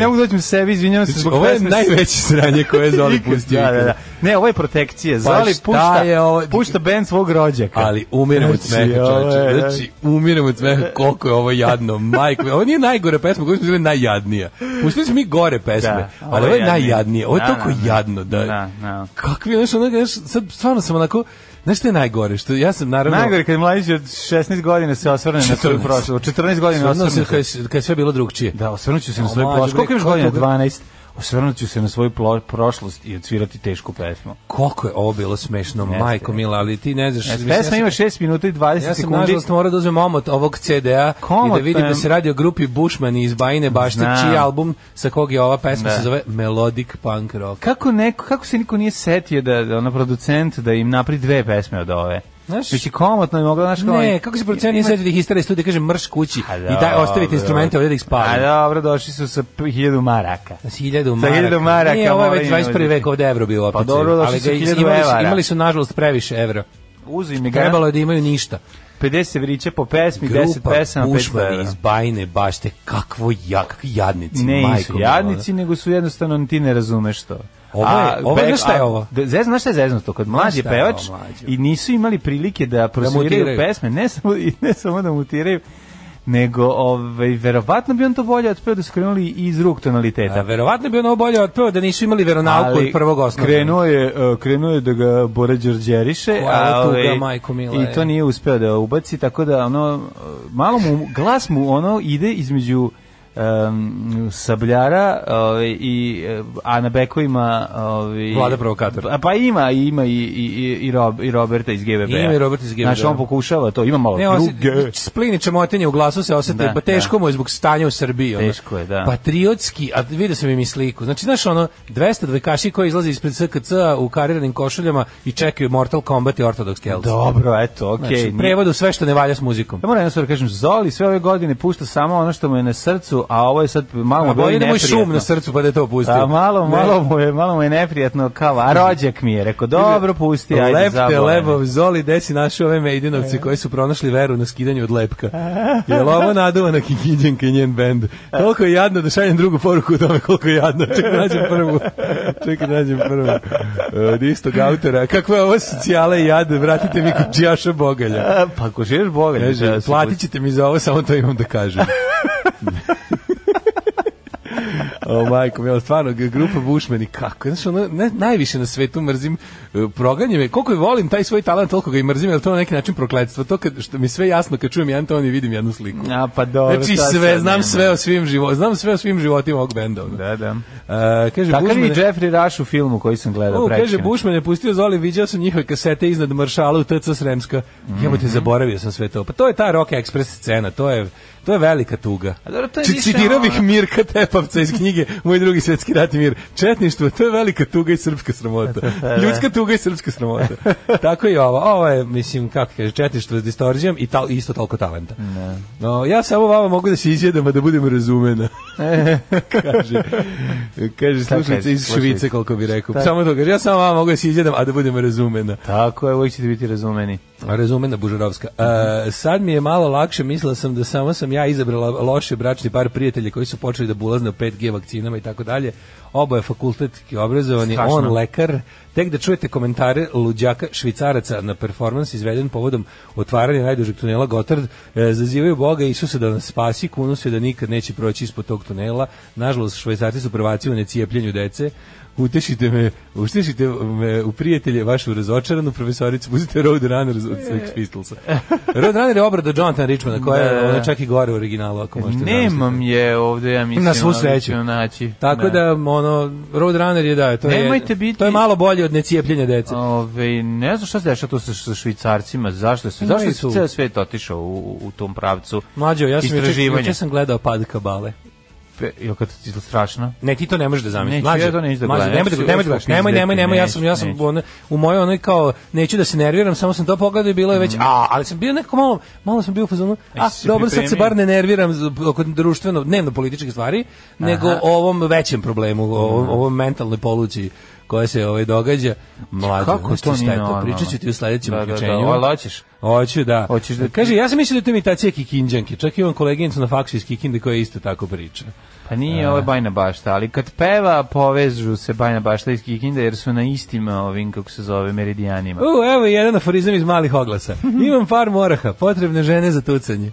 ne mogu da doći sebi, izvinjavam se znači, zbog Ovo je najveće sranje koje Zoli pustio. da, da, da. Ne, ovo je protekcije. Pa Zoli pušta, je ovo? pušta band svog rođaka. Ali umirem od znači, smeha, čoveče. Znači, umirem od smeha koliko je ovo jadno. Majko, ovo nije najgore pesma, koju smo bili najjadnija. Pustili smo mi gore pesme, da, ali ovo je najjadnije. Ovo je da, toliko da, jadno. Da, da, da. kakvi, znaš, ono, sad stvarno sam onako Znaš što je najgore? Što ja sam naravno Najgore kad mlađi od 16 godina se osvrne na svoju prošlost. Od 14 godina osvrne se kad, kad sve bilo drugčije. Da, osvrnuću se na svoju prošlost. Koliko imaš godina? 12 osvrnut se na svoju prošlost i odsvirati tešku pesmu. Koliko je ovo bilo smešno, Jeste. majko mila, ali ti ne znaš... Jeste, pesma ja ima 6 minuta i 20 sekundi. Ja sam sekundi. nažalost morao da uzmem omot ovog CD-a i da vidim da se radi o grupi Bushman iz Bajine Bašte, čiji album sa kog je ova pesma da. se zove Melodic Punk Rock. Kako, neko, kako se niko nije setio da, da ona producent da im napri dve pesme od ove? Znaš, znači komotno je mogla, znaš, kao... Ne, kako se procena nije svetiti histerije studije, kaže mrš kući a, i daj, ostavite instrumente ovdje da ih spavim. A dobro, došli su sa hiljadu maraka. Sa hiljadu maraka. Sa hiljadu maraka. Nije, ovo je već 21. vek ovdje evro bio pa opet. Pa dobro, došli su hiljadu evara. Imali su, nažalost, previše evro. Uzim mi ga. Trebalo je da imaju ništa. 50 vrića po pesmi, Grupa 10 pesama, 5 evra. iz Bajne bašte, kakvo ja, kakvi jadnici, ne, majko. jadnici, nego su jednostavno ti ne razumeš to. Ovo je, a, ovo je, šta je ovo? A, zezno, znaš šta je da, Kad mlađi pevač i nisu imali prilike da, da prosuiraju pesme, ne samo, ne samo da mutiraju, nego ovaj verovatno bi on to bolje otpeo da su krenuli iz ruk tonaliteta. A, verovatno bi on ovo bolje otpeo da nisu imali veronauku od prvog osnovnog. Krenuo je, e, krenuo je da ga Bora Đorđeriše, a tuga, ovaj, majko mila, i to nije uspeo da ubaci, tako da ono malo mu glas mu ono ide između um, Sabljara ovaj, i eh, a na bekovima ovaj, Vlada provokator. Pa, pa ima ima i i i Rob, i Roberta iz GBB. Ima i Robert iz GBB. Znaš, on pokušava to, ima malo ne, druge. Splini čemotenje u glasu se osete, da, pa teško da. mu je zbog stanja u Srbiji. Teško je, da. Patriotski, a vidi se mi sliku. Znači, znaš, ono, 200 dvojkaši koji izlaze ispred SKC u kariranim košuljama i čekaju Mortal Kombat i Orthodox Hells. Dobro, eto, okej. Okay. Znači, prevodu sve što ne valja s muzikom. Ja moram da kažem, Zoli sve ove godine pušta samo ono što mu je na srcu, a ovo je sad malo da mu boli neprijatno. šum na srcu pa da je to pustio. A malo, malo mu je, malo mu je neprijatno kao, a rođak mi je, rekao, dobro pusti, ajde Lepte, zaboravim. lebo, zoli, desi naši ove Mejdinovci e. koji su pronašli veru na skidanju od lepka. Jel ovo naduvana kikinđanka i njen bend? Toliko je jadno da šaljem drugu poruku o tome koliko je jadno. Čekaj, da nađem prvu. Čekaj, da nađem prvu. E, od istog autora. Kakva je ovo socijale i jade? Vratite mi kućijaša bogalja. Pa kućijaš bogalja. Platit ćete mi za ovo, samo to imam da kažem. o majko, ja stvarno grupa Bušmeni kako, znači ono ne, najviše na svetu mrzim e, proganjem, koliko je volim taj svoj talent, toliko ga i mrzim, ali to na neki način prokletstvo. To kad što mi sve jasno kad čujem Antoni vidim jednu sliku. A pa dobro. Znači sve znam sve o svim životima, znam sve o svim životima ovog benda. Da, da. A, e, kaže Takav Bušmane, i Jeffrey Rush u filmu koji sam gledao pre. Kaže Bušman je pustio Zoli, viđao sam njihove kasete iznad maršala u TC Sremska. Mm -hmm. te, mhm. zaboravio sam sve to. Pa to je ta Rock Express scena, to je To je velika tuga. A dobro, to je Citirao bih Mirka Tepavca iz knjige Moj drugi svetski rat i mir. Četništvo, to je velika tuga i srpska sramota. Da, da. Ljudska tuga i srpska sramota. Tako i ovo. Ovo je, mislim, kako kaže, četništvo s distorzijom i tal, isto toliko talenta. Ne. Da. No, ja samo vama mogu da se izjedam, da budem razumena. kaže, kaže slušajte iz Švice, koliko bi rekao. Samo to kaže, ja samo vama mogu da se izjedam, a da budem razumena. Tako je, uvijek ćete biti razumeni na Bužarovska. E, sad mi je malo lakše, mislila sam da samo sam ja izabrala loše bračni par prijatelja koji su počeli da bulazne u 5G vakcinama i tako dalje. Oboje fakultetski obrazovani, Strašno. on lekar. Tek da čujete komentare luđaka švicaraca na performans izveden povodom otvaranja najdužeg tunela Gotard, e, zazivaju Boga Isusa da nas spasi, kunu se da nikad neće proći ispod tog tunela. Nažalost, švajcarci su prvaci u necijepljenju dece utešite me, utešite me u prijatelje vašu razočaranu profesoricu, uzite Runner od e. Sex Pistolsa. Runner je obrada Jonathan Richmana, koja je da, da, da. ona čak i gore u originalu, ako možete Nemam je ovde, ja mislim. Na svu sreću. Naći. Tako ne. da, ono, Road Runner je da, to Nemojte je, biti... to je malo bolje od necijepljenja dece. Ove, ne znam šta se dešava tu sa, švicarcima, zašto se, zašto se ceo svet otišao u, u tom pravcu Mlađo, ja sam, ja, ja sam gledao pad kabale pe, ili kad ti je strašno? Ne, ti to ne možeš da zamisliš. Mlađe, ja to da neću da gledam. Nemoj, nemoj, nemoj, nemoj, nemoj, nemoj, ja sam, ja sam on, u mojoj onoj kao, neću da se nerviram, samo sam to pogledao i bilo je već, mm. a, ali sam bio nekako malo, malo sam bio u fazonu, e, a, dobro, sad se bar ne nerviram oko društveno, dnevno političke stvari, nego ovom većem problemu, ovom, mm. ovom mentalnoj poluci koja se ovaj događa. Mlađe, Kako to nije to Pričat ti u sledećem da, uključenju. Da, da, hoćeš? Hoću, da. Hoćeš da... Kaže, ja sam mislio da je to imitacija kikinđanke. Čak imam koleginicu na faksu iz Kikinde koja isto tako priča. Pa nije ovo je Bajna Bašta, ali kad peva povežu se Bajna Bašta i Kikinda jer su na istim ovim, kako se zove, meridijanima. U, evo jedan aforizam iz malih oglasa. Imam par moraha, potrebne žene za tucanje.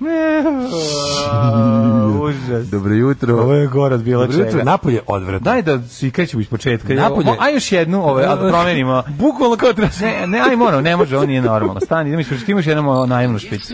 Užas. Dobro jutro. Ovo je gorad bilo Dobro jutro, napolje odvratno. Daj da si krećemo iz početka. Napolje. A još jednu, ove, da promenimo. Bukvalno kao traži. Ne, ne, aj moram, ne može, on nije normalno. Stani, idemo iz početka, imaš jednom najemnu špicu.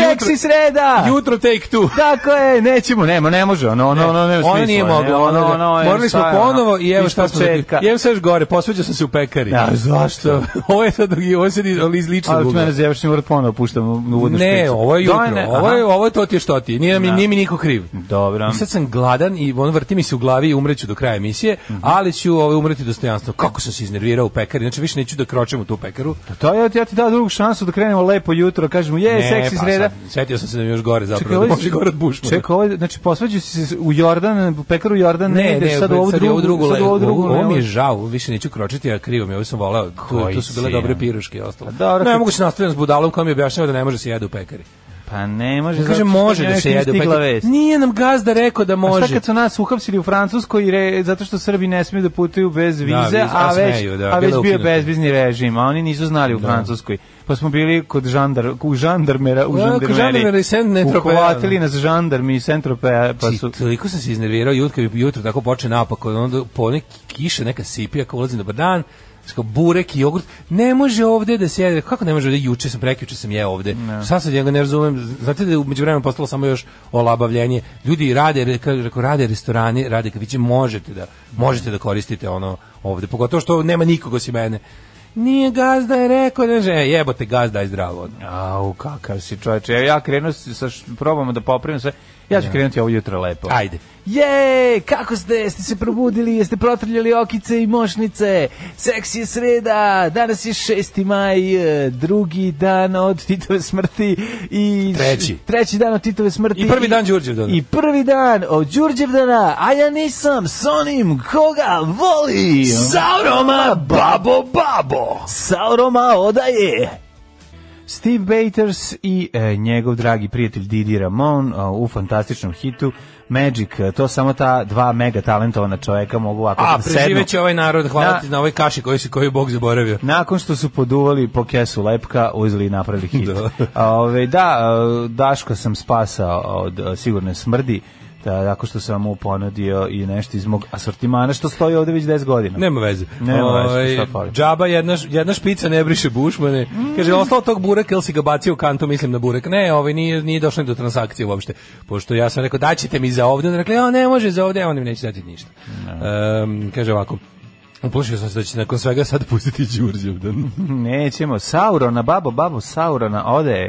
evo jutro. Seksi sreda. Jutro take two. je, nećemo, nema, ne može, ono, ono, ono, ne, smisla. Ono nije moglo, ono, ono, morali smo ponovo i evo šta smo. I evo još gore, posvađao sam se u pekari. Da, zašto? Ovo je sad, ovo se iz ličnog. Ali ti mene zjebaš, moram ponovo puštam uvodnu špicu. Ne, ovo je jutro, ovo je, ovo je to ti je što ti. Nije mi, da. nije mi niko kriv. Dobro. I sad sam gladan i on vrti mi se u glavi i umreću do kraja emisije, mhm. ali ću ovaj umreti dostojanstvo. Kako sam se iznervirao u pekari, znači više neću da kročem u tu pekaru. To je ja ti dao drugu šansu da krenemo lepo jutro, kažemo je seksi pa sreda da... Sjetio sam se da mi još gore zapravo, čekaj, da može gore od Bušmana. Čekaj, ovaj, znači posvađaju se u Jordan, pekaru Jordan, ne, ne, ne sad ovo drugo, drugo, sad ovo drugo. Ovo mi je žao, više neću kročiti, a krivo mi, ovo sam volao, tu, tu su bile dobre piruške i ostalo. Pa ne, mogu se nastavljati s budalom koja mi objašnjava da ne može se jede u pekari. Pa ne može. Kaže može da se jede. Pa vest. Nije nam gazda rekao da može. A šta kad su nas uhapsili u Francuskoj re, zato što Srbi ne smiju da putuju bez da, vize, da, viz, a, već smeju, da, a već bio bezvizni režim, a oni nisu znali u da. Francuskoj. Pa smo bili kod žandar, u žandarmera, u da, žandarmeri. Uhvatili da. nas žandarmi i centropeja. Pa znači, su... Toliko sam se iznervirao jutro, jutro tako poče napak, onda po neki kiše, neka sipija, ako ulazim dobar dan, kao burek i jogurt. Ne može ovde da se Kako ne može ovdje? Juče sam prekiče sam jeo ovdje. No. Šta sad ja ga ne razumem? Znate da je međuvremenu postalo samo još olabavljenje. Ljudi rade, kako rade restorani, rade kafići, možete da možete da koristite ono ovde. Pogotovo što nema nikoga si mene. Nije gazda je rekao da je e, jebote gazda je zdravo. Au, kakav si čovječe. Ja, ja krenu sa probamo da popravim sve. Ja ću krenuti ovo jutro lepo. Ajde. Je, kako ste? Jeste se probudili? Jeste protrljali okice i mošnice? Seks je sreda, danas je 6. maj, e, drugi dan od Titove smrti i... Treći. Treći dan od Titove smrti. I prvi dan Đurđevdana. I prvi dan od Đurđevdana, a ja nisam s onim koga volim. Sauroma babo babo. Sauroma odaje Steve Baters i e, njegov dragi prijatelj Didi Ramon o, e, u fantastičnom hitu Magic. E, to samo ta dva mega talentovana čoveka mogu ovako da A, preživeće ovaj narod, hvala na, ti na ovoj kaši koju, si, koji je Bog zaboravio. Nakon što su poduvali po kesu lepka, uzeli i napravili hit. da, Ove, da e, Daško sam spasao od sigurne smrdi da, tako što sam mu ponudio i nešto iz mog asortimana što stoji ovde već 10 godina. Nema veze. Nema veze, ovaj, šta fali. Džaba jedna, jedna špica ne briše bušmane. Mm. Kaže, ostalo tog bureka, ili si ga bacio u kantu, mislim na burek. Ne, ovaj nije, nije došlo do transakcije uopšte. Pošto ja sam rekao, daćete mi za ovde. On rekli, a ne može za ovde, ja im neće dati ništa. No. Um, kaže ovako, Uplašio sam se da će nakon svega sad pustiti Đurđevdan. Nećemo. Saurona, babo, babo, Saurona, ode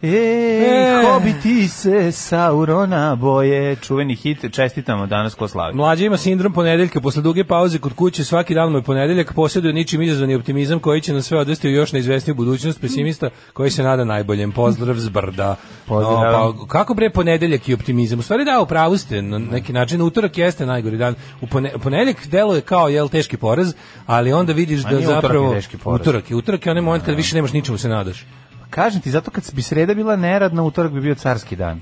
E, e. hobiti se Saurona boje, čuveni hit, čestitamo danas ko slavi. Mlađi ima sindrom ponedeljka, posle duge pauze kod kuće svaki dan moj ponedeljak, posjeduje ničim izazvani optimizam koji će nas sve odvesti u još neizvesniju budućnost, pesimista koji se nada najboljem. Pozdrav zbrda. Pozdrav. No, pa, kako bre ponedeljak i optimizam? U stvari da, upravo ste, na neki način utorak jeste najgori dan. U pone, ponedeljak deluje kao jel teški poraz, ali onda vidiš da zapravo utorak je teški poraz. Utorak je, utorak je onaj moment kad da. više nemaš ničemu se nadaš. Kažem ti, zato kad bi sreda bila neradna, utorak bi bio carski dan.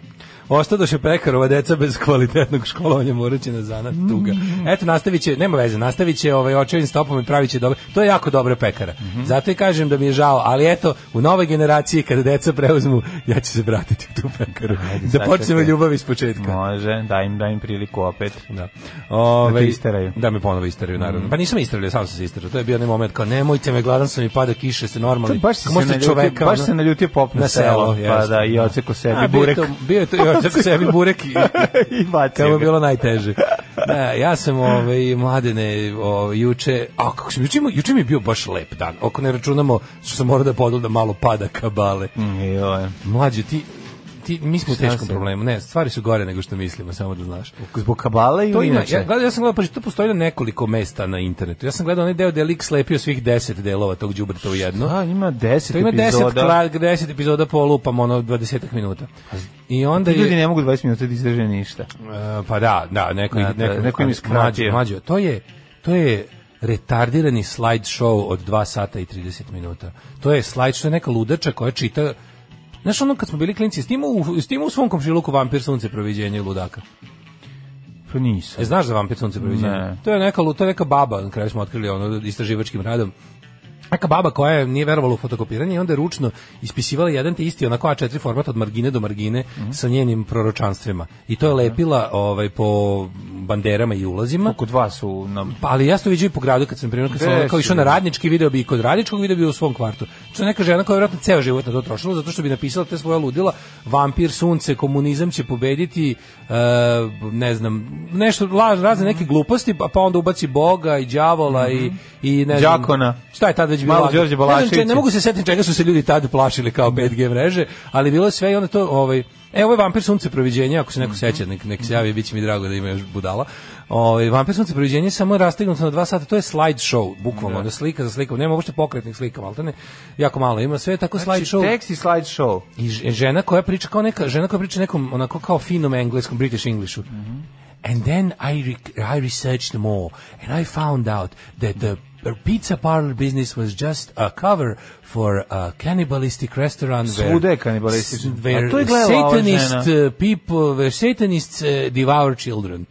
Ostadoše pekarova deca bez kvalitetnog školovanja moraće na zanat tuga. Mm. Eto nastavit će, nema veze, nastavit će ovaj očevim stopom i pravit će dobro. To je jako dobro pekara. Mm -hmm. Zato i kažem da mi je žao, ali eto, u novoj generaciji kada deca preuzmu, ja ću se vratiti u tu pekaru. Ajde, da počnemo te... ljubav iz početka. Može, daj im, da im priliku opet. Da. Ove, ovaj, da isteraju. Da me ponovo isteraju, naravno. Mm. Pa nisam isterali, sam sam se isterao. To je bio onaj moment kao, nemojte me, gladan sam i pada kiše, se normalni. To baš se, se naljutio, čoveka, baš se naljutio pop na, selo, selo pa da, i da. oceko sebi burek. Bio je to, bio je to još bacak sebi burek i, i bacio. je bilo najteže. Da, ja sam ovaj mladene ovaj juče, a kako se juče, juče mi je bio baš lep dan. Ako ne računamo što sam morao da da malo pada kabale. Mm, Mlađi ti ti, mi smo u teškom problemu. Ne, stvari su gore nego što mislimo, samo da znaš. Zbog kabale i inače? Ja, ja, ja sam gledao, pa to postoji na nekoliko mesta na internetu. Ja sam gledao onaj deo gde lik slepio svih deset delova tog đubreta u jedno. Da, ima deset to ima epizoda. Ima deset, epizoda po lupam, ono, dvadesetak minuta. I onda ti ljudi je, ne mogu 20 minuta da izdrže ništa. Uh, pa da, da, neko, da, da, neko, neko im iskrađuje. Mađo, to je, to je retardirani slide show od 2 sata i 30 minuta. To je slide show neka ludača koja čita Znaš ono kad smo bili klinci, s u, s tim u svom komšiluku vampir sunce proviđenje ludaka. Pa nisam. E, znaš za vampir sunce proviđenje? Ne. To je neka, to je neka baba, na kraju smo otkrili ono istraživačkim radom neka baba koja je nije verovala u fotokopiranje i onda je ručno ispisivala jedan te isti onako A4 format od margine do margine mm -hmm. sa njenim proročanstvima. I to je mhm. lepila ovaj po banderama i ulazima. Kod vas su nam. Pa ali ja sam viđao i po gradu kad sam primio kad sam ono, kao išao na radnički video bi i kod radničkog video bi u svom kvartu. Što neka žena koja je verovatno ceo život na to trošila zato što bi napisala te svoje ludila vampir sunce komunizam će pobediti uh, ne znam nešto laž razne neke mhm. gluposti pa, pa onda ubaci boga i đavola mm -hmm. i mhm. i ne znam. Đakona. Šta je tada već bilo. Malo Đorđe Balašević. Ne, ne, mogu se setiti čega su se ljudi tad plašili kao 5G mreže, ali bilo je sve i onda to ovaj E, ovo je Vampir sunce proviđenje, ako se neko mhm. seća, nek, nek se javi, bit će mi drago da ima još budala. Ovaj Vampir sunce proviđenje samo je rastegnuto na 2 sata, to je slide show, bukvalno, da. da. slika za slikom, nema uopšte pokretnih slika, valtane. jako malo ima, sve tako znači, slide show. tekst i slide show. I žena koja priča kao neka, žena koja priča nekom onako kao finom engleskom, British Englishu. Mm -hmm. And then I, re I researched more and I found out that the Her pizza parlor business was just a cover for a cannibalistic restaurant Svude where, cannibalistic. where to je satanist uh, people, where satanists uh, devour children.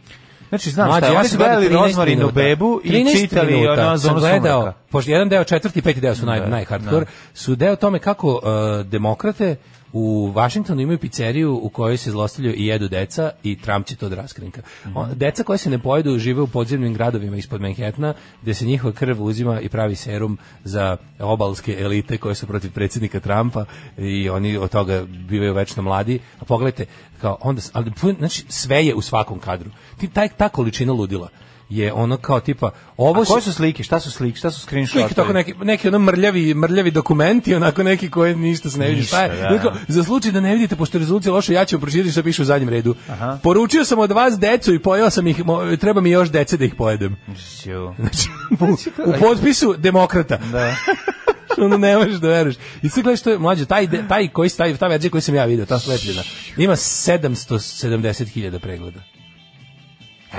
Znači, znam Mlađe, šta, oni su gledali rozmarinu bebu i čitali ono zonu gledao, Pošto jedan deo, četvrti i peti deo su naj, da, najhardkor, da. su deo tome kako uh, demokrate u Vašingtonu imaju pizzeriju u kojoj se zlostavljaju i jedu deca i Trump će to da raskrinka. Mhm. Deca koja se ne pojedu žive u podzemnim gradovima ispod Manhattana, gde se njihova krv uzima i pravi serum za obalske elite koje su protiv predsjednika Trumpa i oni od toga bivaju večno mladi. A pogledajte, kao onda, ali, znači, sve je u svakom kadru. Ti, taj, ta količina ludila je ono kao tipa ovo A koje su slike? Šta su slike? Šta su screenshotovi? Slike tako neki neki ono mrljavi mrljavi dokumenti, onako neki koje ništa se ne vidi šta pa je. Da. za slučaj da ne vidite pošto rezolucija loša, ja ću pročitati šta piše u zadnjem redu. Aha. Poručio sam od vas decu i pojeo sam ih, treba mi još dece da ih pojedem. Znači, u, znači, u potpisu demokrata. Da. ono ne možeš da veruješ. I sve gledaš što je mlađe, taj, taj koji stavi, ta verzija koju sam ja vidio, ta slepljena, ima 770.000 pregleda.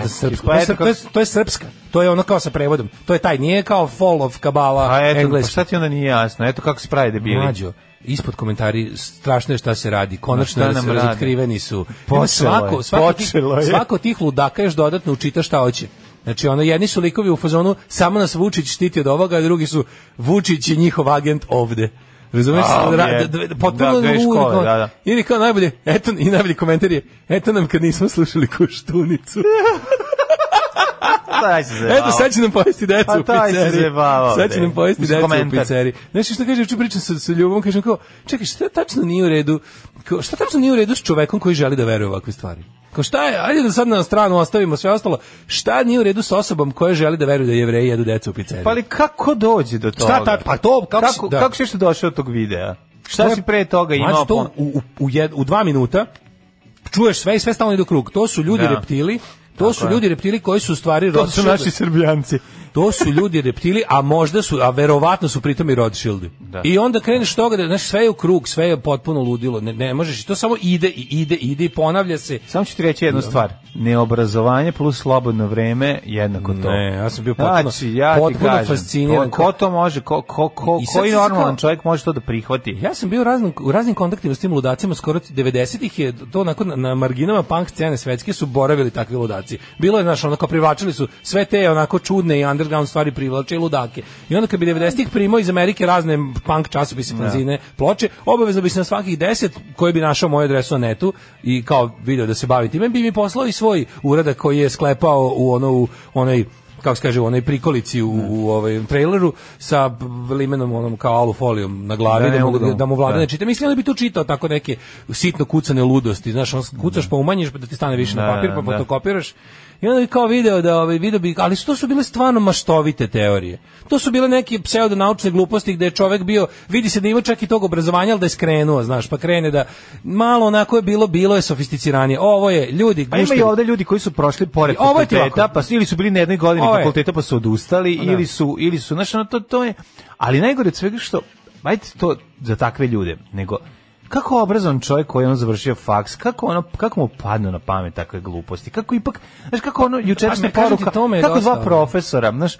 E, za Pa to, je, to je srpska. To je ono kao sa prevodom. To je taj, nije kao fall of kabala A engleska. pa, pa šta ti onda nije jasno? Eto kako se pravi debili. Mlađo, ispod komentari strašno je šta se radi. Konačno da se razotkriveni su. Počelo svako, je, svako, počelo tih, je. svako tih ludaka još dodatno učita šta hoće. Znači, ono, jedni su likovi u fazonu, samo nas Vučić štiti od ovoga, a drugi su Vučić i njihov agent ovde. Razumeš? Da, da, potpuno da, škole, da, da. Ili kao najbolje, eto, i najbolji komentar je, eto nam kad nismo slušali koštunicu. taj se zebao. Eto, sad će nam pojesti decu pa, u pizzeri. taj se Sad će nam pojesti Mislim, decu komentar. u pizzeri. Znaš što kaže, ću pričam sa, sa ljubom, kažem kao, čekaj, šta tačno nije u redu, šta tačno nije u redu s čovekom koji želi da veruje ovakve stvari? Kao šta je, ajde da sad na stranu ostavimo sve ostalo, šta nije u redu sa osobom koja želi da veruje da jevreji jedu decu u pizzeriji? Pa ali kako dođe do toga? Šta ta, pa to, kako, kako, si, da. kako si što došao od tog videa? Šta je, si pre toga imao? To, u, u, u, jed, u dva minuta čuješ sve i sve stalno ide u krug. To su ljudi da. reptili To su ljudi reptili koji su u stvari To su naši srbijanci. to su ljudi reptili, a možda su, a verovatno su pritom i Rothschildi. Da. I onda kreneš toga, da, znaš, sve je u krug, sve je potpuno ludilo, ne, ne možeš, to samo ide i ide, ide i ponavlja se. Samo ću ti reći jednu da. stvar, neobrazovanje plus slobodno vreme, jednako to. Ne, ja sam bio potpuno, znači, ja potpuno kažem, fasciniran. Ko, ko, to može, ko, ko, ko koji normalan kao, čovjek može to da prihvati? Ja sam bio u raznim, u raznim kontaktima s tim ludacima, skoro 90-ih je to onako na, na marginama punk scene svetske su boravili takvi ludaci muškarci. Bilo je, znaš, onako kao privlačili su sve te onako čudne i underground stvari privlače ludake. I onda kad bi 90-ih primao iz Amerike razne punk časopise, da. fanzine, ploče, obavezno bi se na svakih 10 koji bi našao moju adresu na netu i kao video da se bavi time, bi mi poslao i svoj uradak koji je sklepao u ono u onaj kao se kaže, u onoj prikolici u, da. u ovaj traileru sa limenom onom kao alufolijom na glavi da, da, mogu, da, da mu vlada da. ne čita. Mislim da bi to čitao tako neke sitno kucane ludosti, znaš, on kucaš da. pa umanjiš pa da ti stane više na da, papir, pa fotokopiraš. I onda bi kao video da ovaj video bi ali to su bile stvarno maštovite teorije. To su bile neke pseudonaučne gluposti gde je čovek bio vidi se da ima čak i tog obrazovanja, al da je skrenuo, znaš, pa krene da malo onako je bilo bilo je sofisticiranije. Ovo je ljudi, guštevi. A ima i ovde ljudi koji su prošli pored fakulteta, pa ili su bili na jednoj godini fakulteta pa su odustali pa da. ili su ili su, znaš, ono, to to je ali najgore od svega što ajde to za takve ljude, nego kako obrazovan čovjek koji je on završio faks, kako ono kako mu padne na pamet takve gluposti. Kako ipak, znaš kako ono jučerašnja poruka, kako dva profesora, znaš,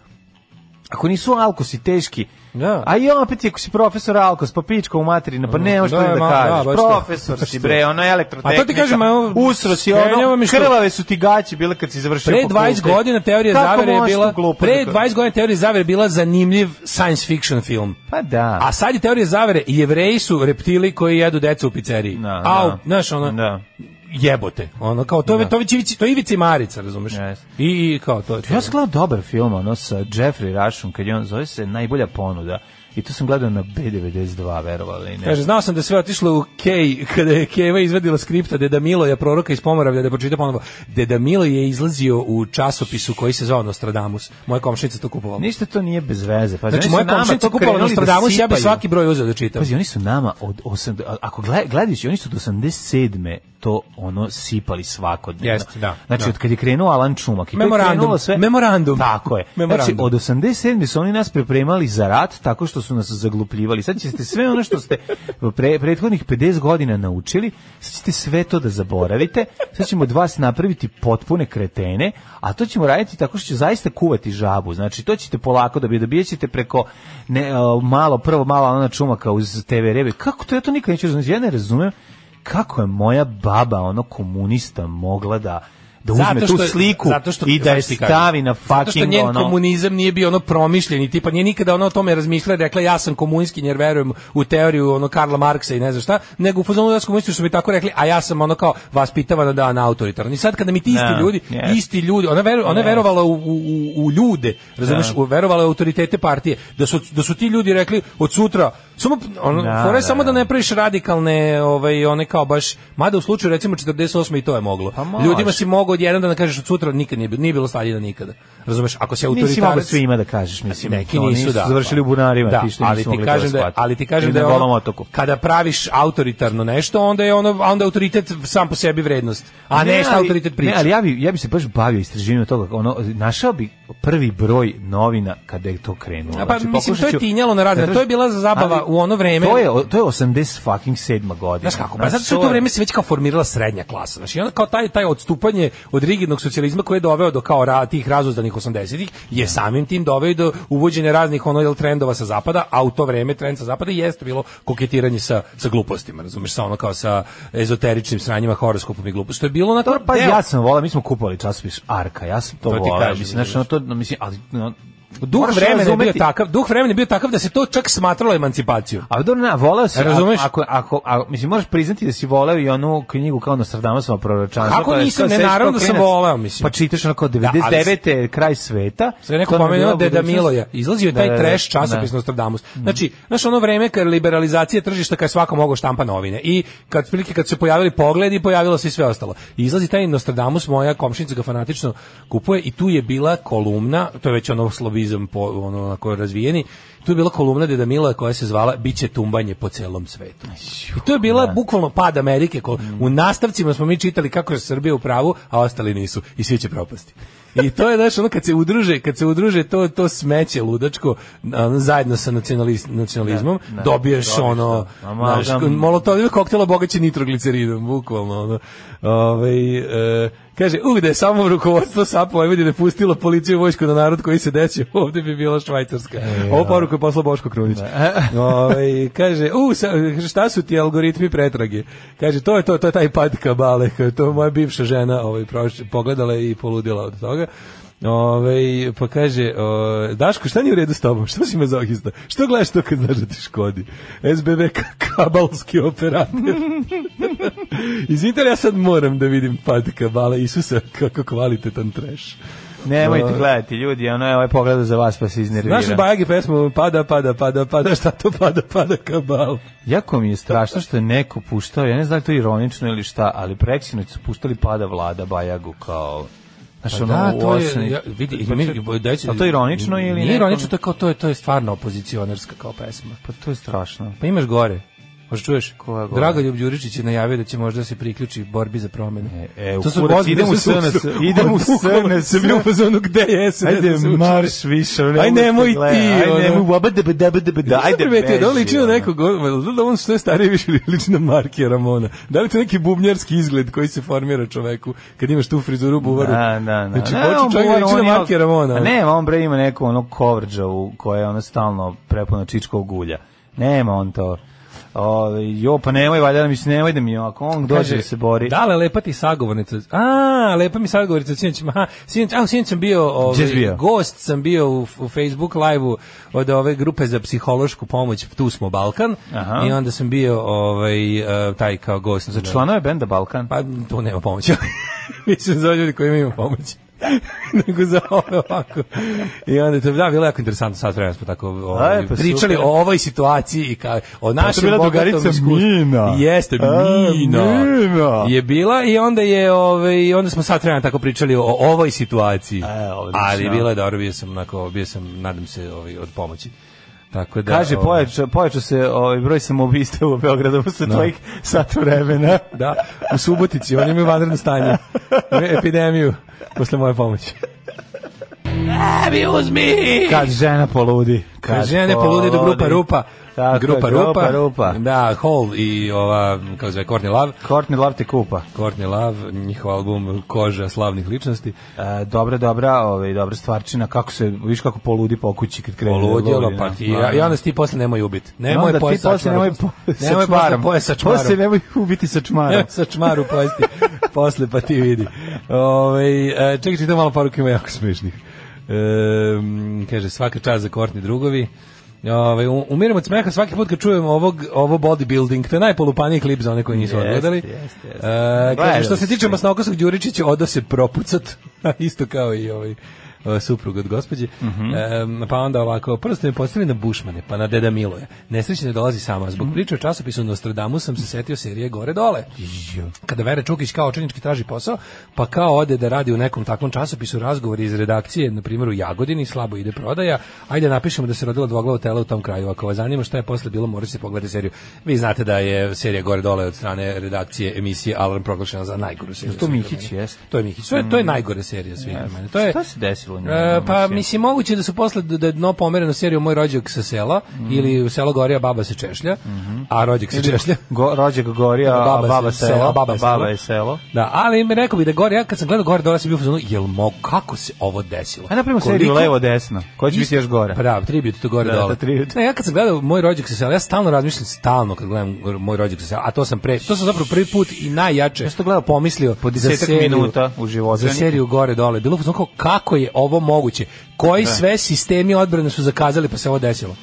Ako nisu alkosi teški, da. A i opet ako si profesor Alkos, pa pička u materinu, pa ne možeš da, da, da kažeš. Da, profesor si bre, ono elektrotehnika. A to ti kažem, ono, usro si ono, krvave su ti gaći bile kad si završio Pre 20 da godina teorija zavere je bila, pre 20 godina teorija zavere bila zanimljiv science fiction film. Pa da. A sad je teorija zavere, jevreji su reptili koji jedu decu u pizzeriji. Da, Au, da. znaš ono, da jebote. Ono kao to da. to već Ivici, to Ivici Marica, razumeš? Yes. I, I kao to. to. Ja sam gledao dobar film ono sa Jeffrey Rushom kad je on zove se najbolja ponuda. I to sam gledao na B92, verovali ili ne. Kaže, znao sam da sve otišlo u K, kada je Keva izvadila skripta Deda Milo je proroka iz Pomoravlja, da pročita ponovo. Deda Milo je izlazio u časopisu koji se zvao Nostradamus. Moja komšinica to kupovala. Ništa to nije bez veze. Pa, znači, moja komšinica kupovala da Nostradamus, da ja bi svaki broj uzeo da čitam. Pazi, oni su nama, od 8, ako gled, gledajući, oni su do 87 to ono sipali svakodnevno. Jeste, da. Znači, da. od kad je krenuo Alan Čumak i memorandum, sve... Memorandum. Tako je. Memorandum. Znači, od 87. su oni nas pripremali za rat tako što su nas zaglupljivali. Sad ćete sve ono što ste pre, prethodnih 50 godina naučili, sad ćete sve to da zaboravite, sad ćemo od vas napraviti potpune kretene, a to ćemo raditi tako što će zaista kuvati žabu. Znači, to ćete polako da bi dobijećete preko ne, malo, prvo malo Alana Čumaka uz TV Rebe. Kako to? Ja to nikad neću razumjeti. Ja ne razumijem kako je moja baba, ono komunista, mogla da da uzme zato što, tu sliku zato što, i da je stavi na fucking zato što njen komunizam nije bio ono promišljeni tipa nije nikada ono o tome razmišljala rekla ja sam komunski jer verujem u teoriju ono Karla Marksa i ne znam šta nego u fazonu da komunisti što bi tako rekli a ja sam ono kao vaspitavana da, da na autoritarno i sad kada mi ti isti no, da, ljudi yes. isti ljudi ona veru, ona yes. verovala u, u, u ljude razumeš no. Da. verovala u autoritete partije da su, da su ti ljudi rekli od sutra samo ono, no, samo da ne praviš radikalne ovaj one kao baš mada u slučaju recimo 48 i to je moglo pa ljudima si mogao pod jedan da kažeš od sutra nikad nije bilo, nije bilo Staljina nikada. Razumeš? Ako se autoritarac Nisi mogao svima da kažeš, mislim. Neki nisu, da. Završili u bunarima, da, ti što ali ti da kažem da, ali ti kažem da je ono, kada praviš autoritarno nešto, onda je ono onda autoritet sam po sebi vrednost, a ne, ne šta autoritet priča. Ne, ali ja bi ja bi se baš bavio istraživanjem toga, ono našao bi prvi broj novina kada je to krenulo. A pa znači, mislim to je tinjalo na razne, to je bila zabava ali, u ono vreme. To je to je 80 fucking 7 godina. Znaš kako? Pa zato to vreme se već kao formirala srednja klasa. Znači onda kao taj taj odstupanje od rigidnog socijalizma koji je doveo do kao ra, tih razuzdanih 80-ih je samim tim doveo do uvođenja raznih ono trendova sa zapada, a u to vreme trend sa zapada jeste bilo koketiranje sa sa glupostima, razumeš, sa ono kao sa ezoteričnim sranjima, horoskopom i gluposti. To je bilo na to pa ja sam volao, mi smo kupovali časopis Arka, ja sam to, to volao, mislim, znači to mislim, ali no, duh vremena je bio takav, duh vremena je bio takav da se to čak smatralo emancipacijom. A dobro, na, voleo se, razumeš? Ako, ako, ako, mislim, možeš priznati da si voleo i onu knjigu kao Nostradamusova proročanstva. Kako pa nisam, ne, naravno da sam voleo, mislim. Pa čitaš onako 99. Da, kraj sveta. Se neko pomenuo Deda Miloja. Izlazio je taj da, da, da. trash časopis da. Nostradamus. Mm. Znači, znaš ono vreme kad liberalizacija tržišta kad svako mogao štampa novine i kad prilike kad se pojavili pogledi, pojavilo se i sve ostalo. I izlazi taj Nostradamus, moja komšinica ga fanatično kupuje i tu je bila kolumna, to je već ono slobi turizam po, ono, onako razvijeni. Tu je bila kolumna Deda Mila koja se zvala Biće tumbanje po celom svetu. I to je bila da. bukvalno pad Amerike. Ko, mm. u nastavcima smo mi čitali kako je Srbija u pravu, a ostali nisu. I svi će propasti. I to je znači ono kad se udruže, kad se udruže to to smeće ludačko ono, zajedno sa nacionaliz, nacionalizmom, ne, da, ne, da, dobiješ, dobiješ ono naš molotov koktel obogaćen nitrogliceridom, bukvalno ono. Ovaj e, Kaže, uh, da je samo rukovodstvo SAPA Vojvodine pustilo policiju i vojsku na narod koji se deće, ovde bi bila Švajcarska. E, Ovo da. poruku je poslao Boško Krunić. Da. Ove, ovaj, kaže, u, uh, šta su ti algoritmi pretrage? Kaže, to je to, to je taj pad kabale, to je moja bivša žena ovaj, pogledala i poludila od toga. Ove, ovaj, pa kaže, o, Daško, šta nije u redu s tobom? Što si mazohista? Što gledaš to kad znaš da ti škodi? SBB kabalski operator. Iz ja sad moram da vidim pad kabala Isusa kako kvalitetan treš. Nemojte gledati ljudi, ono je ovaj pogled za vas pa se iznervira. Naša bajagi pesmu pada, pada, pada, pada, šta to pada, pada kabal. Jako mi je strašno što je neko puštao, ja ne znam da to ironično ili šta, ali preksinoć su puštali pada vlada bajagu kao Znaš, pa ono, da, to je, ja, vidi, pa mi, dajci, to je ironično ili ne? Ironično, to je, kao, to je, to je stvarno opozicionarska kao pesma. Pa to je strašno. Pa imaš gore. Možda čuješ? Koja Dragoljub Đuričić je najavio da će možda da se priključiti borbi za promene. E, e, to su kurac, idemo u SNS, idemo u SNS. Sam bio pozvano gde je SNS. Ajde, marš više. Ne aj nemoj ti. Aj nemoj, waba deba deba deba da. da, da ajde, primetio, da liči na nekog, da on sve starije više liči na Marke Ramona. Da li to neki bubnjarski izgled koji se formira čoveku kad imaš tu frizuru buvaru? Da, da, da. Znači, počeo čovjek liči na Marke Ramona. Pa ne, on bre ima neku ono kovrđavu koja je ono stalno prepuna čičkog ulja. Nema on to. Ove, jo, pa nemoj, valjda da mi se nemoj da mi ako on dođe da se bori. Da, le, lepa ti sagovornica. A, lepa mi sagovornica, sinoć, ma, sinoć, a, sinoć sam bio, ove, bio, gost sam bio u, u Facebook live-u od ove grupe za psihološku pomoć, tu smo Balkan, aha. i onda sam bio ovaj, e, taj kao gost. Za članove benda Balkan? Pa, tu nema pomoći. Mislim, za ljudi koji imaju pomoć. nego za ove ovako. I onda je to da, bilo jako interesantno, sad vremena smo tako o, Aj, pa pričali super. o ovoj situaciji i ka, o pa našem pa bogatom iskustvu. Mina. Jeste, A, mina. mina. Je bila i onda je, ovaj, onda smo sad vremena tako pričali o, ovoj situaciji. E, Ali bilo je dobro, bio sam, onako, bio sam, nadam se, ovaj, od pomoći. Tako da, Kaže, pojača, pojača se ovaj, broj samoubistva u Beogradu posle no. Da. tvojih sat vremena. da, u Subotici, oni imaju vanredno stanje. Imaju epidemiju posle moje pomoći. Ebi, uzmi! Kad žena poludi. Kad, Kad žene poludi do grupa rupa Tako, grupa Rupa, Rupa. Da, Hall i ova, kao zove, Courtney Love. Courtney Love te kupa. Courtney Love, njihov album Koža slavnih ličnosti. E, dobra, dobra, ovaj, dobra stvarčina, kako se, viš kako poludi po kući kad krene. Da Poludjelo, pa da. ti, ja, i onda ti posle nemoj ubiti. Nemoj no, pojesti sa čmarom. Nemoj, po, nemoj sa čmarom. Posle, sa čmarom. posle nemoj ubiti sa čmarom. Nemoj sa čmaru pojesti, posle pa ti vidi. Ove, ovaj, čekaj, čitam malo paru ima jako smešnih. E, kaže, svaka čast za Courtney drugovi. Ovaj umiremo od smeha svaki put kad čujemo ovog ovo bodybuilding. To je najpolupaniji klip za one koji nisu yes, odgledali. Yes, yes. E, kaže, što se tiče Masnokosog Đuričića, odo se propucat. Isto kao i ovaj uh, e, suprug od gospođe. Mm -hmm. um, pa onda ovako, prvo ste me postavili na Bušmane, pa na Deda Miloja. Nesrećna ne dolazi sama. Zbog mm -hmm. priče o časopisu Nostradamu sam se setio serije Gore dole. Kada Vera Čukić kao očenički traži posao, pa kao ode da radi u nekom takvom časopisu razgovori iz redakcije, na primjer u Jagodini, slabo ide prodaja, ajde napišemo da se rodila dvoglavo tela u tom kraju. Ako vas zanima šta je posle bilo, morate se pogledati seriju. Vi znate da je serija Gore dole od strane redakcije emisije Alarm proglašena za najgoru seriju. To Mihić jeste. To je Mihić. To je, to je mm. najgore serija svih yes. To je Šta se desi? desilo? Njim, e, pa mislim moguće da su posle da, da je dno pomereno seriju Moj rođak sa sela mm. ili selo a baba se češlja, mm -hmm. a rođak se češlja. Go, rođak Gorija, a baba, baba se, selo, baba, je, baba selo. je selo. Da, ali mi rekao bi da ja kad sam gledao Gorija dolazim se bio fazonu jel mo kako se ovo desilo? A napravimo seriju levo desno. Ko će biti još gore? Pa da, tribut to gore da, dole. Da, ne, ja kad sam gledao Moj rođak sa sela, ja stalno razmišljam stalno kad gledam Moj rođak sa sela, a to sam pre, to sam zapravo prvi put i najjače. Ja sam to gledao pomislio po 10 minuta u životu. Za seriju gore dole. Bilo fazonu kako je ovo moguće? Koji ne. Da. sve sistemi odbrane su zakazali pa se ovo desilo?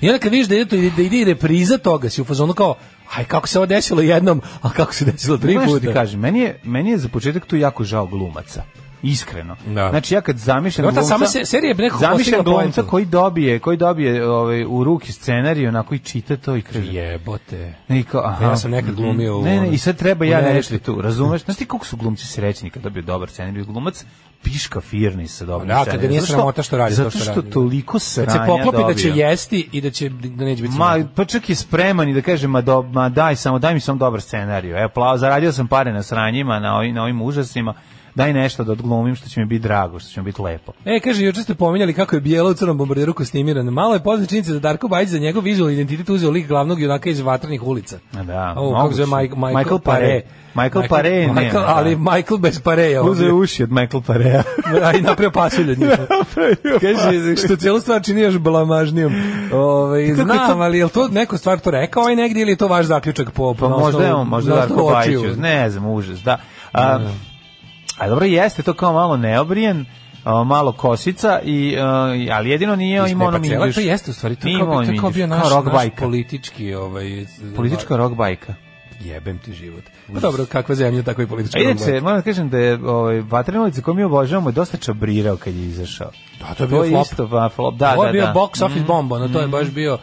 I onda kad vidiš da ide, to, da ide repriza toga, si u fazonu kao, aj kako se ovo desilo jednom, a kako se desilo tri puta. Ti kažem, meni je, meni je za početak tu jako žao glumaca iskreno. Da. Znači ja kad zamišljam glumca, sama se, serija nekako zamišljam glumca koji dobije, koji dobije ovaj u ruke scenarijo na koji čita to i kaže jebote. Niko, aha. Ja sam nekad glumio. Ne, ne, i sad treba ja nešto tu, razumeš? Znaš ti koliko su glumci srećni kad dobiju dobar scenarij, glumac piška firni sa dobrim Da, kada nije sramota što radi zato što, što radi. toliko sranja Kad se poklopi dobio. da će jesti i da će da neće biti Ma, sranja. pa čak je spreman i da kaže, ma, do, ma daj samo, daj mi samo dobar scenariju. Evo, plavo, zaradio sam pare na sranjima, na ovim, na ovim užasima daj nešto da odglumim što će mi biti drago, što će mi biti lepo. E, kaže, juče ste pominjali kako je bijelo u crnom bombarderu snimiran. Malo je poznat činjenica da Darko Bajić za njegov vizualni identitet uzeo lik glavnog junaka iz Vatrnih ulica. Da, o, kako zove Mike, Michael, Michael Pare. Pare. Michael, Michael Pare Michael, nema, da. ali Michael bez Pareja. Uzeo uši od Michael Parea. a i napravio pasulj od njih. Kaže, što cijelu stvar čini još blamažnijom. Ove, ovaj, znam, ali je li to neko stvar to rekao ovaj negdje ili je to vaš zaključak po, po pa, možda, možda Darko Bajić. ne znam, užas, da. A, mm. A dobro jeste, to kao malo neobrijen, malo kosica i ali jedino nije imao onom English. To jeste u stvari to kao, to kao bio naš, kao rock naš politički ovaj politička rock bajka. Jebem ti život. Pa dobro, kakva zemlja, tako i politička rock bajka. moram da kažem da je ovaj Vatrenolica koju mi obožavamo je dosta čabrirao kad je izašao. Da, to je bio flop. Isto, flop. Da, da, da. Ovo je da, bio da. box office mhm, bomba, no to je mhm. baš bio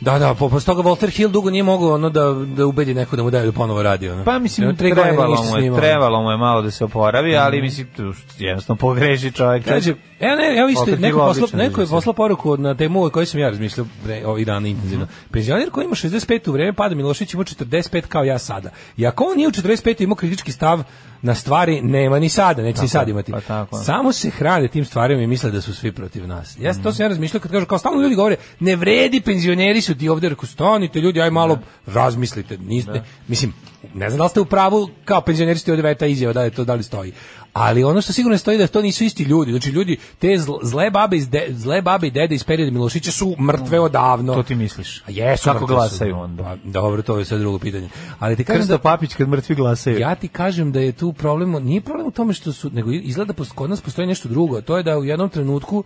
Da, da, po, posle toga Walter Hill dugo nije mogao ono da da ubedi neko da mu daje da ponovo radi ono. Pa mislim Jedno, trebalo mu je, trebalo mu je malo da se oporavi, mm. ali mislim tu jednostavno pogreši čovjek. Kaže, evo ne, evo isto neko posla, neko je poslao poruku na temu o kojoj sam ja razmišljao pre ovih dana intenzivno. Mm -hmm. Penzioner koji ima 65 u vreme pada Milošević ima 45 kao ja sada. I ako on nije u 45 ima kritički stav na stvari nema ni sada, neće ni sad imati. Pa tako. Samo se hrane tim stvarima i misle da su svi protiv nas. Ja mm. to sam ja razmišljao kad kažu kao stalno ljudi govore ne vredi penzioneri su ti ovde, rekao stanite ljudi aj malo da. razmislite. Niste, da. mislim ne znam da li ste u pravu kao penzioneri ste ovdje ta izjava da je to da li stoji ali ono što sigurno stoji da to nisu isti ljudi. Znači ljudi te zle babe iz de, zle babe i dede iz perioda Milošića su mrtve odavno. To ti misliš? A jesu. Kako glasaju onda? Pa, dobro, to je sve drugo pitanje. Ali ti kažeš da Papić kad mrtvi glasaju. Ja ti kažem da je tu problem, nije problem u tome što su nego izgleda da kod nas postoji nešto drugo. To je da u jednom trenutku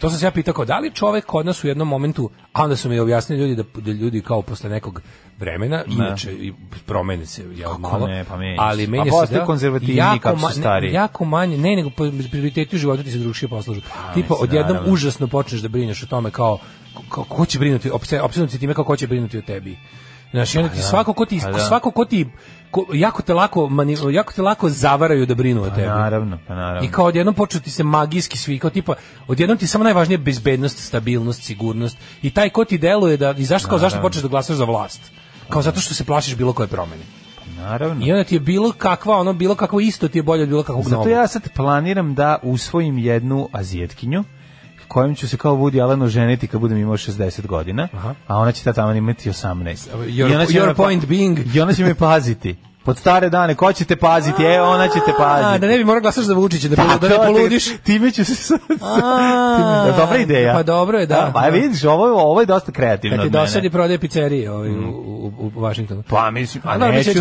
to sam se ja pitao da li čovek kod nas u jednom momentu, a onda su mi objasnili ljudi da, da ljudi kao posle nekog vremena, ne. Da. inače i promene se ja malo, ne, pa ali menja se da, konzervativni jako, kako su stari. jako manje, ne nego prioriteti u životu ti se drugačije poslužu. A, pa, Tipa odjednom naravno. užasno počneš da brineš o tome kao, kao ko će brinuti, opsednuti time kao ko će brinuti o tebi Znači, ti, da. svako ko ti, pa da. svako ko ti ko, jako te lako jako te lako zavaraju da brinu o pa tebi. Naravno, pa naravno. I kao odjednom počnu ti se magijski svi kao tipa odjednom ti samo najvažnije bezbednost, stabilnost, sigurnost i taj ko ti deluje da i zašto kao zašto počneš da glasaš za vlast? Kao zato što se plašiš bilo koje promene. Naravno. I onda ti je bilo kakva, ono bilo kakvo isto ti je bolje od bilo kakvog Zato novog. ja sad planiram da usvojim jednu azijetkinju kojom ću se kao Woody Allen oženiti kad budem imao 60 godina, Aha. a ona će tad tamo imati 18. Your, I ona your me, pa- point being... I ona će me paziti. Pod stare dane, ko će te paziti? Evo, ona će te paziti. Da ne bi morao glasaš za Vučića, da, pa da ne poludiš. Time ću se sad... Dobra ideja. Pa dobro je, da. Pa da. vidiš, ovo je dosta kreativno od mene. Kad dosadi prodaje pizzerije ovaj, u Vašingtonu. Mm. Pa mislim, pa neću... Ne, biće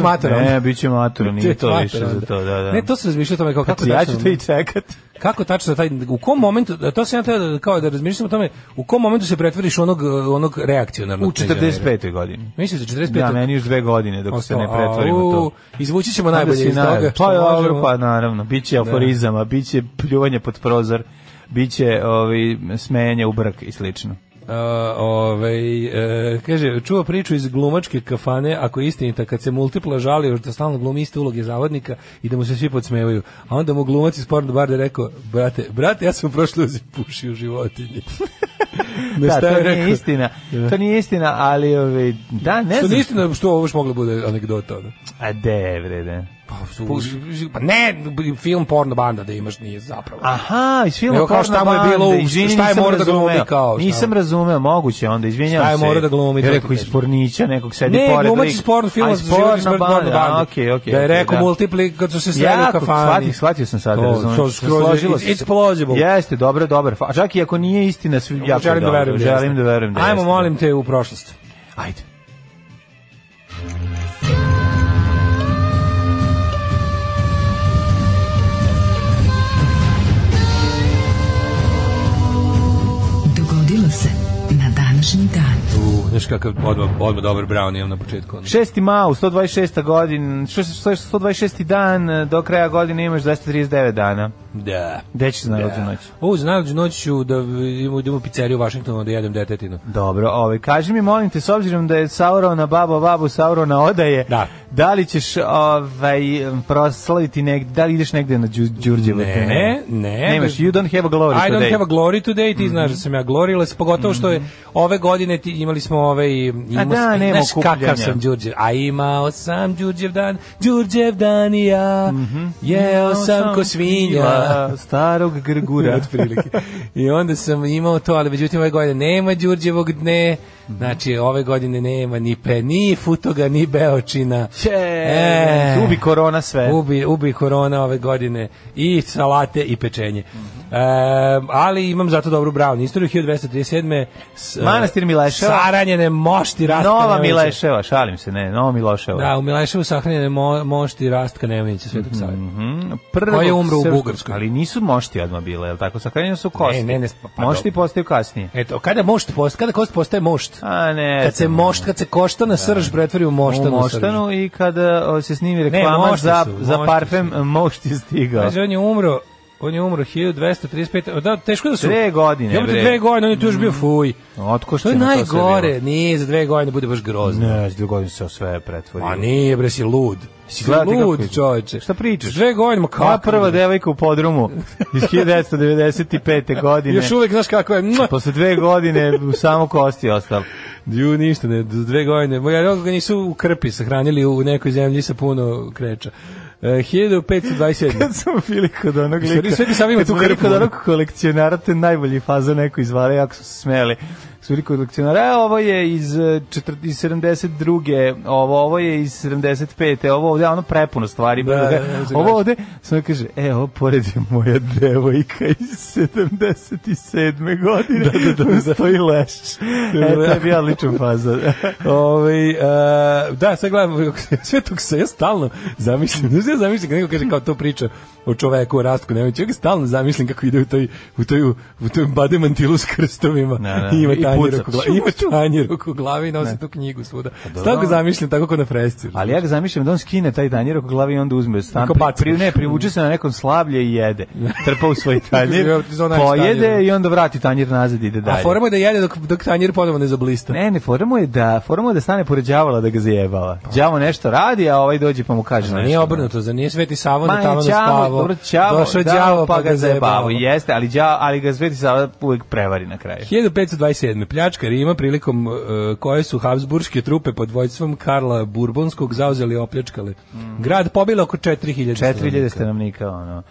će matoran, nije to više za to, da, da. Ne, to se razmišljao tome kao znači, kako da Ja ću te i čekati. Kako tačno taj u kom momentu to se ja treba da, kao da razmišljamo o tome u kom momentu se pretvoriš onog onog reakcionarnog u 45. godini. misliš da 45. Da, meni još dve godine dok Osta, se ne pretvorimo u to. Izvući ćemo najbolje iz toga. Pa dobro, pa naravno, biće da. aforizama, biće pljuvanje pod prozor, biće ovaj smejanje u brk i slično. Uh, ovaj, uh, kaže, čuo priču iz glumačke kafane, ako je istinita, kad se multipla žalio još da stalno glumi iste uloge zavodnika i da mu se svi podsmevaju. A onda mu glumac iz porno barde da rekao, brate, brate, ja sam prošli uzi pušio životinje. da, to rekao? nije istina. To nije istina, ali ove, ovaj, da, ne što znam. Što nije istina, što ovo još moglo da bude anegdota. Da? A de, vrede. Pa pa ne, film porno banda da imaš nije zapravo. Aha, iz filma Nego kao porno šta je bilo, izvini, šta je mora da glumi kao. Šta? Nisam razumeo, moguće onda, izvinjavam se. Šta je mora da glumi? Ja rekao iz pornića, nekog sedi ne, pored. Ne, glumac iz porno filma, iz porno banda. A, okay, okay, da je rekao okay, da. multipli kad su se sreli u kafani. Shvatio, shvatio sam sad, razumeo. Složilo se. It's plausible. Jeste, dobro, dobro. čak i ako nije istina, sve ja želim da verujem. Da želim da verujem da. Hajmo, molim te u prošlost. Ajde. znaš kakav odmah, odmah dobar brown imam na početku. 6. mao, 126. godin, 126. dan, do kraja godine imaš 239 dana. Da. Gde ćeš na narodnu da. noć? O, za narodnu noć ću da idemo u pizzeriju u Vašingtonu da jedem detetinu. Dobro, ovaj, kaži mi, molim te, s obzirom da je Sauro na babo, babu Sauro na odaje, da. da li ćeš ovaj, proslaviti negde, da li ideš negde na Đurđevo? Ne, ne, ne. Nemaš, you don't have a glory today. I don't have a glory today, ti mm -hmm. znaš da sam ja gloriless, pogotovo što je mhm. ove godine ti, imali smo ovaj... Imao, a da, nema znaš, kakav sam Đurđev, a imao sam Đurđev dan, Đurđev dan i ja, mm -hmm. jeo sam ko svinja, da. starog grgura. I onda sam imao to, ali međutim ove godine nema Đurđevog dne, Znači, ove godine nema ni pe, ni Futoga, ni Beočina. Če, e, eh, ubi korona sve. Ubi, ubi korona ove godine. I salate i pečenje. Mm -hmm. e, ali imam zato dobru brown istoriju. 1237. S, eh, Manastir Mileševa. Saranjene mošti rastka Nova Mileševa, šalim se, ne. Nova Mileševa. Da, u Mileševu sahranjene mo, mošti rastka Nemanjića Svetog mhm, Save. Mm -hmm. Prvo, je umro u Bugarskoj. Ali nisu mošti odmah bile, je li tako? Sahranjene su kosti. Ne, ne, ne. Pa, mošti postaju kasnije. Eto, kada mošt post, kada kost postaje mošt? A ne. Kad se mošt, kad se košta na da. srž pretvori u moštanu. U moštanu i kada e, se snimi reklama ne, za, za parfem mošti stigao. Znači on je umro On je umro 1235. Da, teško da su. Dve godine. Ja da dve godine, on je tu još bio mm. fuj. Otko što je najgore? Nije za dve godine bude baš grozno. Ne, za dve godine se sve pretvori. A nije bre si lud. Si lud, čoveče. Šta pričaš? Dve godine, ma kako? prva devojka u podrumu iz 1995. godine. još uvek znaš kako je. Posle dve godine u samo kosti ostalo. Ju ništa ne, dve godine. Moja roga nisu u krpi sahranili u nekoj zemlji sa puno kreča. 1527. E, kad smo bili kod onog lika. Sve ti sam imao kod onog kolekcionara, to je najbolji faza neko izvara, jako su smeli. Curi kod lekcionara, e, ovo je iz, 4, e, iz 72. Ovo, ovo je iz 75. Ovo ovde je ono prepuno stvari. Da, da, da. da ovo ovde, samo kaže, e, ovo pored je moja devojka iz 77. godine. Da, da, da. da. Stoji leš. Da, e, to je bio ličan faza. Ove, ovaj, a, da, sad gledam, sve to se ja stalno zamišljam. Znači, ja zamišljam kad neko kaže kao to priča o čoveku, o rastku, nemoj, ja stalno zamišljam kako ide u toj, u toj, u toj bademantilu s krstovima. Na, na. I ima taj tanjir oko glave. Ima tanjir oko glave i nosi ne. tu knjigu svuda. Pa Šta ga zamišljam, tako kao na fresci. Ali ja ga zamišljam da on skine taj tanjir oko glave i onda uzme stan, pri, ne, privuče se na nekom slavlje i jede. Trpa u svoj tanjir, pojede i onda vrati tanjir nazad i ide dalje. A foramo je da jede dok, dok tanjir ponovo ne zablista. Ne, ne, foramo je da, foramo je da stane pored đavola da ga zajebala. Pa. Đavo nešto radi, a ovaj dođe pa mu kaže nešto. Nije obrnuto, za nije Sveti Sava da tamo spavao. Došao đavo pa, pa ga zajebao. Jeste, ali đavo, ali ga Sveti Sava uvek prevari na kraju. 1527 pljačka Rima prilikom uh, koje su Habsburške trupe pod vojstvom Karla Burbonskog zauzeli i opljačkale. Mm. Grad pobila oko 4000 stanovnika. 4000 stanovnika, ono.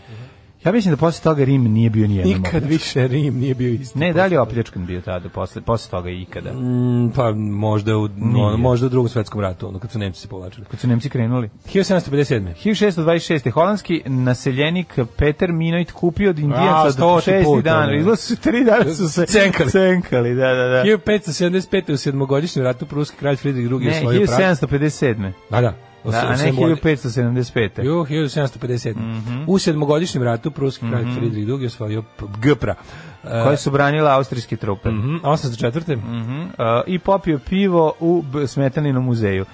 Ja mislim da posle toga Rim nije bio ni jednom. Nikad više Rim nije bio isti. Ne, da li je opljačkan bio tada posle posle toga ikada? Mm, pa možda u no, možda u Drugom svetskom ratu, ono kad su Nemci se povlačili. Kad su Nemci krenuli. 1757. 1626. holandski naseljenik Peter Minoit kupio od Indijanca do 6 dana. Da, da. Izgleda su 3 dana su se cenkali. Cenkali, da, da, da. 1575. u sedmogodišnjem ratu pruski kralj Fridrik II. osvojio Prag. Ne, 1757. Da, da. Na, a ne 1575. Jo, 1757. Mm -hmm. U sedmogodišnjem ratu pruski kralj mm -hmm. Friedrich II osvojio Gpra. koje su branile austrijske trupe. Mm -hmm, 804. Mm -hmm. Uh, I popio pivo u Smetaninom muzeju.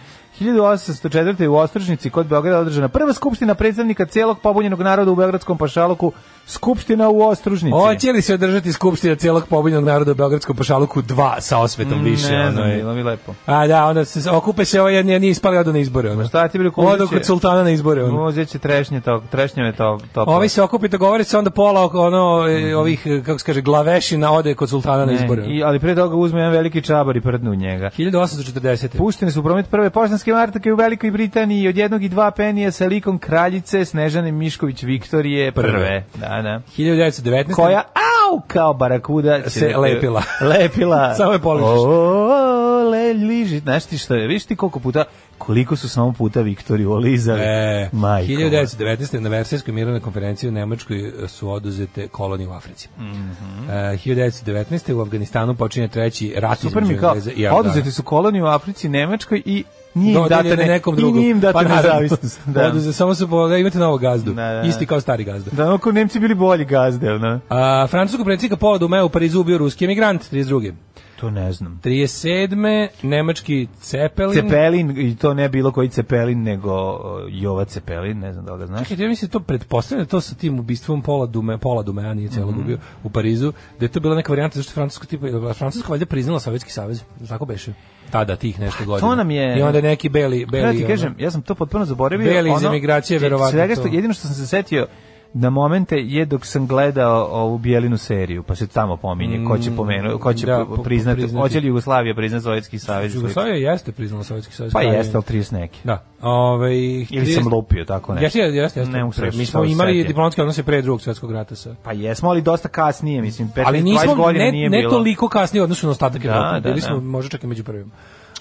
1804. u Ostrožnici kod Beograda održana prva skupština predstavnika celog pobunjenog naroda u Beogradskom pašaluku Skupština u Ostružnici. Hoće li se održati skupština celog pobunjenog naroda u Beogradskom pošaluku 2 sa osvetom mm, više? Ne znam, je. bilo mi lepo. A da, onda se okupe se ovaj jedni, jedni ispali odu na izbore. Ono. Šta ti bili kuziće? Odu kod sultana na izbore. Ono. Uzet će trešnje to, trešnje trešnjeve to. to Ovi se okupi, dogovore se onda pola ono, mm. ovih, e, kako se kaže, glavešina ode kod sultana ne, na izbore. I, ali pre toga uzme jedan veliki čabar i prdnu njega. 1840. Puštene su u promet prve poštanske martake u Velikoj Britaniji od jednog i dva penija sa likom kraljice Snežane Mišković Viktorije prve. prve. Da. Da, da. 1919. Koja, au, kao barakuda se da lepila. Lepila. Samo je polužiš. O, le, liži. Znaš ti što je, viš ti koliko puta, koliko su samo puta Viktoriju olizali. E, Majko. 1919. na Versajskoj mirovnoj konferenciji u Nemačkoj su oduzete kolonije u Africi. Mm -hmm. e, 1919. u Afganistanu počinje treći rat Super mi kao, oduzete su kolonije u Africi, Nemačkoj i njim date ne, nekom drugom. I njim date pa, nezavisnost. Da. Oduze, samo se pogleda, imate novog gazdu. Da, da, da, Isti kao stari gazda. Da, ako Nemci bili bolji gazde, ne? A francuskog predsjednika povodom u Parizu bio ruski emigrant 32. To ne znam. 37. nemački Cepelin. Cepelin, i to ne bilo koji Cepelin, nego Jova Cepelin, ne znam da li ga znaš. Čekaj, ja mislim da to pretpostavljam, to sa tim ubistvom Pola Dume, Pola Dume, a nije celog mm -hmm. u Parizu, da je to bila neka varijanta, zašto Francusko tipa, Francusko valjda priznala Sovjetski savez, tako beše tada tih nešto godina. To nam je. I onda neki beli beli. Ja ti kažem, ja sam to potpuno zaboravio. Beli iz emigracije verovatno. Svega što jedino što sam se setio na momente je dok sam gledao ovu bijelinu seriju, pa se tamo pominje ko će mm, pomenu, ko će da, priznati, priznati. hoće li Jugoslavija priznati Sovjetski savez. Jugoslavija jeste priznala Sovjetski savez. Pa jeste, ali 30 neki. Da. Ove, ovaj, Ili sam lupio tako nešto. Jeste, jeste, jeste. Ne, pre, mi smo imali diplomatske odnose pre drugog svjetskog rata sa. Pa jesmo, ali dosta kasnije, mislim, 15 ali 20 godina ne, nije ne bilo. Ne toliko kasnije odnosno na ostatak da, Evrope, da, bili da. smo možda čak i među prvima.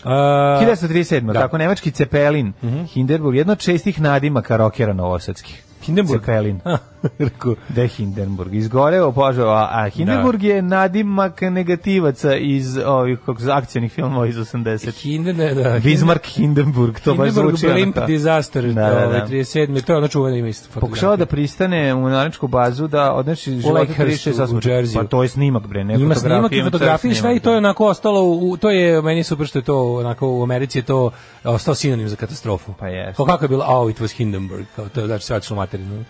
Uh, 1937. Da. Tako nemački Cepelin, mm -hmm. Hinderburg, jedno od čestih nadimaka rokera novosadskih. Kindenburg. Cirka Elin. rekao De Hindenburg izgoreo požar, a, a Hindenburg da. je nadimak negativaca iz ovih kako akcionih filmova iz 80. Hindenburg, da, da Bismarck Hindenburg, to baš zvuči. Hindenburg Blimp disaster, da, da, ovaj, da. 37. To je ono čuveno ime isto. Pokušao da pristane u Naračku bazu da odneši život kriše sa Pa to je snimak bre, ne Ima snimak i fotografije sve i to je da. onako ostalo u, to je meni super što je to onako u Americi je to ostao sinonim za katastrofu. Pa je. Kako je bilo, oh, it was Hindenburg, kao to znači svačno materinu.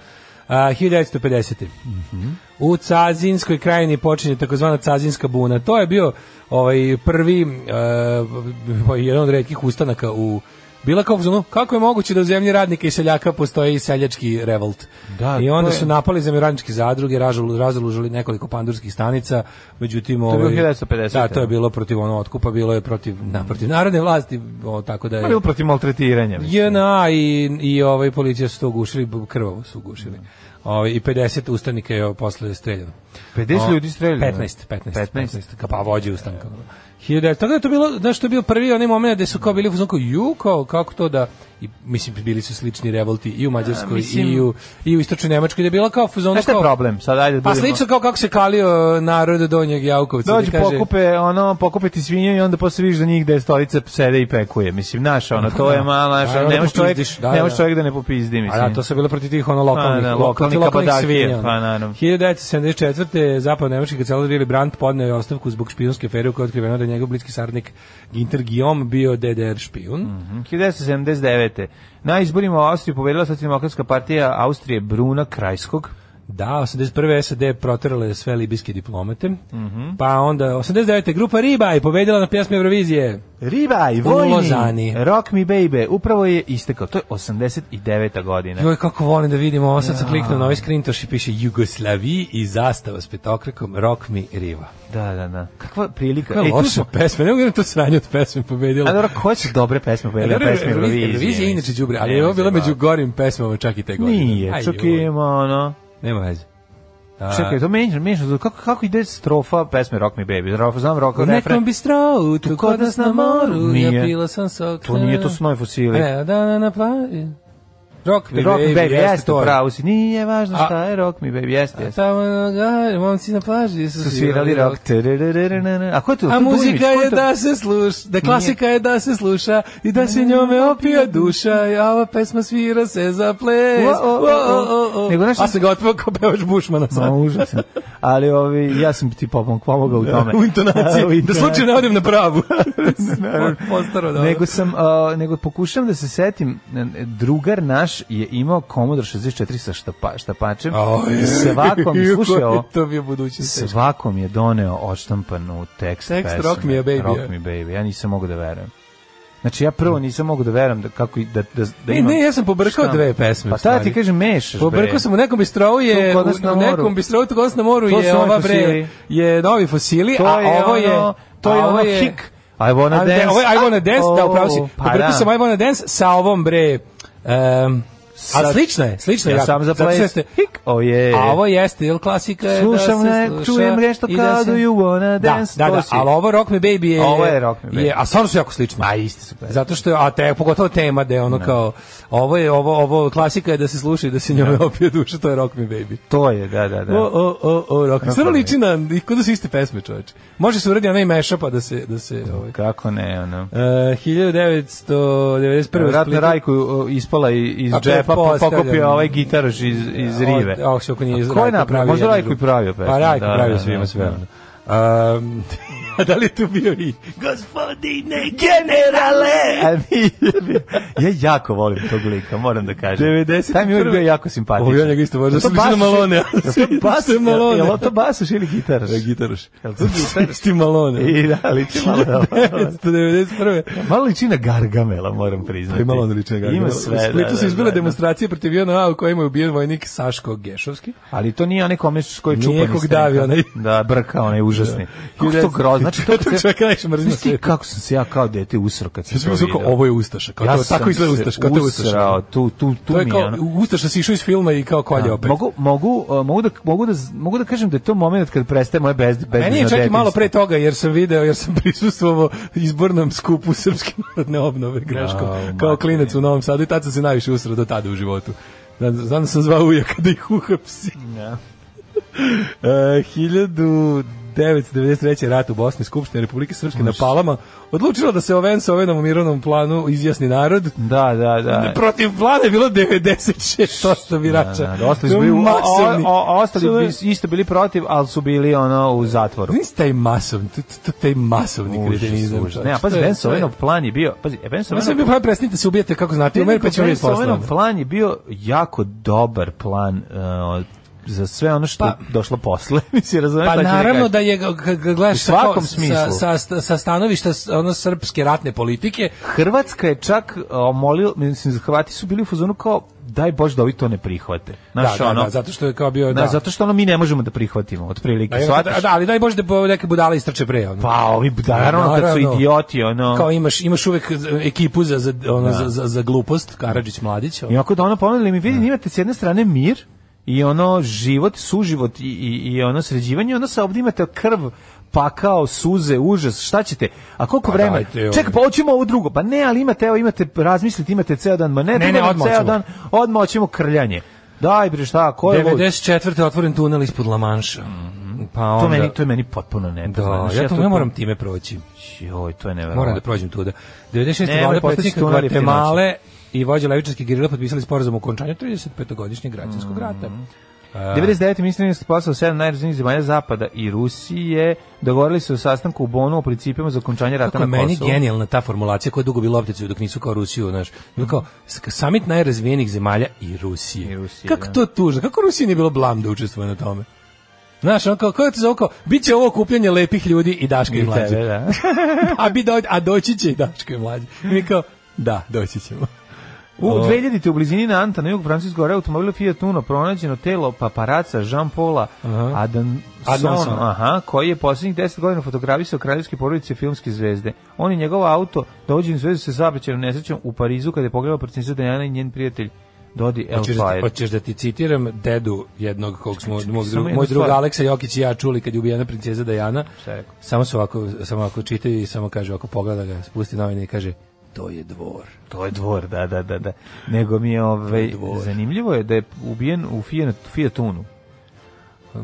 Uh, 1950. Mm -hmm. U Cazinskoj krajini počinje takozvana Cazinska buna. To je bio ovaj prvi uh, jedan od retkih ustanaka u bila kao zonu, kako je moguće da u zemlji radnika i seljaka postoji seljački revolt. Da, I onda je... su napali zemljoradničke zadruge, razlužili nekoliko pandurskih stanica, međutim... To je bilo 1950. Ovaj, da, to je da. bilo protiv ono otkupa, bilo je protiv, na, protiv narodne vlasti, o, tako da je... Bilo protiv maltretiranja. JNA i, i ovaj, policija su to ugušili, krvavo su ugušili. Ovaj i 50 ustanika je posle streljano. 50 o, ljudi streljano. 15, 15, 15, 15, 15 pa vođe ustanka. E, 1900, tako da je to bilo, znaš, to je bio prvi onaj moment gde su kao bili u ju, kao, kako to da, i, mislim, bili su slični revolti i u Mađarskoj, A, mislim... i u, i u Istočnoj Nemačkoj, da je bila kao fuzon. Šta je problem? Sad, ajde, da pa slično kao kako se kalio e, narod Donjeg Jaukovca. Dođu, da kaže... pokupe, ono, pokupe ti svinje i onda posle vidiš da njih stolica sede i pekuje. Mislim, naša, ono, to je mala, naša, da, nemoš čovjek, da, nemoš čovjek da, da ne popizdi, mislim. A da, to se bilo protiv tih, ono, lokalnih, da, lokalnih, lokalnih svinja. Pa, naravno. 1974. zapadno nemački kancelar Willy Brandt podneo je ostavku zbog špijunske afere u kojoj otkriveno da njegov bliski saradnik Ginter Guillaume bio DDR špijun. Mm -hmm. 1979. Na izborima u Austriji pobedila socijaldemokratska partija Austrije Bruna Krajskog. Da, 81. SAD proterale sve libijske diplomate. Mm -hmm. Pa onda 89. grupa Ribaj pobedila na pjesmi Eurovizije. Ribaj, vojni, Lozani. Rock Me Baby, upravo je istekao. To je 89. godina. Joj, kako volim da vidimo, ovo sad ja. sam kliknuo na ovaj skrintoš i piše Jugoslaviji i zastava s petokrakom Rock Me Riva. Da, da, da. Kakva prilika. Kakva e, loša smo... pesma, ne mogu da to sranje od pesme pobedila. A dobro, ko će dobre pesme pobedila? Pesme Eurovizije. Eurovizije inače džubre, ali je ovo bila među da- gorim pesmama čak i te godine. Nije, čak ima ono... Nema veze. A... Čekaj, to menja, menja, kako, kako ide strofa pesme Rock Me Baby? Rock, znam rock, refren. Nekom bi strovu, tu kod nas na moru, nije. ja pila sam sok. To nije, to su novi fosili. E, da, da, na plavi. Rock me rock baby, baby jeste, jeste to. Pravo si, nije važno a, šta je Rock me baby, jeste. jeste. A tamo ga, momci na plaži su, su svirali rock. A ko je to? A muzika je da se sluša, da klasika je da se sluša i da se njome opija duša, a ova pesma svira se za ples. Nego nešto... A se ga otvao kao pevač Bušmana sad. Ma, užasno. Ali ovi, ja sam ti pomogao u da, tome. u intonaciji, da slučajno ne odem na pravu. Postaro, da. Nego sam, nego pokušavam da se setim drugar naš Baš je imao Commodore 64 sa štapa, štapačem. Oh, i Svakom, slušaj ovo, to mi je budućnost. Svakom je doneo odštampanu tekst Tekst pesme, Rock Me a Baby. Rock Me Baby. Ja nisam mogao da verujem. Znači ja prvo nisam mogao da verujem da kako da da da ima. Ne, ne, ja sam pobrkao dve pesme. Pa tada ti kažem mešaš. Pobrkao sam u nekom bistrovu je u, u nekom bistrovu to na moru to je ova bre je novi fosili, to a je ovo je ono, to je ovo je hik. I wanna dance. I wanna dance, da upravo si. Pa pobrkao da. sam I wanna dance sa ovom bre Um, Sad, A slično je, slično je. Ja sam za play. Oh, yeah. A ovo jeste, jel klasika je da Slušam, da se ne, sluša, čujem nešto da kao do you wanna da, dance. Da, da, da, ali ovo Rock Me Baby je... Ovo je Rock Me Baby. Je, a stvarno su jako slično. A isti su. Baby. Zato što je, a te, pogotovo tema da je ono ne. kao, ovo je, ovo, ovo klasika je da se sluša i da se njome opije duša, to je Rock Me Baby. To je, da, da, da. O, o, o, o Rock Me. Stvarno liči na, kod da su iste pesme, čoveče. Može se uradi onaj meša da se... Da se ovaj. Kako ne, ono. E, uh, 1991. Vratno Rajku ispala iz džepa pa pokopio ovaj gitaraš iz, iz Rive. Oh, oh, ko je napravio? Možda Rajko i pravio pesmu. Pa Rajko da, pravio da, svima da, sve. Um, A da li je tu bio i gospodine generale? A mi, ja jako volim tog lika, moram da kažem. 90. Taj mi je bio jako simpatičan. Ovo je njega isto možda, da sam mislio malone. Bas, je da malone. Jel to basuš ili gitaraš? E, gitaraš. Jel to gitaraš? Ti malone. I da, liči malone. 1991. Malo liči na Gargamela, moram priznati. Pa malo liči na Gargamela. Ima sve, da, da, da, su izbile da. demonstracije protiv JNA u kojima je ubijen vojnik Saško Gešovski. Ali to nije onaj komeš koji čupa. Nije davi onaj. Da, brka onaj užasni. Kako to znači to kad se kraješ mrzim sve. kako sam se ja kao dete usro kad sam ja to ovo je ustaša, kao ja to, tako izgleda ustaša, kao to ustaša. Tu tu tu mi kao, ustaša se išao iz filma i kao kolje ja, da. opet. Mogu mogu e, mogu da mogu da mogu da kažem da je to momenat kad prestaje moje bez bez. Meni je čak i malo pre toga jer sam video, jer sam prisustvovao izbornom skupu srpske narodne obnove greškom no, kao klinac u Novom Sadu i tad sam se najviše usro do tada u životu. Znam da sam zvao ujaka da ih uhapsi. Ja. Uh, 1000 1993. rat u Bosni Skupštine Republike Srpske na Palama odlučila da se oven sa ovenom u mirovnom planu izjasni narod. Da, da, da. Protiv vlade je bilo 96% birača. Da, da, da. Ostali, bili, masovni. O, o, ostali bi isto bili protiv, ali su bili ono u zatvoru. Znaš taj masovni, taj masovni kretenizam. Ne, a pazi, Ben Sovenov plan je bio... Pazi, Ben Sovenov plan... plan prestanite se ubijete kako znate, Umer pa ćemo vidjeti poslan. Ben Sovenov plan je bio jako dobar plan uh, za sve ono što pa, došlo posle. Mislim, razumem, pa, pa da naravno da je, gledaš u svakom sa, smislu. Sa, sa, stanovišta ono, srpske ratne politike. Hrvatska je čak omolio e, mislim, Hrvati su bili u fazonu kao daj bož da ovi to ne prihvate. Znaš, da, da, ono, da, zato što je kao bio da. Ne, zato što ono mi ne možemo da prihvatimo otprilike. Da, da, da, ali daj bož da neke budale istrče pre ono. Pa ovi budale, da, naravno, kad su idioti, ono. Kao imaš imaš uvek ekipu za za ono, za, za, za, glupost, Karadžić Mladić. Ono. I ako da ono pomenuli mi vidi, imate s jedne strane mir, i ono život, suživot i, i, i ono sređivanje, ono sa ovdje imate krv pakao, suze, užas, šta ćete? A koliko pa vremena? Čekaj, pa hoćemo ovo drugo. Pa ne, ali imate, evo, imate, razmislite, imate ceo dan, ma ne, ne, ne odmah ceo dan, odmah hoćemo krljanje. Daj bre šta, ko je 94. otvoren tunel ispod Lamanša. Mm Pa onda... To meni to je meni potpuno ne. Da, ja, ja to ne moram time proći. Joj, to je neverovatno. Moram da prođem tuda. 96. vlada predsjednika Guatemala i vođe levičarskih gerila potpisali sporazum o okončanju 35-godišnjeg građanskog mm-hmm. rata. Mm -hmm. uh, 99. ministrinski posao 7 najrazumnijih zemalja Zapada i Rusije dogovorili su o sastanku u Bonu o principima za okončanje rata na Kosovu. Kako meni genijalna ta formulacija koja je dugo bila optica dok nisu kao Rusiju, znaš. Bilo kao samit najrazvijenih zemalja i Rusije. I Rusije Kako da. to tužno? Kako Rusiji nije bilo blam da učestvuje na tome? Znaš, on kao, kako ti zavukao, bit će ovo kupljanje lepih ljudi i daška i mlađe. Tebe, da. a, bi do, a doći će i daška i mlađe. Mi kao, da, doći ćemo. U 2000-te u blizini Nanta na jugu Francuske gore automobil Fiat Uno pronađeno telo paparaca Jean Paula Adan aha, koji je posljednjih 10 godina fotografisao kraljevske porodice filmske zvezde. On i njegov auto dođe u zvezdu sa saobraćajnom nesrećom u Parizu kada je pogledao princesa Dejana i njen prijatelj Dodi Elfire. Da hoćeš da ti citiram dedu jednog kog smo moj drug, moj drug Aleksa Jokić i ja čuli kad je ubijena princeza Dajana. Samo se ovako samo ovako čitaju i samo kaže ovako pogleda ga, spusti novine i kaže to je dvor. To je dvor, da, da, da. da. Nego mi je, ovaj, je zanimljivo je da je ubijen u Fiat, Fiat Unu.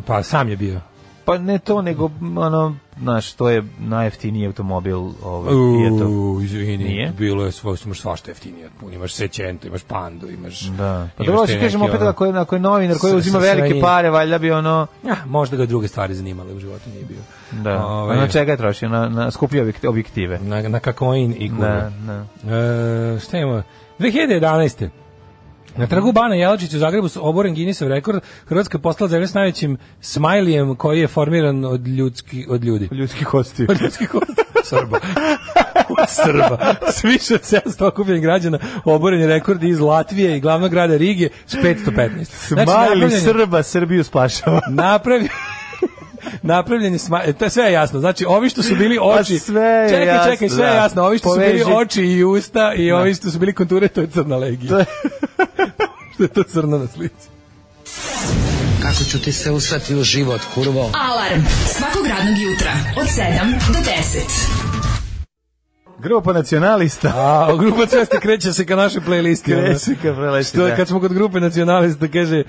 Pa sam je bio. Pa ne to, nego ono, znaš, to je najjeftiniji automobil ovaj, je to izvini, Nije? bilo je svoj, imaš svašta jeftinije. Imaš Sećento, imaš Pandu, imaš... Da. Pa dobro, se kažemo opet ako je, ako je novinar koji uzima velike pare, valjda bi ono... Ja, možda ga druge stvari zanimale u životu nije bio. Da. Ove, ovaj- na čega je trošio? Na, na skuplje objektive. Na, na kakoin i kuna. Da, da. E, šta imamo? 2011. Na trgu Bana Jelačić u Zagrebu su oboren Guinnessov rekord. Hrvatska je postala zemlja s najvećim smajlijem koji je formiran od, ljudski, od ljudi. Od ljudskih kosti. Od ljudskih kosti. Srba. Srba. S više od 700 okupljenih građana oboren je rekord iz Latvije i glavnog grada Rige s 515. Znači, Srba Srbiju spašava. napravio, napravljeni sma... E, to je sve jasno. Znači, ovi što su bili oči... sve čekaj, jasno, čekaj, sve je da. jasno. Ovi što Poveži. su bili oči i usta i da. ovi što su bili konture, to je crna legija. To je, što je to crno na slici. Kako ću ti se usrati u život, kurvo? Alarm svakog radnog jutra od 7 do 10. Grupa nacionalista. A, grupa ceste kreće se ka našoj playlisti. Kreće ka playlisti, Što, da. Kad smo kod grupe nacionalista, kaže,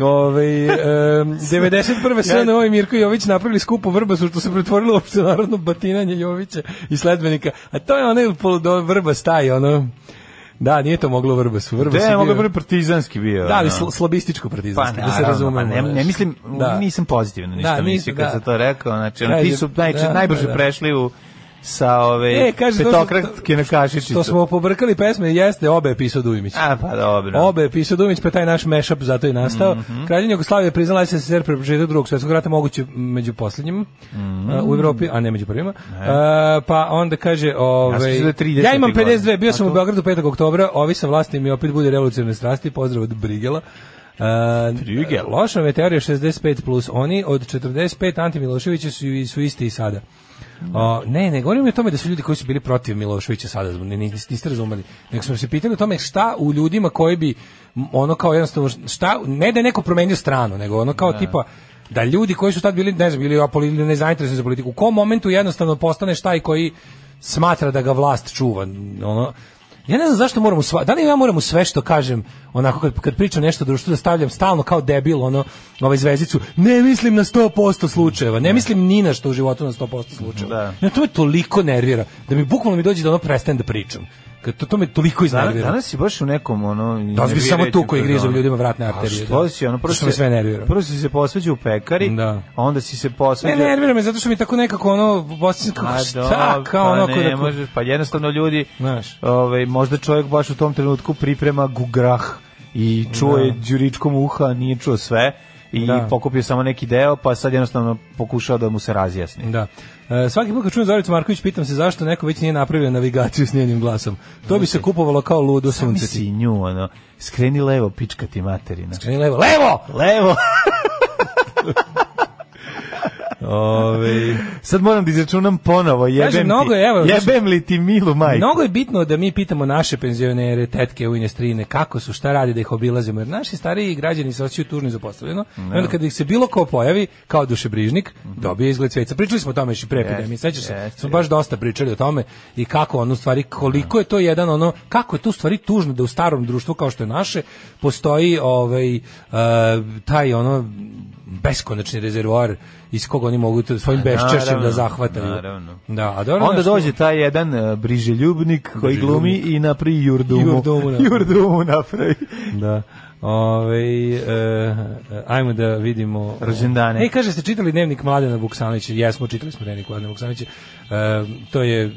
ovaj, um, 91. SNO i Mirko Jović napravili skupu vrbasu, što se pretvorilo uopšte narodno batinanje Jovića i sledbenika. A to je onaj vrba staje, ono... Da, nije to moglo Vrbasu. Vrbas da, je moglo bio partizanski bio. Da, ali sl slabističko partizanski, pa, da se razume. Pa, ne, ne, mislim, da. nisam pozitivno ništa da, nis, mislio kad da. sam to rekao. Znači, oni su naj, da, najbrže da, da. prešli u sa ove e, kaže, petokratke na kašičicu. To smo pobrkali pesme, jeste, obe pisao Dujmić. A, pa dobro. Obe pisao Dujmić, pa taj naš mashup zato je nastao. Mm -hmm. Kraljevina je priznala se sr pre drugog svjetskog rata moguće među poslednjim mm -hmm. uh, u Evropi, a ne među prvima. Uh, pa onda kaže, ove, ja, da ovaj, ja imam 52, bio sam u Beogradu 5. oktobra, ovi sa vlastnim i opet bude revolucionarne strasti, pozdrav od Brigela. Uh, loša meteorija 65 plus oni od 45 Anti Miloševića su, su isti i sada O, ne, ne govorim o tome da su ljudi koji su bili protiv Miloševića sada, ne, niste razumeli. Nego smo se pitali o tome šta u ljudima koji bi ono kao jednostavno šta ne da je neko promenio stranu, nego ono kao ne. Da. tipa da ljudi koji su tad bili ne znam ili nezainteresovani za politiku, u kom momentu jednostavno postane šta i koji smatra da ga vlast čuva. Ono, Ja ne znam zašto moram sva, da li ja moram sve što kažem, onako kad, kad pričam nešto društvu da stavljam stalno kao debil ono, ovaj zvezicu, ne mislim na 100% slučajeva, ne da. mislim ni na što u životu na 100% slučajeva. Da. Ja, to me toliko nervira da mi bukvalno mi dođe da ono prestanem da pričam. Kad to, to me toliko iznervira. Danas si baš u nekom ono Da bi samo tu koji grize ljudima vratne arterije. A što da. si ono prvo se sve nervira. Prvo si se posvađao u pekari, da. onda si se posvađao. Ne, nervira me zato što mi tako nekako ono bosanski kako šta, kao pa ono ne, kako... možeš, pa jednostavno ljudi, znaš, ovaj možda čovjek baš u tom trenutku priprema gugrah i čuje da. đuričkom uha, nije čuo sve i da. pokupio samo neki deo, pa sad jednostavno pokušao da mu se razjasni. Da. E, svaki put kad čujem Zoricu Marković, pitam se zašto neko već nije napravio navigaciju s njenim glasom. To bi se kupovalo kao ludo sunce. Sam si nju, ono, skreni levo, pička ti materina. Skreni levo, levo! Levo! Ove, sad moram da izračunam ponovo, jebem, Kaže, mnogo, ti, evo, jebem li ti milu majku. Mnogo je bitno da mi pitamo naše penzionere, tetke, unestrine, kako su, šta radi da ih obilazimo, jer naši stariji građani se osjećaju tužno i zapostavljeno, no. onda kada ih se bilo ko pojavi, kao dušebrižnik, mm -hmm. dobije izgled sveca. Pričali smo o tome još i pre epidemije, sećaš se, smo baš dosta pričali o tome i kako ono stvari, koliko je to jedan ono, kako je to stvari tužno da u starom društvu kao što je naše, postoji ovaj, uh, taj ono beskonačni rezervoar iz koga oni mogu to svojim pa beščešćem da zahvataju. Da, a dobro, Onda dođe taj jedan e, briželjubnik koji glumi i napravi jurdumu. Jurdumu napravi. Da. Jurdumu napravi. da. Ove, ovaj, e, ajmo da vidimo rođendane. E, kaže ste čitali dnevnik Mladena Vuksanovića. Jesmo, čitali smo dnevnik Mladena Vuksanovića. E, to je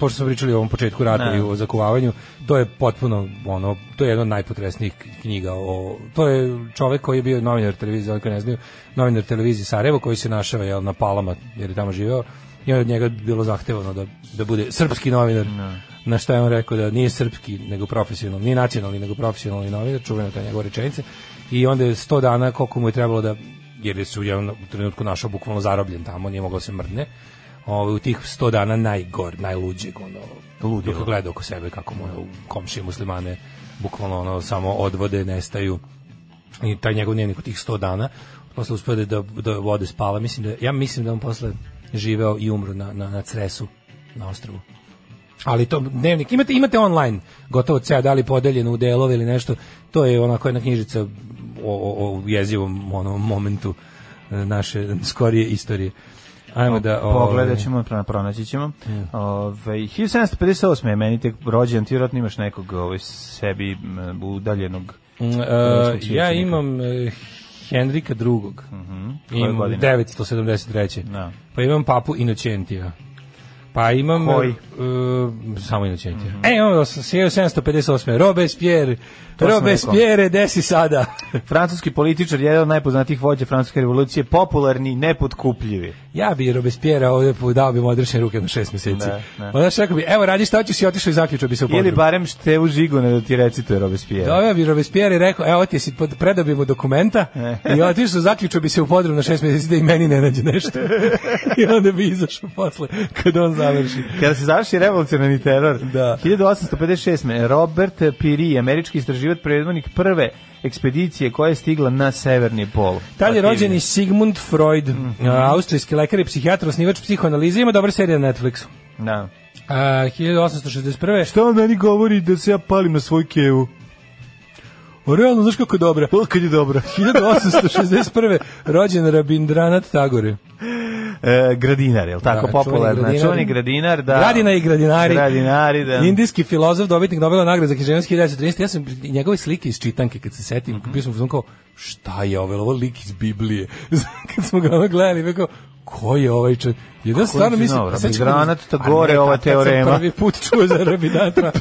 pošto smo pričali o ovom početku rata i o zakuvavanju, to je potpuno ono, to je jedna od najpotresnijih knjiga o, to je čovjek koji je bio novinar televizije, oni ne znaju, novinar televizije Sarajevo koji se našava jel, na Palama jer je tamo živeo i od njega bilo zahtevano da, da bude srpski novinar. Ne. Na šta je on rekao da nije srpski, nego profesionalni, nije nacionalni, nego profesionalni novinar, čuvena ta njegova rečenica. I onda je 100 dana koliko mu je trebalo da jer je su u jednom trenutku našao bukvalno zarobljen tamo, nije mogao da se mrdne ovaj, u tih 100 dana najgor, najluđeg, ono, Ludilo. dok gleda oko sebe kako mu ono, komšije muslimane bukvalno ono, samo odvode, nestaju i taj njegov dnevnik u tih 100 dana posle uspeo da, da, da vode spava, mislim da, ja mislim da on posle živeo i umro na, na, na Cresu na ostrovu ali to dnevnik imate imate online gotovo ceo dali podeljen u delove ili nešto to je onako jedna knjižica o, o, o jezivom onom momentu e, naše skorije istorije Ajmo da... Ove... Ovaj, pogledat ćemo, pronaći ćemo. Mm. Ove, 1758. je meni tek rođen, ti vjerojatno imaš nekog ove, ovaj, sebi udaljenog... Uh, ja imam e, Henrika II. Mm -hmm. Imam 973. No. Da. Pa imam papu Inocentija. Pa imam... Koji? Uh, samo Inocentija. Mm -hmm. E, imam 1758. Robespierre, Robespierre, desi sada. Francuski političar, jedan od najpoznatijih vođa Francuske revolucije, popularni, nepotkupljivi. Ja bi Robespierre ovde dao bi mu odrešene ruke na šest meseci. Ne, ne. Onda bi, evo radi šta hoćeš i otišao i zaključio bi se u podrugu. Ili barem u žigu ne da ti reci recituje Robespierre. Doveo bi Robespierre i rekao, evo ti si predao bi mu dokumenta i otišao zaključio bi se u podrum na šest meseci da i meni ne nađe nešto. I onda bi izašao posle, kada on završi. Kada se završi revolucionarni teror. Da. 1856. Robert Piri, američki istraživač život predvodnik prve ekspedicije koja je stigla na severni pol. Tad je rođen i Sigmund Freud, mm -hmm. austrijski lekar i psihijatar, osnivač psihoanalize, ima dobra serija na Netflixu. Da. A, 1861. Šta meni govori da se ja palim na svoj kevu? O, realno, znaš kako je dobra? O, je dobra. 1861. rođen Rabindranath Tagore. E, gradinar, je li tako da, popularna? Čuveni, čuveni gradinar, da. Gradina i gradinari. Gradinari, da. Indijski filozof, dobitnik Nobela nagrade za književnost 1930. Ja sam njegove slike iz čitanke, kad se setim, mm -hmm. bio sam kao, šta je ovo, ovo lik iz Biblije. kad smo ga ono gledali, kao, ko je ovaj čovjek? Jedan stvarno mislim, znači granat ta gore ova teorema. Prvi put čuo za Rabinatra.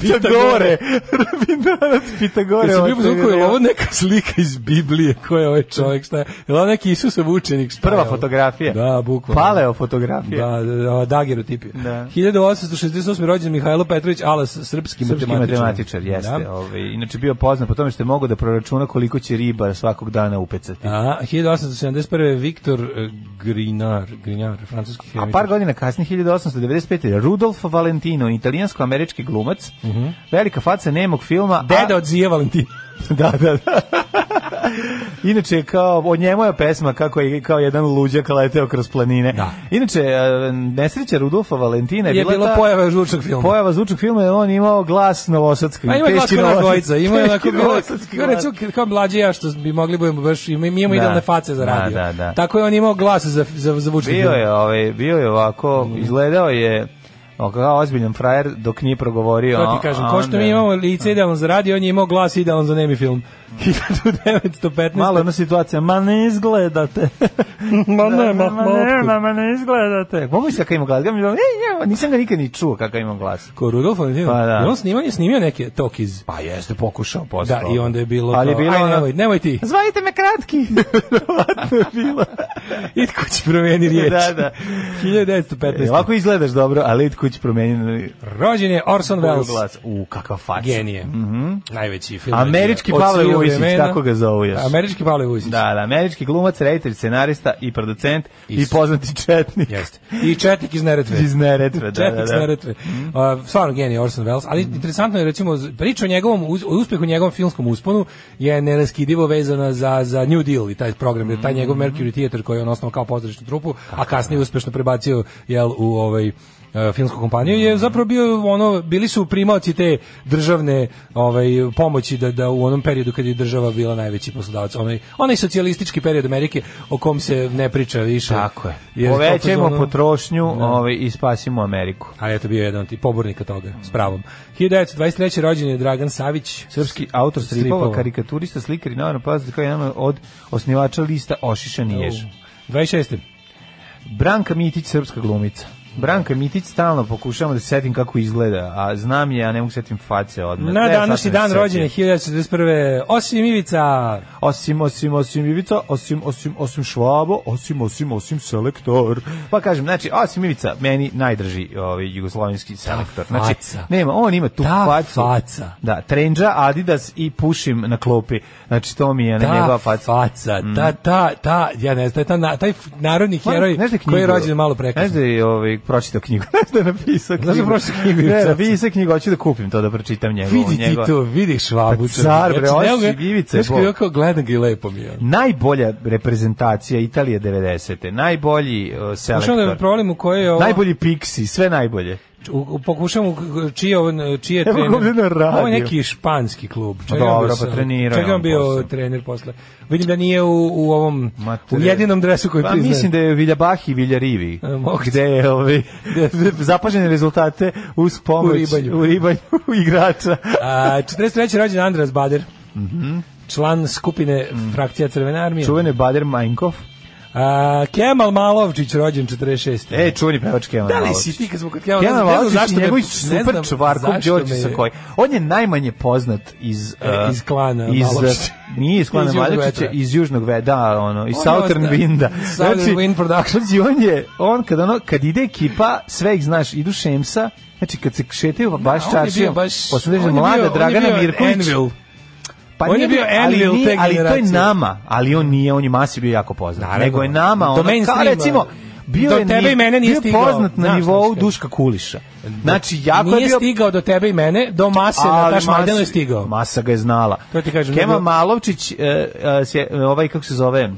Pitagore. Rabinat Pitagore. Jesi bio zvuk je ovo neka slika iz Biblije ko je ovaj čovjek šta je? Je li neki Isusov učenik? Šta Prva fotografija. Da, bukvalno. Paleo fotografija. Da, da, dagerotipija. Da. 1868. Da. rođen Mihajlo Petrović Alas, srpski, srpski matematičar. matematičar da. jeste, da. ovaj. Inače bio poznat po tome što je mogao da proračuna koliko će riba svakog dana upecati. A, 1871. Viktor eh, Grinar, Grinar, francuski hemičar. A par godina kasnije 1895. Rudolf Valentino, italijansko-američki glumac, uh mhm. -huh. velika faca nemog filma. Deda a... od Zije Valentino. da, da, da. Inače, kao, o njemu je pesma kako je kao jedan luđak leteo kroz planine. Da. Inače, e, nesreća Rudolfa Valentina je, je bila, ta, pojava zvučnog filma. Pojava zvučnog filma je on imao glas novosadski. Pa ima glas kao ima je onako bilo, kao recimo, kao mlađi ja što bi mogli budemo baš, ima, mi imamo da. idealne face za da, radio. Da, da, da. Tako je on imao glas za, za, za zvučni bio film. Je, ovaj, bio je ovako, mm. izgledao je o, kao ozbiljan frajer dok nije progovorio. To ti kažem, ko što mi imamo lice idealno za radio, on je imao glas idealan za nemi film. 1915. Malo ona situacija, ma ne izgledate. ma ne, da, ma, ma, ne, ma, ma ne izgledate. E, mogu se kakav ima glas? E, ja nisam ga nikad ni čuo kakav ima glas. Ko Rudolf, on pa, da. on snimanje snimio neke iz... Pa jeste, pokušao posle. Da, i onda je bilo Ali je bilo aj, nemoj, nemoj ti. Zvajte me kratki. Verovatno je bilo. Itko će promeni riječ. da, da. 1915. E, ovako izgledaš dobro, ali Itko će promeni Rođen je Orson Welles. U, kakav fac. Genije. Mm -hmm. Najveći film. Američki Pavle Vujsić, vremena, tako ga zovu još. Američki Pavle Vujsić. Da, da, američki glumac, reditelj, scenarista i producent i, i poznati četnik. Jeste. I četnik iz Neretve. iz Neretve, da, četnik da, da. iz Neretve. Mm. Uh, stvarno genije Orson Welles, ali mm. interesantno je recimo priča o njegovom uz, o uspehu njegovom filmskom usponu je neraskidivo vezana za za New Deal i taj program, mm. taj njegov mhm. Mercury Theater koji je on osnovao kao pozorišnu trupu, a kasnije uspešno prebacio jel u ovaj E, filmsku kompaniju je zapravo bio ono bili su primaoci te državne ovaj pomoći da da u onom periodu kad je država bila najveći poslodavac onaj onaj socijalistički period Amerike o kom se ne priča više tako je povećajmo ono, potrošnju da. ovaj i spasimo Ameriku a to bio jedan od pobornika toga s pravom 1923 rođen je Dragan Savić srpski autor stripova, stripova. karikaturista slikar i naravno pa kao je jedan od osnivača lista Ošišan jež 26. Branka Mitić, srpska glumica. Branka Mitić stalno pokušavam da setim kako izgleda, a znam je, a ne mogu setim face odmah. Na e, današnji dan rođene 1941. Osim Ivica. Osim, osim, osim Ivica, osim, osim, osim Švabo, osim, osim, osim selektor. Pa kažem, znači, osim Ivica, meni najdrži ovaj, jugoslovenski selektor. Znači, nema, on ima tu Ta facu. faca. Da, trenđa, Adidas i pušim na klopi. Znači, to mi je na njegova faca. faca. Mm. Ta, ta, ta, ja ne znam, taj, taj narodni heroj koji je rođen malo prekasno. Znaš da je da ovaj, pročitao knjigu. Da znaš da je napisao knjigu. Znaš da je pročitao knjigu. Ne, napisao da knjigu, hoću da kupim to, da pročitam njegovu. Vidi ti njegov... to, vidi švabuca. Pa car, bre, znači, oči, ivice. Znaš kada kao gledam ga lepo mi je. Najbolja reprezentacija Italije 90. Najbolji uh, selektor. Možemo da problem u kojoj je ovo... Najbolji piksi, sve najbolje u, pokušam čije čije Evo trener. Ovo je neki španski klub. Pa čega Dobro, pa trenirao. Čega on bio posle. trener posle. Vidim da nije u, u ovom Mater... u jedinom dresu koji pa, priznaje. mislim da je Viljabahi i Viljarivi. E, gde je ovi ovaj, zapažene rezultate uz pomoć u ribanju, u ribanju igrača. A 43. rođen Andras Bader. Mhm. Mm član skupine mm. frakcija Crvene armije. Čuveni Bader Mainkov. A, Kemal Malovčić, rođen 46. E, čuveni pevač Kemal Da li si ti kad smo kod Kemal, Kemal Malovčić? Kemal zašto njegov super čvarkov Đorđe Sakoj. On je najmanje poznat iz... Uh, iz klana iz, Malovčića. Nije iz klana Malovčića, iz Južnog Veda, ono, iz on Southern Winda. Southern znači, Wind Productions. Znači, on je, on, kad, ono, kad ide ekipa, sve ih znaš, idu Šemsa, Znači kad se šetaju pa da, baš čaršijom, baš... Pa mlada Dragana Mirković. Pa on je bio Elil ali, nije, ali to je nama, ali on nije, on je masi bio jako poznat. Naravno. Nego je nama, ono, kao recimo, bio do je tebe i mene nije bio stigao. poznat na Znaš, nivou Duška Kuliša. Znači, jako nije je bio... stigao do tebe i mene, do Mase na da Taš Majdano je stigao. Masa ga je znala. To ti kažem. Kema nego... Malovčić, uh, uh, ovaj, kako se zove,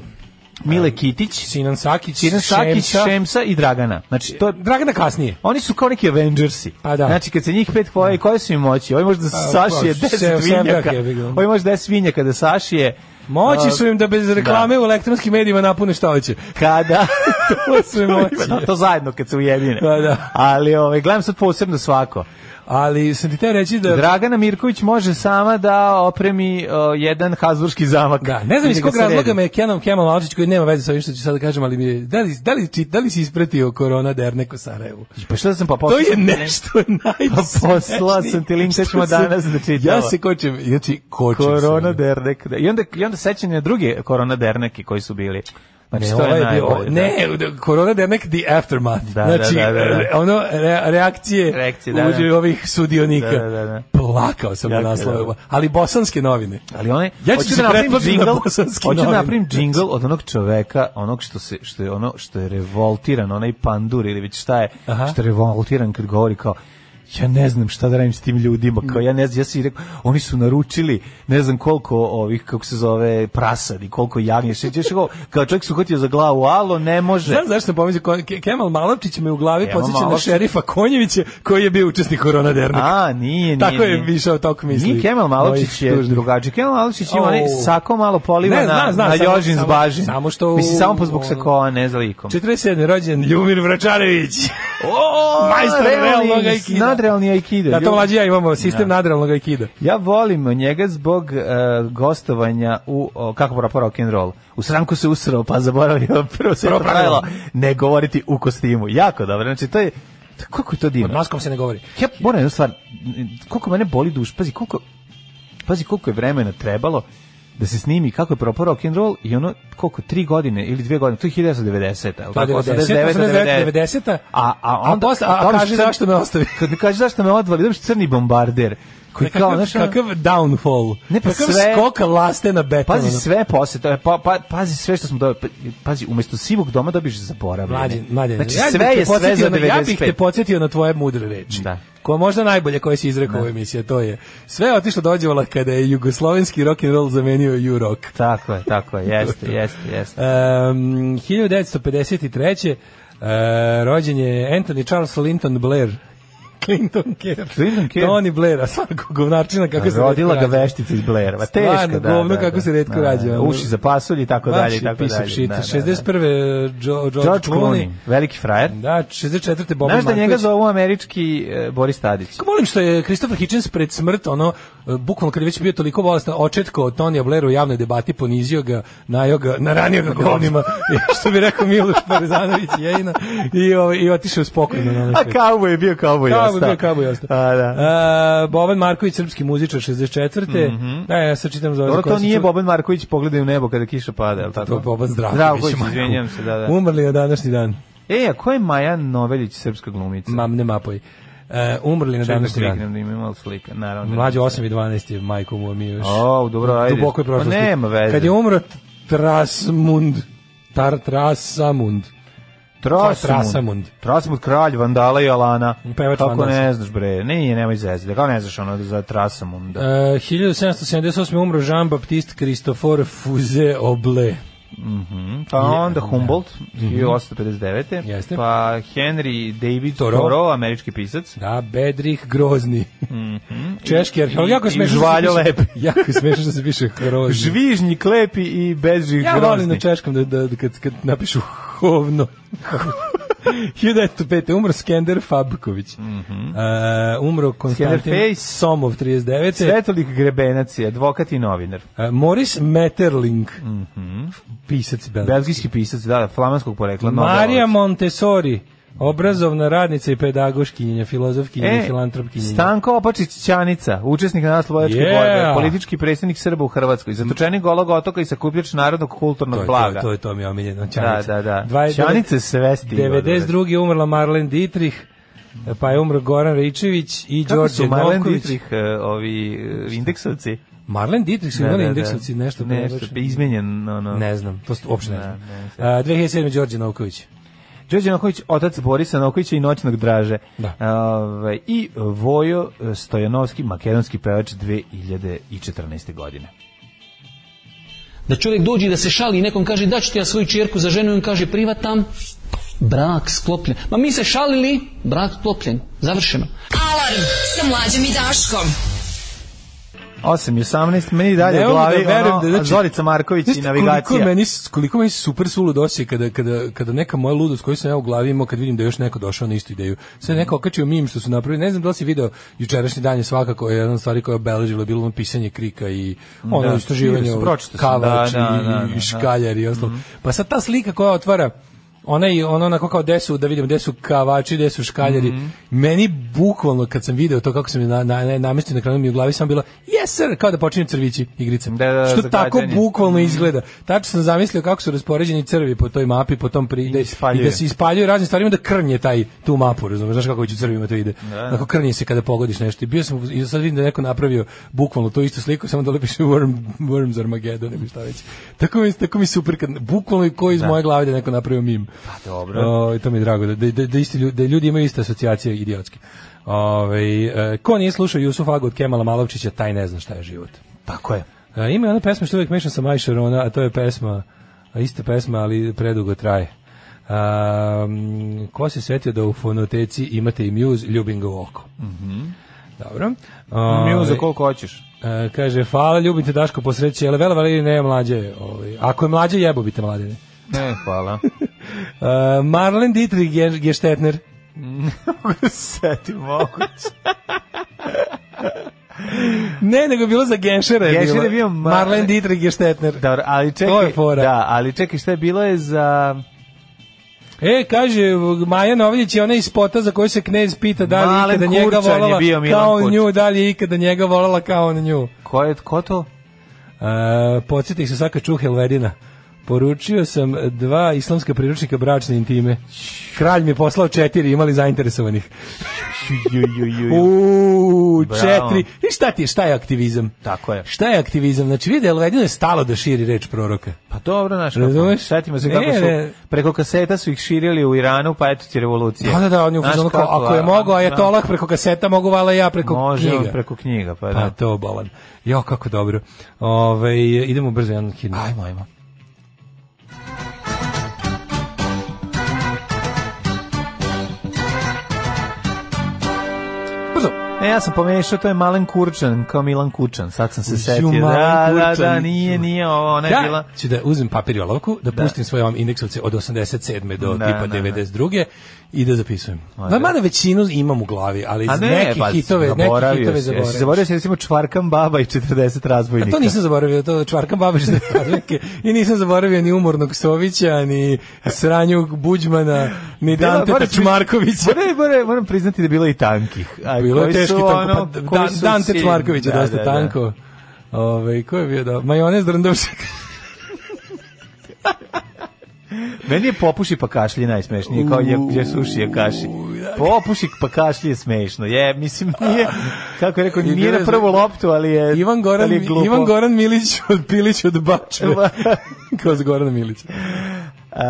Mile Kitić, Sinan Sakić, Sinan Sakić, Šemsa, Šemsa i Dragana. Znači to Dragana kasnije. Oni su kao neki Avengersi. Pa da. Znači kad se njih pet pojavi, da. koje su im moći, ovi možda pa, pa, sašije 10 svinjaka. Ovi možda 10 svinjaka da sašije. Moći su im da bez da. reklame da. u elektronskim medijima napune šta hoće. Kada? to su im moći. to zajedno kad se ujedine. Da, da. Ali ovaj gledam sad posebno svako. Ali sam ti te reći da... Dragana Mirković može sama da opremi o, jedan hazurski zamak. Da, ne znam iz da kog razloga me Kenan Kemal Alčić koji nema veze sa ovim što ću sada kažem, ali mi, da, li, da, li, da, li, da li si ispratio korona derneko Sarajevu? Pa šta sam pa posla... To je nešto najsmešnije. Pa posla sam ti link, pa ćemo danas da čitava. Ja se kočem, ja ti korona se. Korona dernek. I onda, i onda sećam na druge korona derneke koji su bili. Pa ne, ovaj je bio, da. ne, korona da je nek the aftermath. Da, da, znači, da, da, da. ono, re, reakcije, reakcije da, uđe da. ovih sudionika. Da, da, da, da. Plakao sam na naslove, ali bosanske novine. Ali one, ja ću se da napravim džingl, hoću da napravim znači- džingl od onog čoveka, onog što, se, što, je, ono, što je revoltiran, onaj pandur ili već šta je, Aha. što je revoltiran kad govori kao, ja ne znam šta da radim s tim ljudima, kao ja ne znam, ja si rekao, oni su naručili ne znam koliko ovih, kako se zove, prasadi, koliko jagnje, šećeš kao, kao čovjek su hotio za glavu, alo, ne može. Znam zašto sam pomislio, Kemal Malavčić me u glavi podsjeća na šerifa Konjevića, koji je bio učesnik korona dernika. A, nije, nije. Tako nije, je više tako misli. Nije Kemal Malavčić je drugačiji. Kemal Malavčić ima onaj sako malo poliva ne, zna, zna, na, na Jožin zbaži. zbažin. Samo što... Mislim, samo zbog sakova, ne za likom. 47. rođen Ljumir Vračarević. o, majstor realnog nadrealni aikido. Da, to mlađi ja imamo da. sistem nadrealnog aikido. Ja volim njega zbog uh, gostovanja u, uh, kako mora pora rock roll. U sranku se usrao, pa zaboravio prvo se pravilo ne govoriti u kostimu. Jako dobro, znači to je kako je to divno. Pod maskom se ne govori. Ja moram jednu stvar, koliko mene boli duš, pazi koliko, pazi koliko je vremena trebalo da se snimi kako je propao rock and roll i ono koliko 3 godine ili 2 godine to je 1990 al tako 89 90 a a onda a, posle, a, a, kaže zašto me ostavi kad mi kaže zašto me odvali da crni bombarder koji kakav, kao znaš kakav downfall ne pa sve skok laste na beton pazi sve posle to pa, pa, pazi sve što smo dobili pa- pazi umesto sivog doma dobiš zaboravljene mlađe mlađe znači ja sve je sve za 95 ja bih te podsetio na tvoje mudre reči da koja možda najbolje koje si izrekao u da. emisiji, to je sve otišlo dođevala kada je jugoslovenski rock and roll zamenio ju rock. Tako je, tako je, jeste, jeste, jeste. Um, 1953. Uh, rođen je Anthony Charles Linton Blair. Clinton Kerr. Clinton Kerr. Tony Blair, a svakog govnačina kako se Rodila ga veštica iz Blaira. Teško, da. govno da, kako da, se retko da, da, rađa. Da. Uši za pasulj i tako Maš dalje i tako dalje. Da, 61. Da, uh, George, George Clooney. Veliki frajer. Da, 64. Bob Marković. Znaš da njega zovu američki uh, Boris Tadić. Kako molim što je Christopher Hitchens pred smrt ono bukvalno kad je već bio toliko bolestan, očetko Tonija Blaira u javnoj debati, ponizio ga, najio ga, naranio ga govnima, što bi rekao Miloš Parizanović Jejina, i, o, ovaj, i otišao spokojno. Na A Cowboy je bio Cowboy Josta. Cowboy je bio Cowboy Josta. A, da. A, Boban Marković, srpski muzičar, 64. Mm -hmm. E, ja sad čitam za Dobro, to nije Boban Marković, pogledaj u nebo kada kiša pada, je li tako? To je Boban Zdravković. Zdravković, izvinjam se, da, da. Umrli je današnji dan. E, a ko je Maja Novelić, srpska glumica? Mam, nema mapoj uh, umrli na današnji dan. Čekaj da ima malo slika, naravno. Mlađe 8 i 12 je majko mu mi još. O, dobro, ajde. Duboko je prošlosti. Pa nema veze. Kad je umro Trasmund, Tar Trasamund. Trasamund. Trasamund Trasamund, kralj Vandala i Alana. Pevač Kako Vandalsa. ne znaš bre? Nije, nemoj zezati. Da Kako ne znaš ono za Trasamund? Uh, 1778. umro Jean-Baptiste Christopher Fuze Oble. Mhm. Pa onda da. Humboldt 1859. Mhm. Jeste. Pa Henry David Thoreau, Thoreau američki pisac. Da, Bedrih Grozni. Mhm. Češki arheolog. Jako smešno. Žvaljo lepi. Jako smešno što se piše Grozni. Žvižni, klepi i Bedrih Grozni. Ja volim na češkom da, da, da kad, kad napišu hovno. 1905. umro Skender Fabković. Mm -hmm. uh, umro Konstantin Face, Somov 39. Svetolik Grebenac je advokat i novinar. Uh, Moris Metterling. Mm -hmm. Pisac belgijski. Belgijski pisac, da, flamanskog porekla. Marija Montessori. Obrazovna radnica i pedagoškinja, filozofkinja e, i filantropkinja. Stanko Opačić Ćanica, učesnik na slobodačke yeah. borbe, politički predstavnik Srba u Hrvatskoj, zatočenik Golog otoka i sakupljač narodnog kulturnog blaga. To je, to, je, to mi je omiljeno, Ćanica. Da, da, da. Dva, Ćanice sve 92. je umrla Marlene Dietrich, pa je umro Goran Ričević i Đorđe Novković. Kako su Marlene Dietrich e, ovi e, indeksovci? Marlen Dietrich su da, imali da, da. indeksovci nešto. Nešto, izmenjen. No, no. Ne znam, to uopšte ne znam. Ne, ne, ne. Uh, 2007. Đorđe Novković. Đorđe Noković, otac Borisa Nokovića i Noćnog draže. Da. Ove, I Vojo Stojanovski, makedonski pevač 2014. godine. Da čovjek dođe da se šali i nekom kaže da ću ti ja svoju čerku za ženu i on kaže privatam, brak sklopljen. Ma mi se šalili, brak sklopljen, završeno. Alarm sa mlađom i Daškom. 8 i 18, meni dalje u da glavi da verujem, ono, da, znači, Zorica Marković i navigacija. Koliko meni, koliko meni super su ludosje kada, kada, kada neka moja ludost koju sam ja u glavi imao kad vidim da je još neko došao na istu ideju. Sve neko okačio mim što su napravili. Ne znam da li si video jučerašnji dan je svakako je jedna stvari koja je obeležila bilo ono pisanje krika i ono da, istraživanje kavač da, da, da, i, i da, da. škaljar i ostalo. Mm -hmm. Pa sad ta slika koja otvara ona i ono onako kao desu da vidimo desu kavači, gde su škaljeri. Mm -hmm. Meni bukvalno kad sam video to kako se mi na na, na namestio na kraju mi u glavi sam bila, yes sir kao da počinju crvići igrice. Da, da, da Što tako bukvalno mhm. izgleda. Tačno sam zamislio kako su raspoređeni crvi po toj mapi, po tom pri I, i da se ispaljuju raznim stvarima da krnje taj tu mapu, razumeš, znaš kako će u crvima to ide. Da. Tako da. krnje se kada pogodiš nešto. I bio sam i sad vidim da neko napravio bukvalno to istu sliku, samo da lepiše Worm Worms Armageddon ili šta već. Tako mi tako mi super kad bukvalno i ko iz da. moje glave da neko napravio mim. Pa dobro. O, to mi je drago, da, da, da, isti ljudi, da ljudi imaju iste asocijacije idiotske. Ove, e, ko nije slušao Jusuf Agu od Kemala Malovčića, taj ne zna šta je život. Tako je. E, ima ona pesma što uvijek mešam sa Maj Šarona, a to je pesma, ista pesma, ali predugo traje. Um, ko se setio da u fonoteci imate i Muse, ljubim ga u oko. Mm -hmm. Dobro. Um, Muse, koliko hoćeš? Uh, kaže, hvala, ljubim te Daško po sreći, ali vela, vela, ne mlađe. Ovaj. Ako je mlađe, jebo bite mladine. Ne, hvala. Uh, Marlen Dietrich Geštetner. Mogu da se setim, moguće. ne, nego bilo za Genšera je Genšer je bio Mar... Marlen Dietrich Geštetner. Dobro, ali čekaj, to je fora. Da, ali čekaj, šta je bilo je za... E, kaže, Maja Nović je ona iz spota za koju se knez pita da li Malen ikada njega volala bio kao on nju, da li je ikada njega volala kao on nju. Ko je, ko to? Uh, podsjetih se svaka čuh Helvedina. Poručio sam dva islamska priručnika bračne intime. Kralj mi je poslao četiri, imali zainteresovanih. Uuu, četiri. I šta ti je, šta je aktivizam? Tako je. Šta je aktivizam? Znači, vidi, Elvedino je stalo da širi reč proroka. Pa dobro, znaš, setimo se kako su, preko kaseta su ih širili u Iranu, pa eto ti revolucija. Pa da, da, da, on je ufuzano, ako je mogao, a je da. tolak preko kaseta, mogu vala ja preko Može knjiga. Može preko knjiga, pa, pa da. Pa to bolan. Jo, kako dobro. Ove, ovaj, idemo brzo, jedan kino. Ajmo, ajmo. Ne, ja sam pomešao, to je Malen Kurčan, kao Milan Kučan. Sad sam se setio. Da, da, da, nije, nije ovo, ona je da, bila. ću da uzmem papir i olovku, da, da. pustim svoje indeksovice od 87. do da, tipa 92. Da, da i da zapisujem. Ma, mada većinu imam u glavi, ali iz ne, neke pa, hitove, neke hitove e, zaboravio. Si zaboravio si recimo Čvarkam baba i 40 razbojnika. A to nisam zaboravio, to Čvarkam baba i 40 razbojnika. I nisam zaboravio ni umornog Sovića, ni Sranjog Buđmana, ni bila, Dante Tačmarkovića. Moram, moram, moram priznati da je bilo i tankih. A, bilo je teški tanko, pa, da, Dante Tačmarković je da, dosta da, da. tanko. Ove, ovaj, ko je bio da? Majonez Drndovšek. Meni je popuši pa kašlji najsmešnije, kao je, je suši kaši. Popuši pa kašlje je smešno. Je, mislim, nije, kako je rekao, nije na prvu loptu, ali je Ivan Goran, ali je Ivan Goran Milić od Pilić od Bačve. kao Goran Milić. Uh,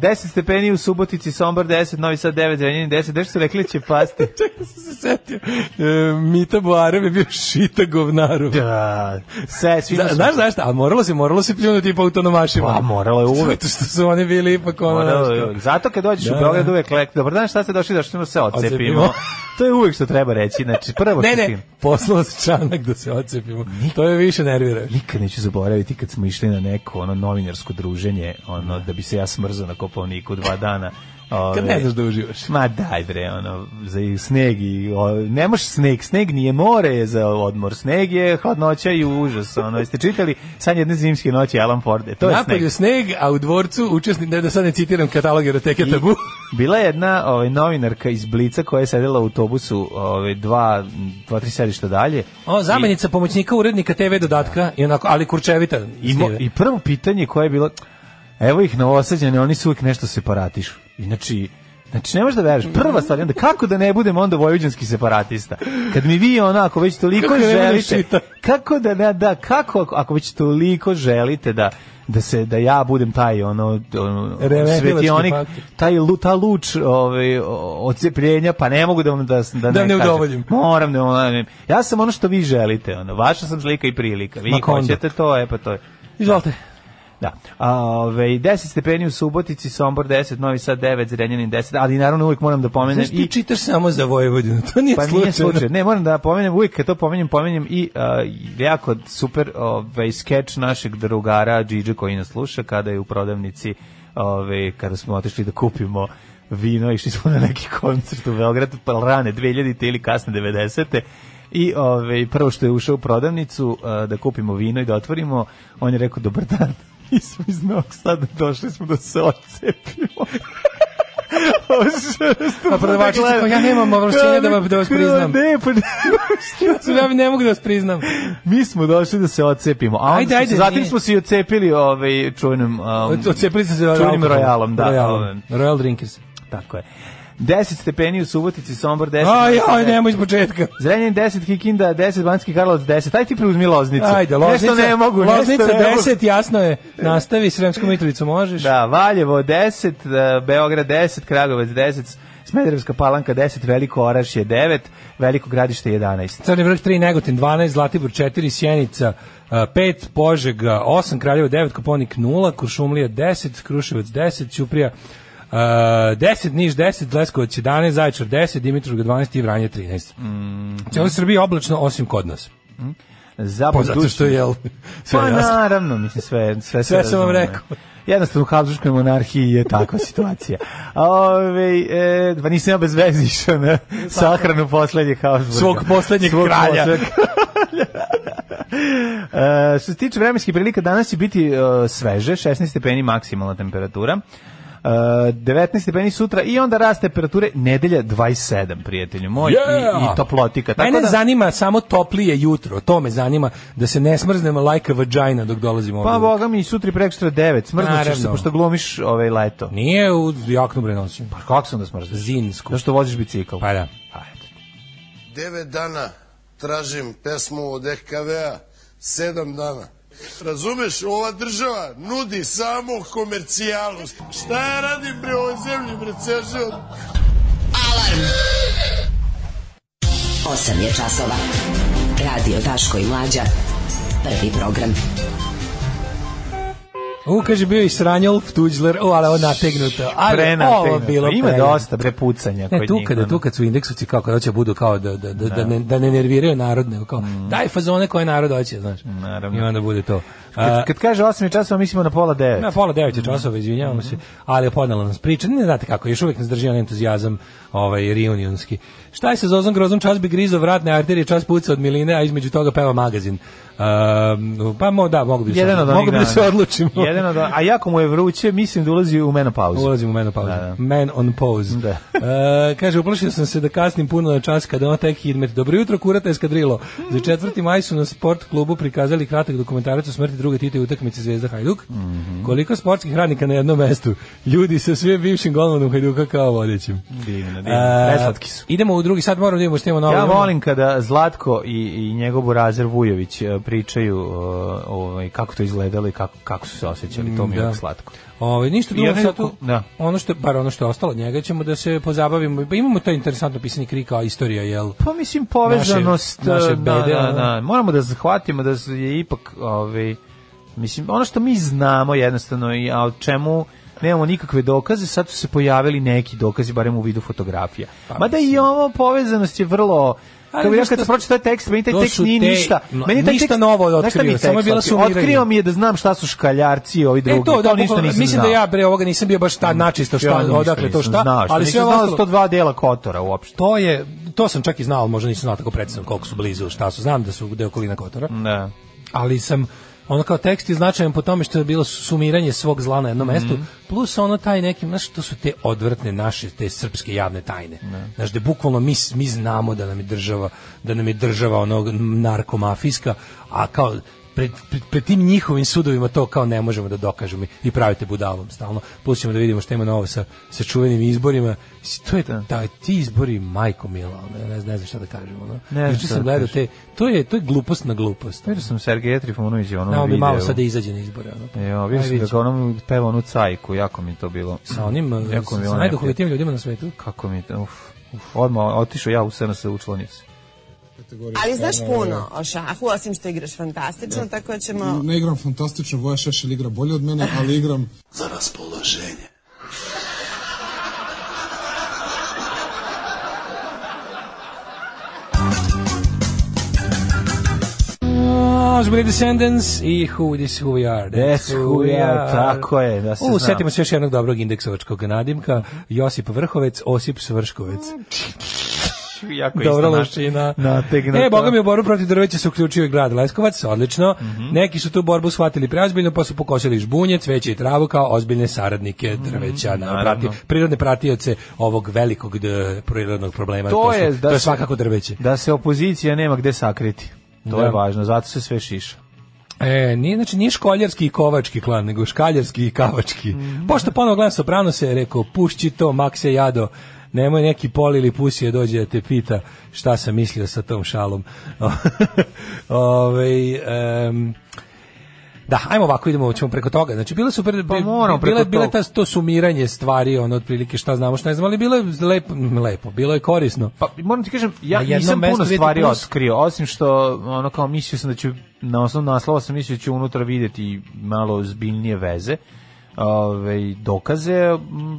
10 stepeni u Subotici, Sombor 10, Novi Sad 9, Zrenjanin 10, gde su rekli da će pasti? Čekaj sam se setio, e, Mita Boarev je bio šita govnaru. Da, sve, svi da, Znaš, znaš šta, a moralo se, moralo se pljunuti po autonomašima. Pa, moralo je uvek. Zato što su oni bili ipak ono... Moralo, je, zato kad dođeš da. u da. Beograd uvek lek, dobar dan, šta ste došli, da što se ocepimo. ocepimo. to je uvek što treba reći, znači prvo ne, ne, poslao se čanak da se ocepimo. Nik, to je više nervira. Nikad neću zaboraviti kad smo išli na neko ono novinarsko druženje, ono da bi se ja smrzao na Kopovniku dva dana. Ove, Kad ne znaš da uživaš. Ma daj bre, ono, za sneg i, o, ne može sneg, sneg nije more za odmor, sneg je hladnoća i užas, ono, jeste čitali san jedne zimske noći Alan Forde, to je Napolju sneg. sneg, a u dvorcu učesni, ne da sad ne citiram katalog eroteke da tabu. bila je jedna ove, ovaj, novinarka iz Blica koja je sedela u autobusu ove, ovaj, dva, dva, tri sedišta dalje. O, zamenica I, pomoćnika urednika TV dodatka, da. i onako, ali kurčevita. I, mo, I prvo pitanje koje je bilo, Evo ih novosađene, oni su uvijek nešto separatišu. Inači, Znači, ne možeš da veruješ. Prva stvar, onda kako da ne budem onda vojvođanski separatista? Kad mi vi onako već toliko kako želite, kako da ne, da, da, kako ako već toliko želite da da se da ja budem taj ono, ono svetionik taj luta luč ovaj odcepljenja pa ne mogu da da da, da ne, ne udovoljim moram da ono, ja sam ono što vi želite ono vaša sam slika i prilika vi Makonda. hoćete to e pa to je izvolite Da. A, ove, 10 stepeni u Subotici, Sombor 10, Novi Sad 9, Zrenjanin 10, ali naravno uvijek moram da pomenem... Znaš ti i... čitaš samo za Vojvodinu, to nije pa slučajno. Nije slučaj. Ne, moram da pomenem, uvijek kad to pomenem, pomenem i uh, jako super ovaj, skeč našeg drugara Điđe koji nas sluša kada je u prodavnici ove, kada smo otišli da kupimo vino, išli smo na neki koncert u Beogradu, pa rane 2000 te ili kasne 90 te i ove, prvo što je ušao u prodavnicu uh, da kupimo vino i da otvorimo, on je rekao dobar dan. nismo iz Novog Sada došli smo da se odcepimo. Da a da prodavačica kao, ja nemam ovlašćenja da, vam, da vas priznam. Ne, pa ne. ja ne mogu da vas priznam. Mi smo došli da se odcepimo. A ajde, ajde, zatim nije. smo se i odcepili ovaj, čunim... Um, odcepili ste se čunim rojalom, da. Royal, ovaj. Royal Drinkers. Tako je. 10 stepeni u Subotici, Sombor 10. Aj, aj, nemoj iz početka. Zrenjanin 10, Kikinda 10, Banski Karlovac 10. Aj ti preuzmi Loznicu. Ajde, Loznica. Nešto ne mogu. Loznica 10, jasno je. Nastavi, Sremsku Mitrovicu možeš. Da, Valjevo 10, e, Beograd 10, Kragovac 10, Smederevska palanka 10, Veliko Orašje 9, Veliko gradište 11. Crni vrh 3, Negotin 12, Zlatibor 4, Sjenica 5, e, Požega 8, Kraljevo 9, Koponik 0, Kuršumlija 10, Kruševac 10, Ćuprija Uh, eh, 10 Niš 10, Leskovac 11, Zaječar 10, Dimitrovgrad 12 i Vranje 13. Mm. Cijelo Srbije oblačno osim kod nas. Mm. Zapad što je jel, pa sve pa naravno, mislim sve sve sve, sve sam vam rekao. Jednostavno u Habsburgskoj monarhiji je takva situacija. Ove, e, pa nisam ja bez veze išao na sahranu poslednjeg Habsburga. Svog poslednjeg Svog kralja. Poslednjeg. e, što se tiče vremenskih prilika, danas će biti e, sveže, 16 stepeni maksimalna temperatura. 19 eh, stepeni sutra i onda raste temperature nedelja 27, prijatelju moj, yeah! i, i toplotika. Tako Mene da... zanima samo toplije jutro, to me zanima, da se ne smrznemo like a vagina dok dolazimo Pa, boga mi, sutri prekstra 9, smrznućeš se, pošto glomiš ovaj leto. Nije u jaknu bre nosim. Pa kako sam da smrzneš? Zinsku. Zašto voziš bicikl? Pa da. Ajde. Pa, 9 dana tražim pesmu od EKV-a, 7 dana Razumeš, ova država nudi samo komercijalnost. Šta ja radim pri ovoj zemlji, bre, ceo život? Alarm! 8 je časova. Radio Daško i Mlađa. Prvi program. Prvi program. U, kaže, bio i Sranjolf Tuđler, o, ali ovo nategnuto. Ali prenategnuto. bilo Ima prena. dosta brepucanja ne, kod tu njih. Kada, tu kad su indeksovci kao kada hoće budu kao da-, da, da, da, da. ne, da ne nerviraju narodne, kao, mm. daj fazone koje narod hoće, znaš. Naravno. I onda bude to. Kad, kad kaže 8 časova, mislimo na pola 9. Na pola 9 časova, izvinjavamo mm -hmm. se, mm. ali je podnala nas priča. Ne znate kako, još uvijek ne drži on entuzijazam ovaj, reunionski. Šta je sa Zozom Grozom? Čas bi grizo vratne arterije, čas puca od miline, a između toga peva magazin. Uh, pa mo, da, mogu bi, se, od mogu bi se odlučimo. Jedan od, a jako mu je vruće, mislim da ulazi u menopauzu. Ulazi u menopauzu. Da, da. Man on pause. Da. uh, kaže, uplašio sam se da kasnim puno na čas kada on tek hidmet. Dobro jutro, kurata eskadrilo. Za 4. maj su na sport klubu prikazali kratak dokumentarac o smrti 72. titoj utakmici Zvezda Hajduk. Mm -hmm. Koliko sportskih radnika na jednom mestu. Ljudi sa sve bivšim golmanom Hajduka kao vodećim. Divno, divno. su. Idemo u drugi sad moramo da imamo što imamo na Ja volim kada Zlatko i, i njegov Burazer Vujović e, pričaju uh, ovaj, kako to izgledalo i kako, kako su se osjećali. To mi je da. slatko. Ovaj ništa drugo sad tu. Da. Ono što bar ono što je ostalo njega ćemo da se pozabavimo. Pa Imamo to interesantno pisanje krika istorija jel. Pa mislim povezanost naše, naše da, bede, da, da, da. Moramo da zahvatimo da je ipak ovaj Mislim, ono što mi znamo jednostavno, i, a o čemu nemamo nikakve dokaze, sad su se pojavili neki dokazi, barem u vidu fotografija. Pa, Mada i ovo povezanost je vrlo... Kako ja kad pročitam taj tekst, meni taj tekst nije te, ništa. Meni taj ništa tekst, novo je otkrio, mi tekst, samo je bila sumiranje. Otkrio mi je da znam šta su škaljarci i ovi drugi. E to, da, ništa nisam Mislim da znao. da ja bre ovoga nisam bio baš ta načisto šta, ja, odakle to šta, znao, šta ali sve ostalo 102 dela Kotora uopšte. To je to sam čak i znao, možda nisam znao tako precizno koliko su blizu, šta su. Znam da su da okolina Kotora. Da. Ali sam ono kao tekst je značajan po tome što je bilo sumiranje svog zla na jednom mm -hmm. mestu, plus ono taj neki, znaš, to su te odvrtne naše, te srpske javne tajne. Ne. Da. Znaš, da bukvalno mi, mi znamo da nam je država, da nam je država onog narkomafijska, a kao pred, pred, pred, tim njihovim sudovima to kao ne možemo da dokažemo i pravite budalom stalno. Pustimo da vidimo šta ima novo sa, sa čuvenim izborima. To je da. taj ti izbori majko mila, ne, ne, znam šta da kažemo. No? Ne znam sam da gledao te, to je, to je glupost na glupost. Vidio sam Sergeja Trifunović i ono video. bi malo sada da izađe na izbore. Ono. Jo, vidio sam kako onom peva onu cajku, jako mi to bilo. Sa onim, jako sa najduhovitijim ljudima na svetu. Kako mi to, uf, uf. odmah otišao ja u SNS učlanicu kategorija. Ali znaš puno o šahu, osim što igraš fantastično, da. tako da ćemo... Ne igram fantastično, Voja Šešelj igra bolje od mene, ali igram... Za raspoloženje. Možemo bili Descendants i Who This Who We Are. That's who we are, tako je. Da se U, setimo se još jednog dobrog indeksovačkog nadimka, Josip Vrhovec, Osip Svrškovec. Ću jako Dobra lošina. Nategnuta. E, boga mi u borbu protiv drveća se uključio i grad Leskovac, odlično. Mm -hmm. Neki su tu borbu shvatili preozbiljno, pa su pokosili žbunje, cveće i travu kao ozbiljne saradnike mhm, drveća, mm -hmm. prati, prirodne pratioce ovog velikog d, prirodnog problema. To, to je, da to je svakako drveće. Da se opozicija nema gde sakriti. To da. je važno, zato se sve šiša. E, nije, znači, nije školjarski i kovački klan, nego škaljarski i kavački. Mm -hmm. Pošto ponovo gledam soprano se, rekao, pušći to, mak se jado, nemoj neki pol ili pusije da dođe da te pita šta sam mislio sa tom šalom. Ove, um, da, ajmo ovako, idemo ćemo preko toga. Znači, bile su pre, pa moramo bile, preko bile ta, to sumiranje stvari, ono, otprilike šta znamo, šta ne znamo, ali bilo je lepo, lepo bilo je korisno. Pa, moram ti kažem, ja nisam puno stvari plus. otkrio, osim što, ono, kao mislio sam da ću, na osnovu naslova sam mislio da ću unutra videti malo zbiljnije veze, ove, dokaze,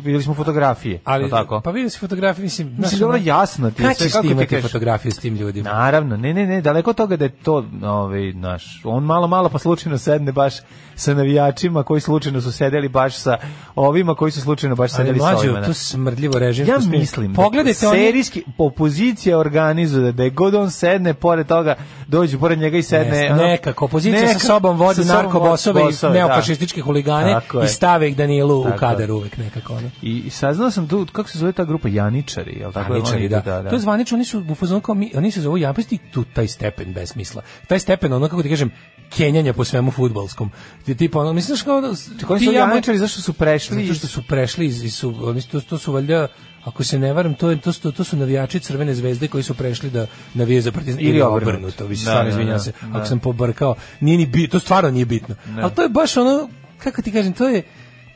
videli smo fotografije. Ali, tako? Pa vidjeli smo fotografije, mislim... Mislim, dobro jasno ti je sve kako ti kažeš. fotografije s tim ljudima? Naravno, ne, ne, ne, daleko toga da je to, ove, naš, on malo, malo pa slučajno sedne baš sa navijačima koji slučajno su sedeli baš sa ovima koji su slučajno baš sedeli sa ovima. Ali da. to smrdljivo režim. Ja mislim, da pogledajte da, serijski, opozicija organizuje da da je god on sedne, pored toga dođu pored njega i sedne. Ne, nekako, opozicija sa sobom vodi narkobosove i da. neofašističke huligane i stave ih Danilu tako. u kader uvek nekako. Ono. I saznao sam tu, kako se zove ta grupa, Janičari, je li tako? Janičari, da. Da, da. To je zvanično, oni su u fazonu kao, mi, oni se zovu Janičari, da tu taj stepen besmisla. Taj stepen, ono kako ti kažem, kenjanja po svemu futbalskom. Ti tipa ono misliš kao da koji su janičari zašto su prešli? Zato što su prešli i su mislim to, to su valjda ako se ne varam, to, je, to, su, to su navijači Crvene zvezde koji su prešli da navije za Partizan ili obrnuto, da, vi se stvarno izvinjavam se, ako sam pobrkao. Nije ni bit, to stvarno nije bitno. Ne. Ali to je baš ono kako ti kažem, to je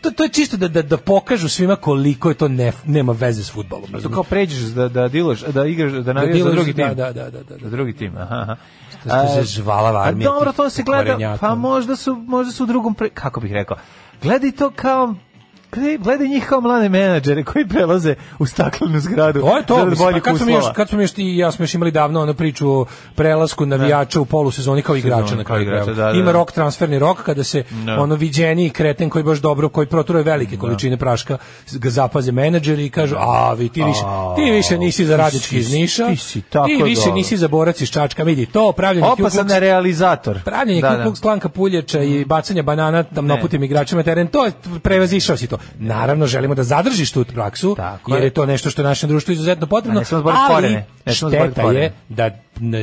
to, to je čisto da, da, da pokažu svima koliko je to ne, nema veze s fudbalom. Da kao pređeš da da dilaš, da igraš, da, da navijaš da za drugi tim. Da, da, da, da, da. Za drugi tim. Aha. aha. Što, što se žvala armija. Dobro, to se gleda. Pa možda su možda su u drugom pre, kako bih rekao. Gledaj to kao gledaj njih kao mlade menadžere koji prelaze u staklenu zgradu. To je to, mislim, pa kad, smo još, kad smo još ti i ja smo još imali davno onu priču o prelasku navijača u polusezoni kao igrača na kraju igrača, da, da. Ima da. rok, transferni rok, kada se no. Da. ono viđeni i kreten koji baš dobro, koji proturuje velike da. količine praška, ga zapaze menadžeri i kažu, a vi ti više, ti više nisi za radički iz Niša, ti si tako više nisi za borac iz Čačka, vidi, to pravljanje Opasan je realizator. Pravljanje da, da. klanka puljeća i mm. bacanje banana tam naputim igračima teren, to je prevazišao si to. Naravno želimo da zadržiš tu praksu Tako jer je to nešto što našem društvu izuzetno potrebno. Ali šteta je da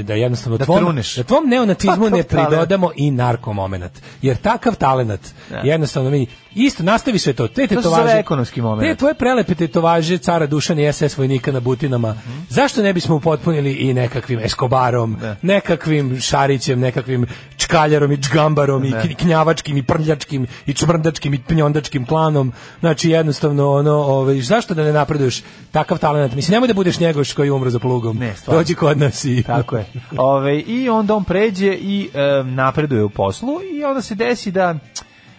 da jednostavno da tvom, da tvom neonatizmu ne pridodamo i narkomomenat. Jer takav talenat da. jednostavno mi isto nastavi sve to. Te tetovaže, ekonomski moment. Te tvoje prelepe tetovaže cara Dušana i SS vojnika na butinama. Mhm. Zašto ne bismo upotpunili i nekakvim Escobarom, da. nekakvim Šarićem, nekakvim čkaljarom i čgambarom ne. i knjavačkim i prljačkim i čmrndačkim i pnjondačkim klanom. Znači jednostavno ono, ovaj zašto da ne napreduješ takav talenat? Mislim nemoj da budeš njegoš koji umro za plugom. Ne, Dođi kod nas i tako je. Ove, ovaj, i onda on pređe i e, napreduje u poslu i onda se desi da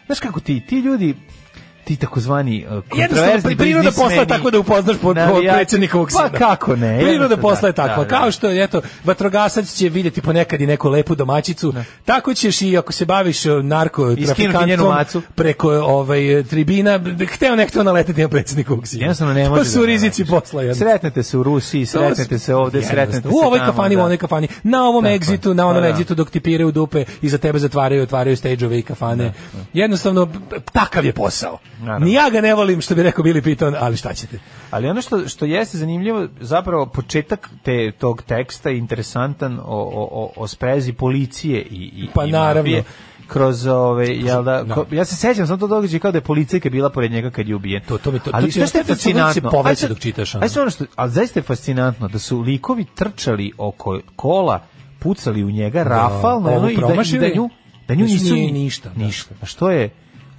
znaš kako ti ti ljudi ti takozvani eh, kontroverzni priroda posla tako da upoznaš pod predsednikovog Pa kako ne? Priroda posla je da, takva. Da, da. Kao što eto vatrogasac će videti ponekad i neku lepu domaćicu, tako ćeš i ako se baviš eh, narko trafikantom preko ovaj eh, tribina, hteo nekto naleteti na predsednikovog sina. Jednostavno ne može. To su rizici posla jedno. Sretnete se u Rusiji, sretnete se ovde, sretnete se u ovoj kafani, u onoj kafani, na ovom egzitu, na pa onom exitu dok ti piraju dupe i za tebe zatvaraju, otvaraju stageove i kafane. Jednostavno takav je posao. Naravno. Ni ja ga ne volim, što bi rekao Billy Piton, ali šta ćete. Ali ono što, što jeste zanimljivo, zapravo početak te, tog teksta je interesantan o, o, o o sprezi policije i, i Pa i naravno. Mafije kroz ove jel da no. Da. ja se sećam sam to događaj kao da je policajka bila pored njega kad je ubijen. To to mi to. Ali to, to što je fascinantno, poveća dok čitaš. Ono. Aj ono što, al zaista je fascinantno da su likovi trčali oko kola, pucali u njega da, rafalno ono i da, i da nju da nju znači, nisu ni, ništa. Da. Ništa. Da. Što je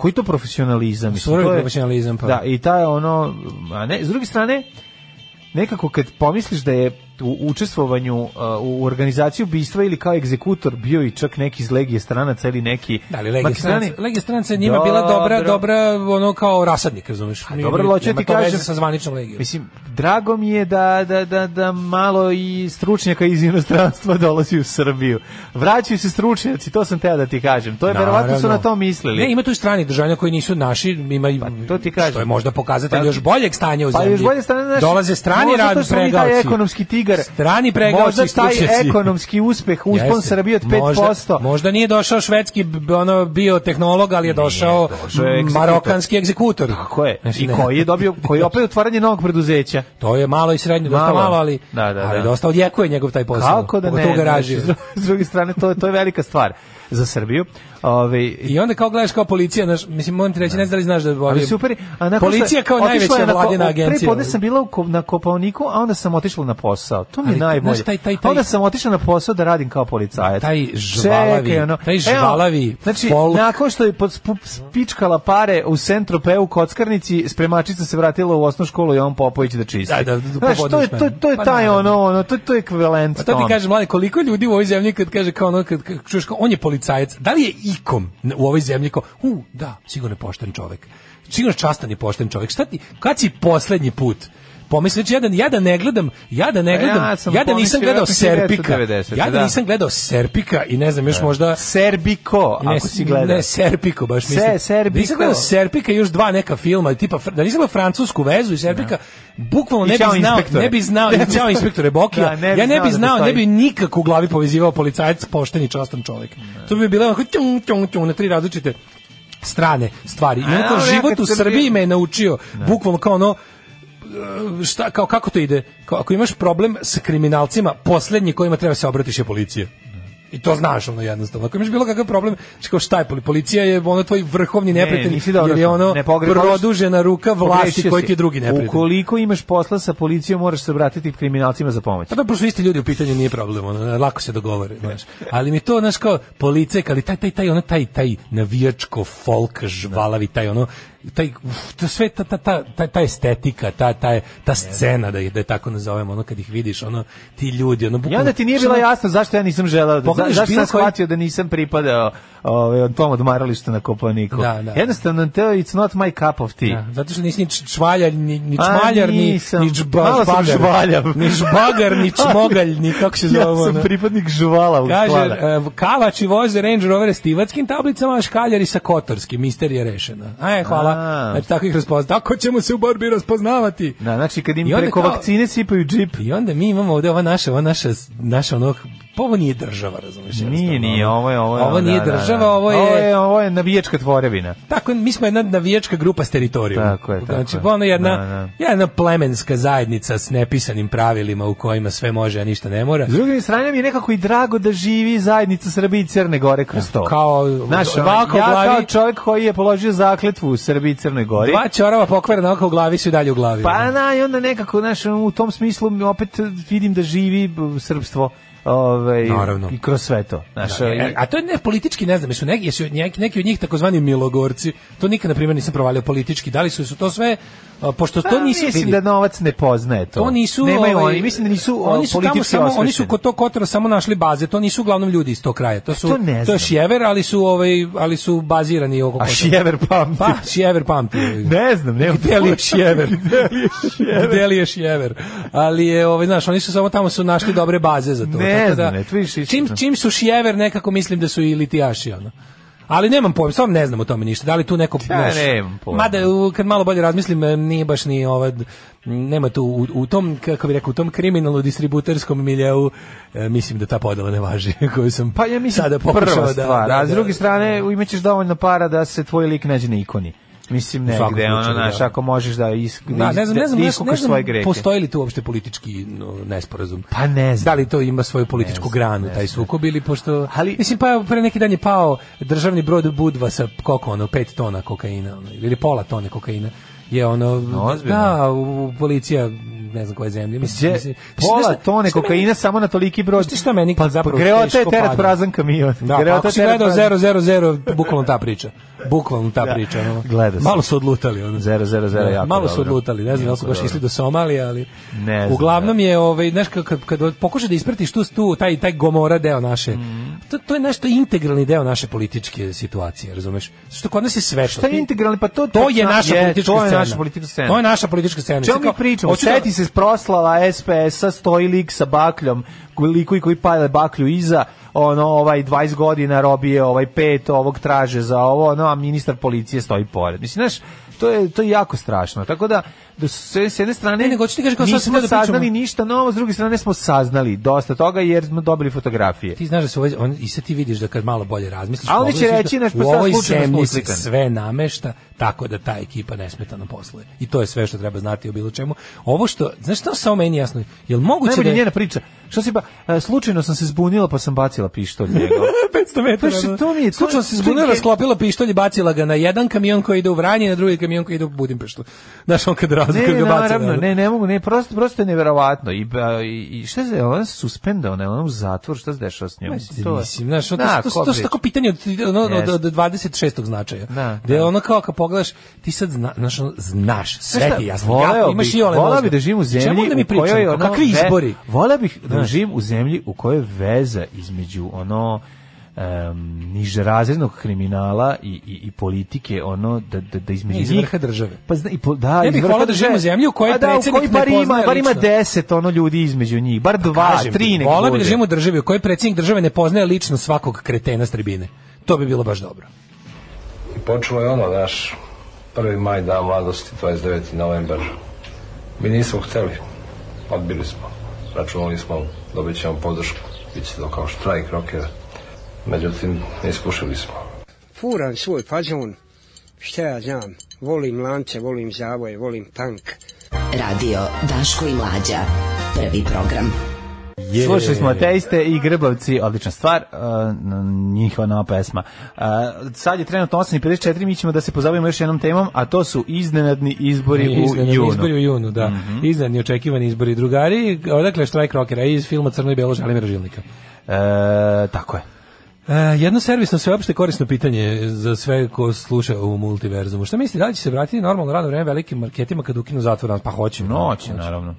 koji to profesionalizam? Mislim, to je profesionalizam pa. Da, i ta je ono, a ne, s druge strane nekako kad pomisliš da je u učestvovanju uh, u organizaciji ubistva ili kao egzekutor bio i čak neki iz legije stranaca ili neki da li legije stranaca legije stranaca njima dobra, bila dobra dobra ono kao rasadnik razumeš a pa dobro loče ti kažem sa zvaničnom legijom mislim drago mi je da, da, da, da malo i stručnjaka iz inostranstva dolazi u Srbiju vraćaju se stručnjaci to sam teo da ti kažem to je verovatno su na to mislili ne ima tu i strani državljani koji nisu naši ima pa, to ti kažem što je možda pokazatelj pa, još boljeg stanja u pa, zemlji pa još bolje stanje dolaze strani rad pregaoci tigar. Strani pregaoci Možda taj stručnjaci. ekonomski uspeh uspon Srbije od 5%. Možda, možda nije došao švedski ono biotehnolog, ali je došao, nije, došao je marokanski egzekutor. Tako je. I koji je dobio koji je opet otvaranje novog preduzeća. To je malo i srednje, dosta malo, malo ali da, da, da. ali dosta odjekuje njegov taj posao. Kako da ne? Znači, u S druge strane to je to je velika stvar za Srbiju. Ove, ovaj, I onda kao gledaš kao policija, naš, mislim, moram ti reći, da. ne znam da znaš da je... Ali super, a na policija kao najveća vladina agencija. Pre podne ovaj. sam bila na Kopalniku, a onda sam otišla na posao. To mi je najbolje. Taj, taj, taj, onda sam otišla na posao da radim kao policajac. Taj žvalavi, Čekaj, ono, taj žvalavi evo, Znači, folk. nakon što je pod, spičkala pare u centru P u kockarnici, spremačica se vratila u osnovnu školu i on Popović da čisti. Da, da, znači, to, je, to, to je pa taj ono, ono, to, to je ekvivalent. Pa to ti kaže, mlade, koliko ljudi u ovoj zemlji kad kaže kao ono, kad, čuješ kao, on je policajac, da li je ikom u ovoj zemlji kao, u, da, sigurno je pošten čovek. Sigurno častan i pošten čovek. Šta ti, kad si poslednji put pomisliš znači, jedan da ja da ne gledam, ja da ne pa gledam, ja, ja da nisam gledao Serpika. 90, ja da, da nisam gledao Serpika i ne znam još da. možda Serbiko, ne, ako si gledao. Ne, Serpiko baš mislim. Se, Serbiko. Da nisam gledao Serpika i još dva neka filma, tipa da nisam gledao francusku vezu i Serpika, ja. Da. bukvalno ne bi znao, ne bi znao, ne bi znao inspektore Bokija. Da, ne ja ne bi znao, da ne bi nikako u glavi povezivao policajac pošteni i častan čovjek. Ne. Da. To bi bilo onako tjum, tjum, tjum, na tri različite strane stvari. I on kao život u Srbiji me je naučio, bukvalno kao ono, E, šta, kao kako to ide? Kao, ako imaš problem sa kriminalcima, poslednji kojima treba da se obratiš je policija. I to znaš ono jednostavno. Ako imaš bilo kakav problem, znači, kao šta je policija je ono tvoj vrhovni neprijatelj, ne, da jer je ono produžena ruka vlasti koji ti je drugi neprijatelj. Ukoliko imaš posla sa policijom, moraš se obratiti kriminalcima za pomoć. Pa da, pošto isti ljudi u pitanju nije problem, ono, lako se dogovore, znaš. Ali mi to, znaš, kao policajka, ali taj, taj, taj, ono, taj, taj navijačko folk žvalavi, taj, ono, taj to sve ta ta ta ta estetika, ta ta ta scena da je da je tako nazovemo, ono kad ih vidiš, ono ti ljudi, ono bukvalno. Ja da ti nije bilo jasno zašto ja nisam želeo da zašto sam shvatio da nisam pripadao ovaj od tom odmarališta na Koponiku. Da, da, da. Jednostavno to it's not my cup of tea. Da, zato što nisi ni čvaljar ni ni čmaljar ni ni džbagar, ni žbagar, ni čmogalj, ni kako se zove. Ja sam pripadnik žvala u Kaže uh, Kalač i voze Range Rover s tivatskim tablicama, škaljari sa kotorskim, mister je rešena. Aj, e, hvala. A. Znači, tako ih razpoznati. Tako ćemo se u borbi razpoznavati. Da, znači kad im preko kao, vakcine sipaju džip. I onda mi imamo ovde ova naša, ova naša, naša onog pa ovo nije država, razumiješ? Nije, nije, ovo je... Ovo, je, ovo nije da, da država, da, da. ovo je... Ovo je, ovo je navijačka tvorevina. Tako, mi smo jedna navijačka grupa s teritorijom. Tako je, tako znači, je. Ono jedna, da, da. jedna plemenska zajednica s nepisanim pravilima u kojima sve može, a ništa ne mora. S druge strane mi je nekako i drago da živi zajednica Srbije i Crne Gore kroz to. Kao, Znaš, ovako ja glavi, kao čovjek koji je položio zakletvu u Srbiji i Crnoj Gori. Dva čorava pokvarena oko u glavi su i dalje u glavi. Pa na, i onda nekako, znaš, u tom smislu opet vidim da živi srpstvo ovaj i kroz sve to. Da, znaš, da, i, ovaj, e, a to je ne politički, ne znam, jesu neki jesu neki, neki od njih takozvani milogorci. To nikad na primer nisam provalio politički. Da li su su to sve pošto to da, nisu mislim da novac ne poznaje to. To nisu Nemaju ovaj, oni, mislim da nisu oni su tamo samo osvešten. oni su kod to kotora samo našli baze. To nisu uglavnom ljudi iz tog kraja. To su to, to je Šjever, ali su ovaj ali su bazirani oko kotora. A Šjever pamti. Pa Šjever pamti. ne znam, ne. Gde li je Šjever? Gde li je Šjever? Ali je ovaj znaš, oni su samo tamo su našli dobre baze za to. Ne Ne tako da, znam, da, ne, to viš čim, čim su šijever, nekako mislim da su i litijaši, ono. Ali nemam pojma, sam ne znam o tome ništa. Da li tu neko ja, naš, nemam pojma. Mada kad malo bolje razmislim, e, nije baš ni ova nema tu u, u tom kako bih rekao, u tom kriminalu distributerskom miljeu e, mislim da ta podela ne važi koju sam pa ja mislim sada pokušao prva da- stvar, da, da, da, a s druge strane da. imaćeš dovoljno para da se tvoj lik nađe na ikoni. Mislim negde, ono, znaš, da. ako možeš da is, da, da ne znam, ne znam, ne znam, ne postoji li tu uopšte politički no, nesporazum. Pa ne znam. Da li to ima svoju političku ne granu, taj sukob ili pošto... Ali, mislim, pa pre neki dan je pao državni brod Budva sa, koliko ono, pet tona kokaina, ono, ili pola tone kokaina je ono Ozbiljno. da u, policija ne znam koja zemlja Mislim, mislim, pola šta, tone šta kokaina meni, samo na toliki broj. Šta meni pa, zapravo greota je teret prazan kamion. Da, greota pa, ako 000, bukvalno ta priča. Bukvalno ta da, priča. Ono. Gleda Malo su odlutali. Ono. 000, da, jako Malo dobro. su odlutali, ne znam da su baš išli do Somalije, ali ne znam, uglavnom da. je, ovaj, znaš, kad, kad, kad pokušaš da isprati što tu taj, taj gomora deo naše, mhm. to, to je nešto integralni deo naše političke situacije, razumeš? Što kod nas je sve. što je integralni? Pa to, to je naša politička scena. naša politička scena. To je naša politička scena. Čemu mi pričamo? Da- Seti se proslava SPS-a, stoji lik sa bakljom, likuj koji pale baklju iza, ono ovaj 20 godina robije ovaj pet ovog traže za ovo, no a ministar policije stoji pored. Mislim znaš, to je to je jako strašno. Tako da da s jedne strane ne, nego ti kažeš kao sad smo da saznali ništa novo, s druge strane smo saznali dosta toga jer smo dobili fotografije. Ti znaš da se ovaj, on, i sad ti vidiš da kad malo bolje razmisliš, a oni će reći naš u ovoj zemlji se sve namešta tako da ta ekipa nesmetano posluje. I to je sve što treba znati o bilo čemu. Ovo što, znaš što samo meni jasno, jel moguće Najbolje da je... njena priča. Što si ba, e, slučajno sam se zbunila pa sam bacila pištolj njega. 500 metara. Pa to mi je, slučajno se zbunila, sklopila pištolj i bacila ga na jedan kamion koji ide u Vranje, na drugi kamion koji ide u Budimpeštu. Znaš, on kad razlika ne, ne, naravno, da. ne, ne, mogu, ne, prosto, prosto je neverovatno. I, i, šta se, ona suspendovana, ona u zatvor, šta se dešava s njom? Mislim, znaš, to, na, to, to, to su tako pitanje od, od, od, od 26. značaja. Da, da. je da. ono kao kad pogledaš, ti sad zna, znaš, znaš, sve ti jasno. Voleo imaš i ole da znači, pa voleo bih da živim u zemlji u kojoj ono, kakvi izbori? Voleo bih da živim u zemlji u kojoj veza između ono um, nižerazrednog kriminala i, i, i politike ono da da da između iz vrha države. Pa zna, i po, da, ne iz vrha da države. zemlju koja da, u kojoj bar ima, bar ima 10 ono ljudi između njih, bar 2, 3 tri nek. Vola bi živimo državi u kojoj predsjednik države ne poznaje lično svakog kretena s tribine. To bi bilo baš dobro. I počelo je ono, naš 1. maj dan mladosti, 29. novembar. Mi nismo hteli, odbili smo. Računali smo, dobit da ćemo podršku, bit će to kao štrajk rokera međutim iskušali smo. Furan svoj fazon, šta ja znam, volim lance, volim zavoje, volim tank. Radio Daško i Mlađa, prvi program. Yeah. Slušali smo Teiste i Grbavci, odlična stvar, uh, njihova nova pesma. Uh, sad je trenutno 8.54, mi ćemo da se pozabavimo još jednom temom, a to su iznenadni izbori ne, iznenadni u junu. izbori u junu, da. Mm -hmm. Iznenadni očekivani izbori drugari, odakle štrajk rokera iz filma Crno i Belo Želimira Žilnika. E, tako je. E, jedno servisno sveopšte korisno pitanje za sve ko sluša u multiverzumu. Šta misli, da li će se vratiti normalno radno vreme velikim marketima kad ukinu zatvor? Pa hoće. Noće, naravno.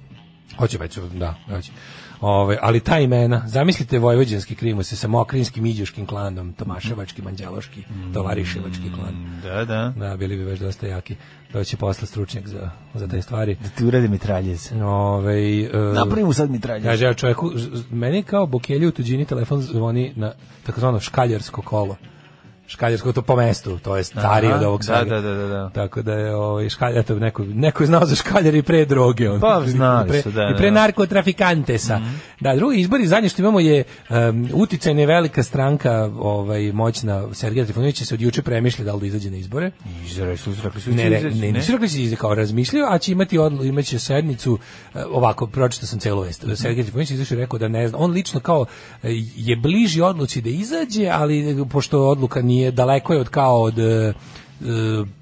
Hoće već, da, hoće. Ove, ali ta imena, zamislite vojvođanski krimuse sa mokrinskim, iđuškim klanom, tomaševački, anđeloški, tovariševački klan. Mm, da, da. Da, bili bi već dosta jaki. Da će posle stručnjak za, za te stvari. Da ti uradi mitraljez. Ove, uh, Napravimo sad mitraljez. Kaže, ja čovjeku, meni kao bokelju u tuđini telefon zvoni na takozvano škaljarsko kolo. Škaljarsko to po mestu, to je stari od ovog sada. Da, da, da, da. Tako da je ovaj Škaljar to neko neko je znao za Škaljar i pre droge on. Pa znali pre, su, da, I da, pre da. narkotrafikantesa. Mm -hmm. Da, drugi izbori i zadnje što imamo je um, uticajna velika stranka, ovaj moćna Sergej Trifunović se od juče premišlja da li da izađe na izbore. Izraeli su rekli su da ne, ne, ne, nisu rekli su kao razmislio, a će imati odlu, imaće sednicu e, ovako pročitao sam celo vest. Mhm. Sergej Trifunović izašao rekao da ne zna, on lično kao e, je bliži odluci da izađe, ali e, pošto odluka nije nije daleko je od kao od e, e,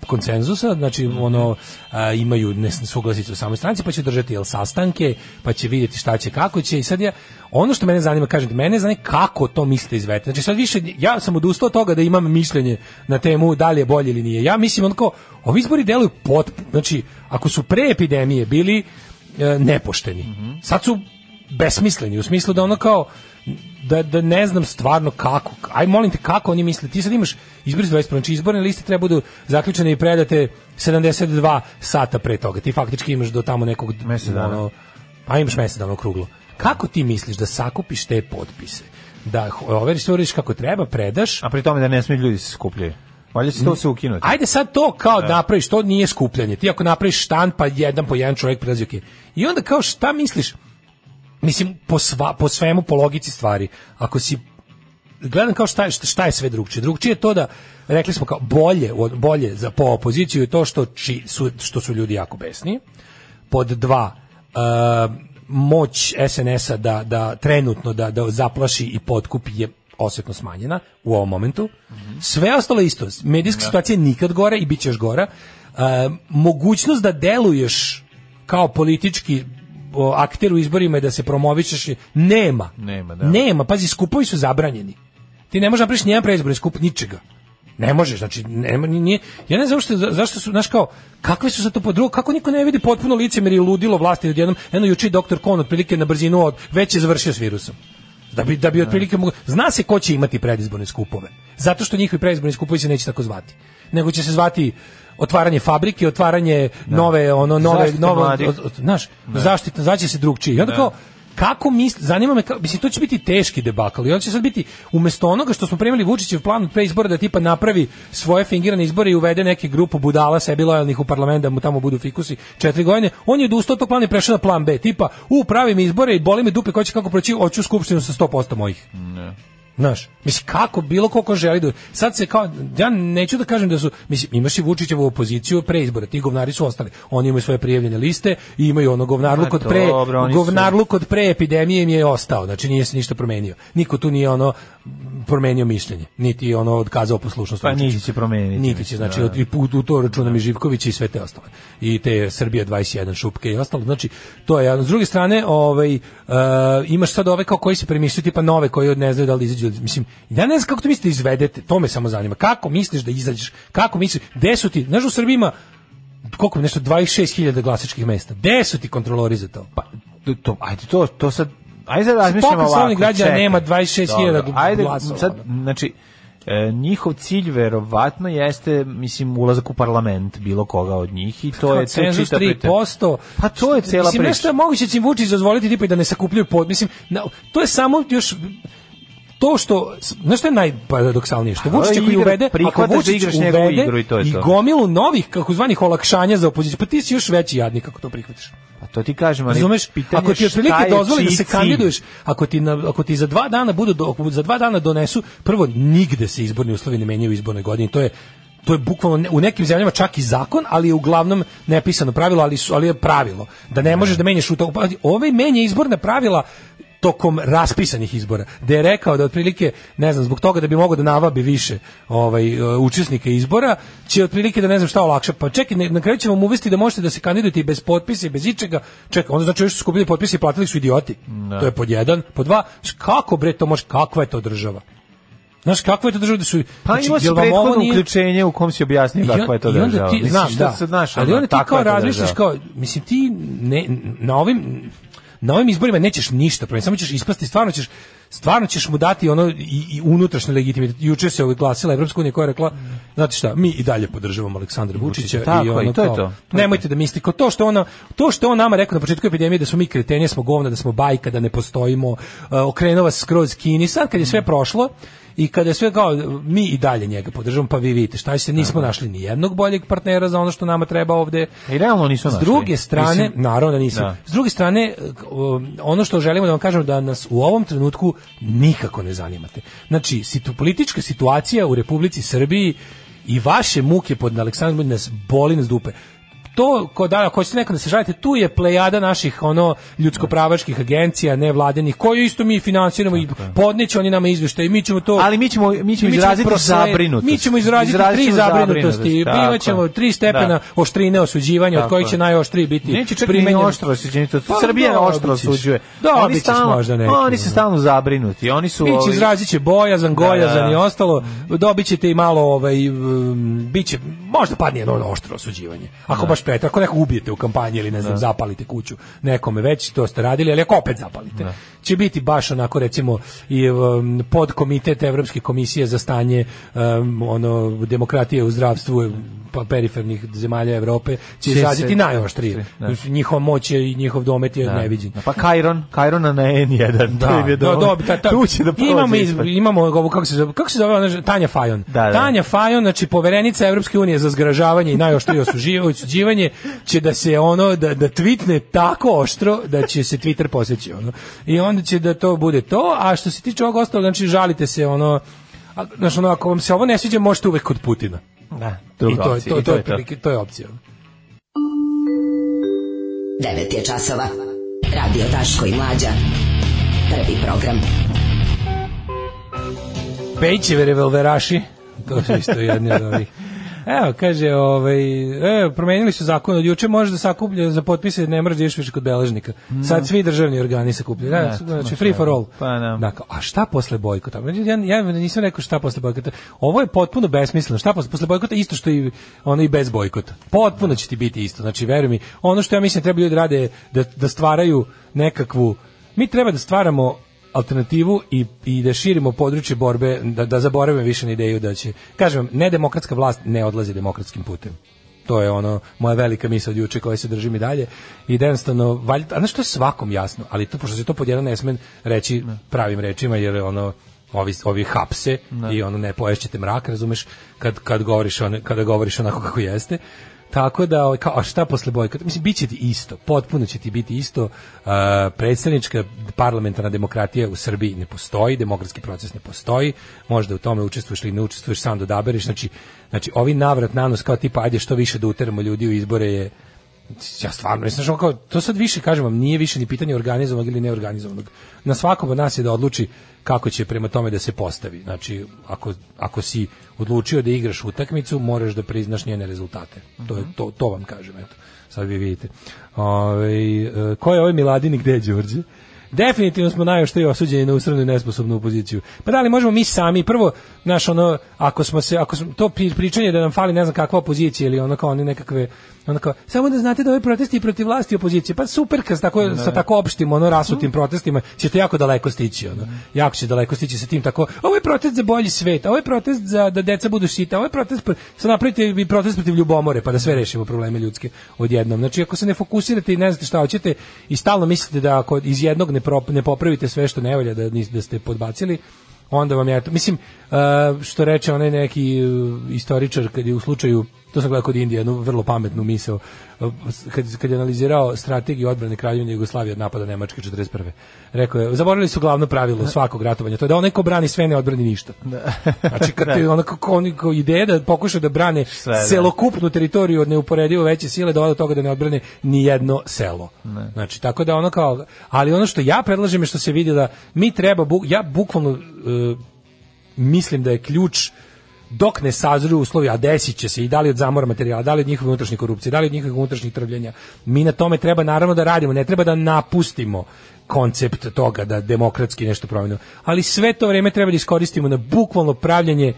konsenzusa, znači mm -hmm. ono a, imaju nesuglasice u samoj stranci, pa će držati jel sastanke, pa će vidjeti šta će, kako će i sad ja ono što mene zanima, kažem, mene zanima kako to mislite izvete. Znači sad više ja sam odustao toga da imam mišljenje na temu da li je bolje ili nije. Ja mislim onako ovi izbori deluju pot, znači ako su pre epidemije bili e, nepošteni. Mm -hmm. Sad su besmisleni u smislu da ono kao da, da ne znam stvarno kako. Aj molim te kako oni misle. Ti sad imaš izbris 20, znači izborne liste treba budu zaključene i predate 72 sata pre toga. Ti faktički imaš do tamo nekog mesec dana. Ono, pa imaš mesec dana okruglo. Kako ti misliš da sakupiš te potpise? Da overiš, overiš kako treba, predaš. A pri tome da ne smiju ljudi se skupljaju. Valjda će to se ukinuti. Ajde sad to kao da. napraviš, to nije skupljanje. Ti ako napraviš štan pa jedan po jedan čovjek prilazi, okay. I onda kao šta misliš? Mislim, po, sva, po svemu, po logici stvari. Ako si gledam kao šta, šta je sve drugčije. Drugčije je to da rekli smo kao bolje bolje za po opoziciju je to što či, su, što su ljudi jako besni. Pod dva uh, moć SNS-a da, da trenutno da, da zaplaši i potkupi je osetno smanjena u ovom momentu. Mhm. Sve ostalo isto. Medijska ja. Da. situacija je nikad gore i bit će još gora. Uh, mogućnost da deluješ kao politički akter u izborima i da se promovišeš, nema. Nema, da. Nema, pazi, skupovi su zabranjeni. Ti ne možeš da napriš nijedan preizbor, skup ničega. Ne možeš, znači nema nije, ja ne znam zašto zašto su znaš kao kakve su za to podrugo, kako niko ne vidi potpuno licemer i ludilo vlasti odjednom. Eno juči doktor Kon otprilike na brzinu od već je završio s virusom. Da bi da bi da. otprilike mogu, zna se ko će imati predizborne skupove. Zato što njihovi predizborni skupovi se neće tako zvati. Nego će se zvati otvaranje fabrike, otvaranje da. nove ono nove nove znaš, da. zaštitno znači se drugčije. I onda da. kao kako misli, zanima me, ka, mislim, to će biti teški debakal i on će sad biti, umesto onoga što smo primili Vučićev plan pre izbora da tipa napravi svoje fingirane izbore i uvede neke grupu budala sebi lojalnih u parlament da mu tamo budu fikusi četiri godine, on je odustao tog plana i prešao na plan B, tipa, u, pravim izbore i boli me dupe ko će kako proći, oću skupštinu sa 100% mojih. Ne. Znaš, mislim, kako, bilo ko želi da... Sad se kao, ja neću da kažem da su... Mislim, imaš i Vučićevu opoziciju pre izbora, ti govnari su ostali. Oni imaju svoje prijavljene liste i imaju ono govnarluk od pre... Dobro, govnarluk od pre epidemije im je ostao, znači nije se ništa promenio. Niko tu nije ono promenio mišljenje, niti ono odkazao poslušnost. Pa niti će promeniti. Niti će, znači, da, od, da. i put u to računam mi Živković i sve te ostale. I te Srbije 21 šupke i ostalo. Znači, to je, s druge strane, ovaj, uh, imaš sad ove kao koji se premisliti, pa nove koji ne znaju da li izađu mislim, ja ne znam kako to mislite izvedete, to me samo zanima. Kako misliš da izađeš? Kako misliš? Gde su ti, znaš u Srbima, koliko nešto 26.000 glasačkih mesta. Gde su ti kontrolori za to? Pa to, ajde to, to sad ajde da sad razmišljamo ovako. građana nema 26.000 Ajde sad znači e, njihov cilj verovatno jeste mislim ulazak u parlament bilo koga od njih i pa to Kao je cenzus 3%. Pa to je cela mislim, priča. Mislim nešto je moguće da će im Vučić dozvoliti tipa i da ne sakupljaju pod mislim na, to je samo još to što znaš šta je najparadoksalnije što Vučić koji uvede ako da Vučić igraš njegovu igru i to je to. i gomilu novih kako zvanih olakšanja za opoziciju pa ti si još veći jadnik kako to prihvatiš a to ti kažem ali Razumeš, ako ti otprilike dozvoli da se kandiduješ ako ti na, ako ti za dva dana budu do, za dva dana donesu prvo nigde se izborni uslovi ne menjaju u izborne godini to je to je bukvalno u nekim zemljama čak i zakon, ali je uglavnom nepisano pravilo, ali su ali je pravilo da ne da. možeš da menjaš u to. Pa, ove menje izborne pravila tokom raspisanih izbora, da je rekao da otprilike, ne znam, zbog toga da bi mogao da navabi više ovaj, e, učesnika izbora, će otprilike da ne znam šta olakša. Pa čekaj, na kraju ćemo mu uvesti da možete da se kandidujete bez potpisa i bez ičega. Čekaj, onda znači još su skupili potpise i platili su idioti. Da. To je pod jedan. Pod dva, kako bre to može, kakva je to država? Znaš kakva je to država da su Pa znači, ima se prethodno nije... uključenje u kom si objasnio kakva je to država. I onda ti, znam, da, se znaš, ali onda ti kao razmišljaš kao, mislim ti ne, na ovim na ovim izborima nećeš ništa promijeniti, samo ćeš ispasti, stvarno ćeš stvarno ćeš mu dati ono i, i unutrašnju legitimitet. Juče se ovaj glasila Evropska unija koja je rekla, znate šta, mi i dalje podržavamo Aleksandra Vučića Tako, i ono i to, je to, to nemojte da mislite to što ona to što on nama rekao na početku epidemije da smo mi kretenje, da smo govna, da smo bajka, da ne postojimo, uh, e, okrenuo vas skroz Kini, sad kad je sve prošlo, i kada je sve kao mi i dalje njega podržavamo pa vi vidite šta se nismo Aha. našli ni jednog boljeg partnera za ono što nama treba ovde i realno nisu našli s druge strane Mislim, naravno da nisu da. s druge strane um, ono što želimo da vam kažemo da nas u ovom trenutku nikako ne zanimate znači situ, politička situacija u Republici Srbiji i vaše muke pod Aleksandrom nas boli nas dupe to ko da ako se nekada se žalite, tu je plejada naših ono ljudskopravačkih agencija, nevladenih koju isto mi finansiramo i podneće oni nama izveštaje. Mi ćemo to Ali mi ćemo mi ćemo izraziti zabrinutost. Mi ćemo izraziti tri zabrinutosti. Bivaćemo tri stepena da. oštrine osuđivanja od kojih će najoštriji biti. primenjeno oštro ni oštro osuđenje. Pa Srbija oštro osuđuje. Da, oni stalno, možda neki. Pa oni se stalno zabrinuti. Oni su Biće izraziće boja za da, da, golja za ni ostalo. Dobićete i malo ovaj um, biće možda padne ono oštro osuđivanje. Ako baš špet, ako neko ubijete u kampanji ili ne znam, da. zapalite kuću nekome već, to ste radili, ali ako opet zapalite, da. će biti baš onako recimo i um, pod komitet Evropske komisije za stanje um, ono demokratije u zdravstvu um, pa perifernih zemalja Evrope će izraziti najoštrije. Da. Njihova moć je i njihov domet je da. neviđen. Pa Kajron, Kajrona na N1, da, je da, do, ta, tu će da imamo, iz, imamo ovo, kako se zove, kako se zove ona, Tanja Fajon. Da, da. Tanja Fajon, znači poverenica Evropske unije za zgražavanje i najoštrije osuđivanje razumevanje će da se ono da da tvitne tako oštro da će se Twitter poseći ono. I onda će da to bude to, a što se tiče ovog ostalog, znači žalite se ono znači ono ako vam se ovo ne sviđa možete uvek kod Putina. Da. I to, je, to, to, to, je prilike, to je opcija. 9 je časova. Radio Taško i Mlađa. Prvi program. Pejčeve revolveraši. To su isto jedni od ovih. Evo, kaže, ovaj, e, promenili su zakon od juče, možeš da sakuplja za potpise, ne mora da više kod beležnika. Mm. Sad svi državni organi sakupljaju. Da, znači, free for all. Pa, ne. Da. Dakle, a šta posle bojkota? Znači, ja, ja nisam rekao šta posle bojkota. Ovo je potpuno besmisleno. Šta posle, posle bojkota? Isto što i ono i bez bojkota. Potpuno će ti biti isto. Znači, veruj mi, ono što ja mislim da treba ljudi da rade da, da stvaraju nekakvu Mi treba da stvaramo alternativu i, i da širimo područje borbe, da, da zaboravimo više na ideju da će... Kažem vam, nedemokratska vlast ne odlazi demokratskim putem. To je ono moja velika misao od juče koja se drži mi dalje. I da jednostavno, valjda, a znaš što je svakom jasno, ali to, pošto se to podjedan ne smem reći pravim rečima, jer ono, ovi, ovi hapse ne. i ono ne poješćete mrak, razumeš, kad, kad govoriš, on, kada govoriš onako kako jeste. Tako da, ovaj, kao, a šta posle bojkota? Mislim, bit će ti isto, potpuno će ti biti isto. Uh, predstavnička parlamentarna demokratija u Srbiji ne postoji, demokratski proces ne postoji, možda u tome učestvuješ ili ne učestvuješ, sam dodabereš. Da znači, znači ovi navrat nanos kao tipa, ajde što više da uteramo ljudi u izbore je ja stvarno mislim kao to sad više kažem vam nije više ni pitanje organizovanog ili neorganizovanog na svakom od nas je da odluči kako će prema tome da se postavi. Znači, ako, ako si odlučio da igraš utakmicu, moraš da priznaš njene rezultate. To, je, to, to vam kažem, eto. Sad vi vidite. Ove, ovaj, ko je ovaj Miladin gde je Đorđe? Definitivno smo najoštrije osuđeni na usrednu i nesposobnu opoziciju. Pa da li možemo mi sami, prvo, naš ono, ako smo se, ako smo, to pričanje da nam fali ne znam kakva opozicija ili ono kao oni nekakve, ono kao, samo da znate da ovi protesti protiv vlasti i opozicije, pa super, kad tako, ne. Da, da. sa tako opštim, ono, rasutim mm. protestima, ćete jako daleko stići, ono, mm. jako će daleko stići sa tim tako, ovo je protest za bolji svet, ovo je protest za da deca budu sita, ovo je protest, sa napravite i protest protiv ljubomore, pa da sve rešimo probleme ljudske odjednom. Znači, ako se ne fokusirate i ne znate šta hoćete i stalno mislite da ako iz jednog ne pro, ne popravite sve što ne valja da, da ste podbacili, onda vam ja to... Mislim, što reče onaj neki uh, istoričar, kad je u slučaju to sam gledao kod Indije, jednu vrlo pametnu misao, kad, kad je analizirao strategiju odbrane kraljevine Jugoslavije od napada Nemačke 41. Rekao je, zaboravili su glavno pravilo svakog ratovanja, to je da onaj ko brani sve ne odbrani ništa. Da. Znači, kad da. ti onako oni ideje da pokuša da brane sve, da. celokupnu teritoriju od neuporedivo veće sile, do do toga da ne odbrane ni jedno selo. Znači, tako da ono kao, ali ono što ja predlažem je što se vidi da mi treba, ja bukvalno uh, mislim da je ključ dok ne sazruju uslovi, a desit će se i da li od zamora materijala, da li od njihove unutrašnje korupcije, da li od njihovih unutrašnjih trvljenja. Mi na tome treba naravno da radimo, ne treba da napustimo koncept toga da demokratski nešto promenimo. Ali sve to vreme treba da iskoristimo na bukvalno pravljanje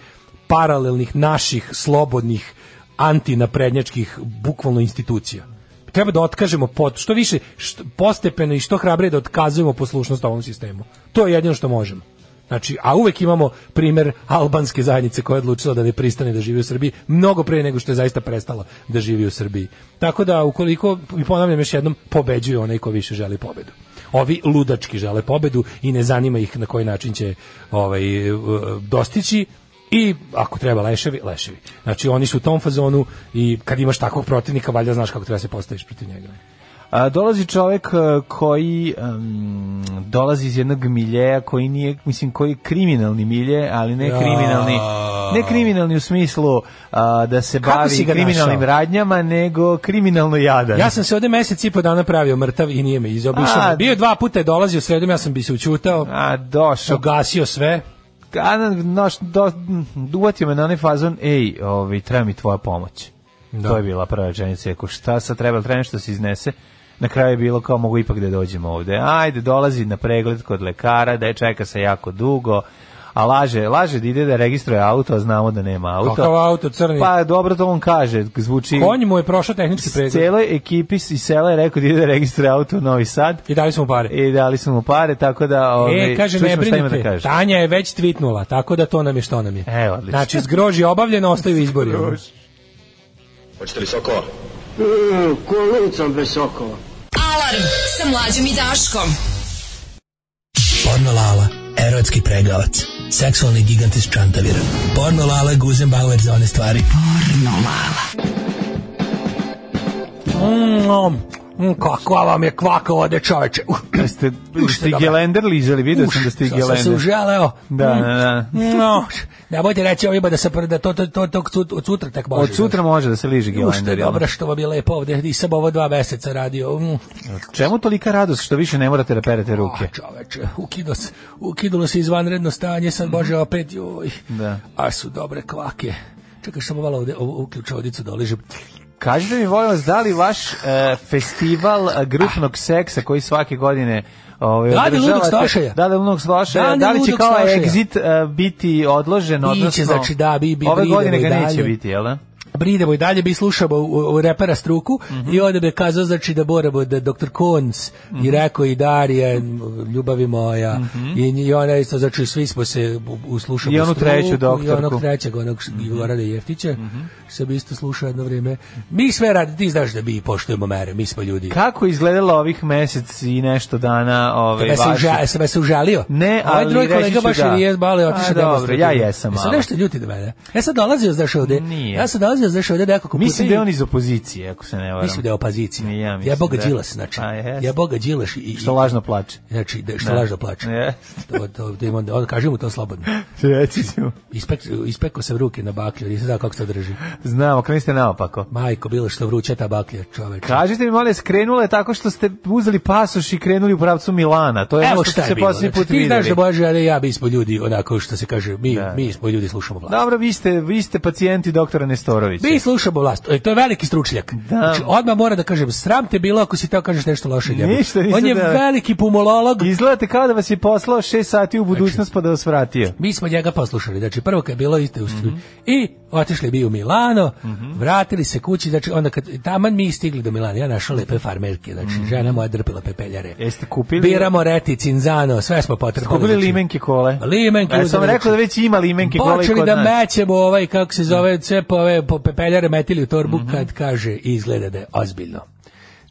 paralelnih naših slobodnih antinaprednjačkih bukvalno institucija. Treba da otkažemo pot, što više što, postepeno i što hrabrije da otkazujemo poslušnost ovom sistemu. To je jedino što možemo. Znači, a uvek imamo primer albanske zajednice koja je odlučila da ne pristane da živi u Srbiji mnogo pre nego što je zaista prestala da živi u Srbiji. Tako da ukoliko i ponavljam još jednom pobeđuje onaj ko više želi pobedu. Ovi ludački žele pobedu i ne zanima ih na koji način će ovaj e, dostići i ako treba leševi, leševi. Znači oni su u tom fazonu i kad imaš takvog protivnika valjda znaš kako treba da se postaviš protiv njega. A, dolazi čovjek e, koji um, dolazi iz jednog miljeja koji nije, mislim, koji je kriminalni milje, ali ne kriminalni ne kriminalni u smislu a, da se Kako bavi kriminalnim našao? radnjama, nego kriminalno jadan. Ja sam se ovdje mjesec i po dana pravio mrtav i nije me izobišao. Bio dva puta je dolazio sredom, ja sam bi se učutao. A, došao. Ugasio sve a naš do, uvatio me na onaj fazon ej, ovi, treba mi tvoja pomoć. Da. To je bila prva rečenica. Ako šta sad treba, treba nešto da se iznese na kraju je bilo kao mogu ipak da dođemo ovde. Ajde, dolazi na pregled kod lekara, da je čeka se jako dugo, a laže, laže da ide da registruje auto, a znamo da nema auto. Kakav auto, crni? Pa dobro to on kaže, zvuči... Konj mu je prošao tehnički pregled. Cijeloj ekipi iz sela je rekao da ide da registruje auto u Novi Sad. I dali smo mu pare. I dali smo mu pare, tako da... Ove, e, ovaj, kaže, ne da brinite, da kaže. Tanja je već tvitnula, tako da to nam je što nam je. Evo, odlično. Znači, zgroži obavljeno, ostaju izbori. Hoćete li sokova? E, ko kolicom bez sokova. Alarm sa mlađom i Daškom. Porno Lala, erotski pregavac. Seksualni gigant iz Čantavira. Porno Lala je Guzenbauer za one stvari. Porno Lala. mm. Mm, kakva vam je kvaka ovde čoveče. Uh, jeste ste gelender lizali, video sam da ste gelender. Uš, sam se uželeo. Da, mm. da, da. Mm, no, da bojte reći ovima da se da to, to, to, to, od sutra tek može. Od da- sutra može da se liži gelender. Ušte, dobro što vam je lepo ovde, nisam ovo dva meseca radio. Mm. Čemu tolika radost što više ne morate da perete ah, ruke? A, čoveče, ukido se, ukidulo se izvanredno stanje, sad bože mhm. opet, joj. Da. A su dobre kvake. Čekaj, samo malo ovde, ovu ključavodicu doližem. Da Kažite mi, volim vas, da li vaš uh, festival e, grupnog seksa koji svake godine ovaj Dani ludog slošaja. Da, da ludog slošaja. Da, da li će kao Exit uh, biti odložen, odnosno... Biće, znači da, bi, bi, ove godine ga neće biti, jel da? brinemo i dalje bi slušamo u, u repera struku mm -hmm. i onda bi kazao znači da boramo da doktor Kons mm -hmm. i mhm. rekao i Darija ljubavi moja mm -hmm. i, i ona isto znači svi smo se uslušali i onu treću doktorku i onog trećeg onog mhm. Gorana Jeftića mhm. se bi isto slušao jedno vrijeme mi sve radi ti znaš da mi poštujemo mere mi smo ljudi kako izgledalo ovih mesec i nešto dana ovaj vaš e, se me se užalio ne ovaj ali ovaj drugi kolega baš da. nije zbali otišao dobro ja jesam malo. nešto ljuti do mene ja sam dolazio znaš ovde ja sam dolazio da znaš ovdje nekako... Puta... Mislim da je on iz opozicije, ako se ne varam. Mislim da je opozicija. Ja, ja Boga da. Đilas, znači. A, pa yes. Ja Boga Đilas. I, i, što lažno plače. Znači, da, što da. lažno plače. Yes. da, da, to, onda, onda mu to slobodno. Reći ću mu. Ispek, ispekao sam ruke na baklju, nisam znao kako se drži. Znamo, okrenuli ste naopako. Majko, bilo što vruća ta baklja, čoveč. Kažete mi, male, skrenula je tako što ste uzeli pasoš i krenuli u pravcu Milana. To je Evo što se posljednji znači, put videli. Ti znaš da Bože, ali ja, mi smo ljudi, onako što se kaže, mi, da. mi smo ljudi, slušamo vlast. Dobro, vi ste, vi ste pacijenti doktora Nestorovi. Obradović. Mi slušamo vlast. E, to je veliki stručnjak. Da. Znači, odmah mora da kažem, sram te bilo ako si teo kažeš nešto loše njemu. Ništa, ništa, On je da. veliki pumololog. Izgledate kao da vas je poslao 6 sati u budućnost znači, pa da vas vratio. Mi smo njega poslušali. Znači, prvo kad je bilo isto mm -hmm. I otišli bi u Milano, mm -hmm. vratili se kući, znači onda kad taman mi stigli do Milana, ja našao lepe farmerke, znači mm -hmm. žena moja drpila pepeljare. Jeste kupili? Biramo reti, cinzano, sve smo potrpili. Kupili znači, limenke kole. Limenke. Ja sam rekao da već znači, ima limenke kole Počeli kod da nas. mećemo ovaj, kako se zove, mhm. sve po, po pepeljare metili u torbu, mm -hmm. kad kaže, izgleda da je ozbiljno.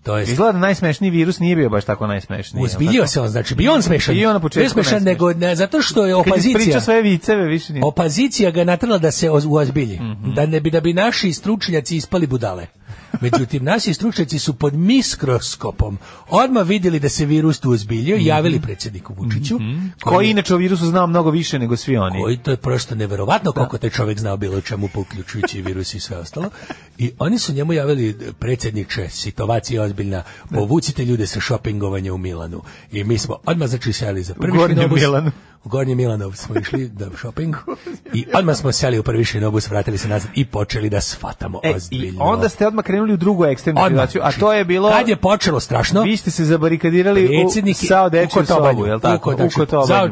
To je izgleda da najsmešniji virus nije bio baš tako najsmešniji. Uzbiljio se on, znači bio on smešan. I na početku smešan nego ne, zato što je opozicija. Priča sve viceve više nije. Opozicija ga natrla da se uozbilji, mm -hmm. da ne bi da bi naši stručnjaci ispali budale. Međutim, naši stručnjaci su pod mikroskopom odma videli da se virus tu ozbiljio i mhm. javili predsjedniku Vučiću. Mm -hmm. Koji, koji inače o virusu zna mnogo više nego svi oni. Koji, to je prosto neverovatno da. taj čovjek znao bilo čemu, pa uključujući virus i sve ostalo. I oni su njemu javili e, predsjedniče, situacija je ozbiljna, povucite ljude sa šopingovanja u Milanu. I mi smo odmah znači za prvi u Milanu U Gornji Milanov smo išli da shopping i odmah smo seli u prvi šinobus, vratili se nazad i počeli da shvatamo e, ozbiljno. I onda ste odmah krenuli u drugu ekstremnu situaciju, a znači, to je bilo... Kad je počelo strašno... Vi ste se zabarikadirali Predsjednik u sa dečju sobu, je tako? U, u Zao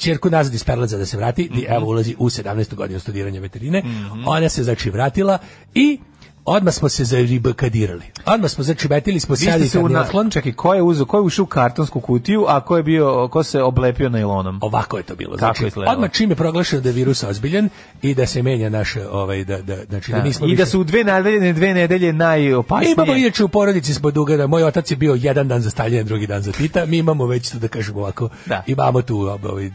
čerku nazad iz Perlaza da se vrati, mm -hmm. evo mhm. ulazi u 17. godinu studiranja veterine, mm -hmm. ona se znači vratila i Odmah smo se zaribakadirali. Odmah smo začibetili, smo sjeli se u naklon. Čekaj, ko je uzeo, ko je ušao u kartonsku kutiju, a ko je bio, ko se oblepio najlonom? Ovako je to bilo. Znači, Tako odmah čim je proglašeno da je virus ozbiljen i da se menja naše, ovaj, da, da, znači, da, da nismo I da više... da su u dve nedelje, dve nedelje najopasnije. Imamo inače u porodici smo da moj otac je bio jedan dan za Staljina, drugi dan za Tita, mi imamo već to da kažemo ovako, da. imamo tu ovaj,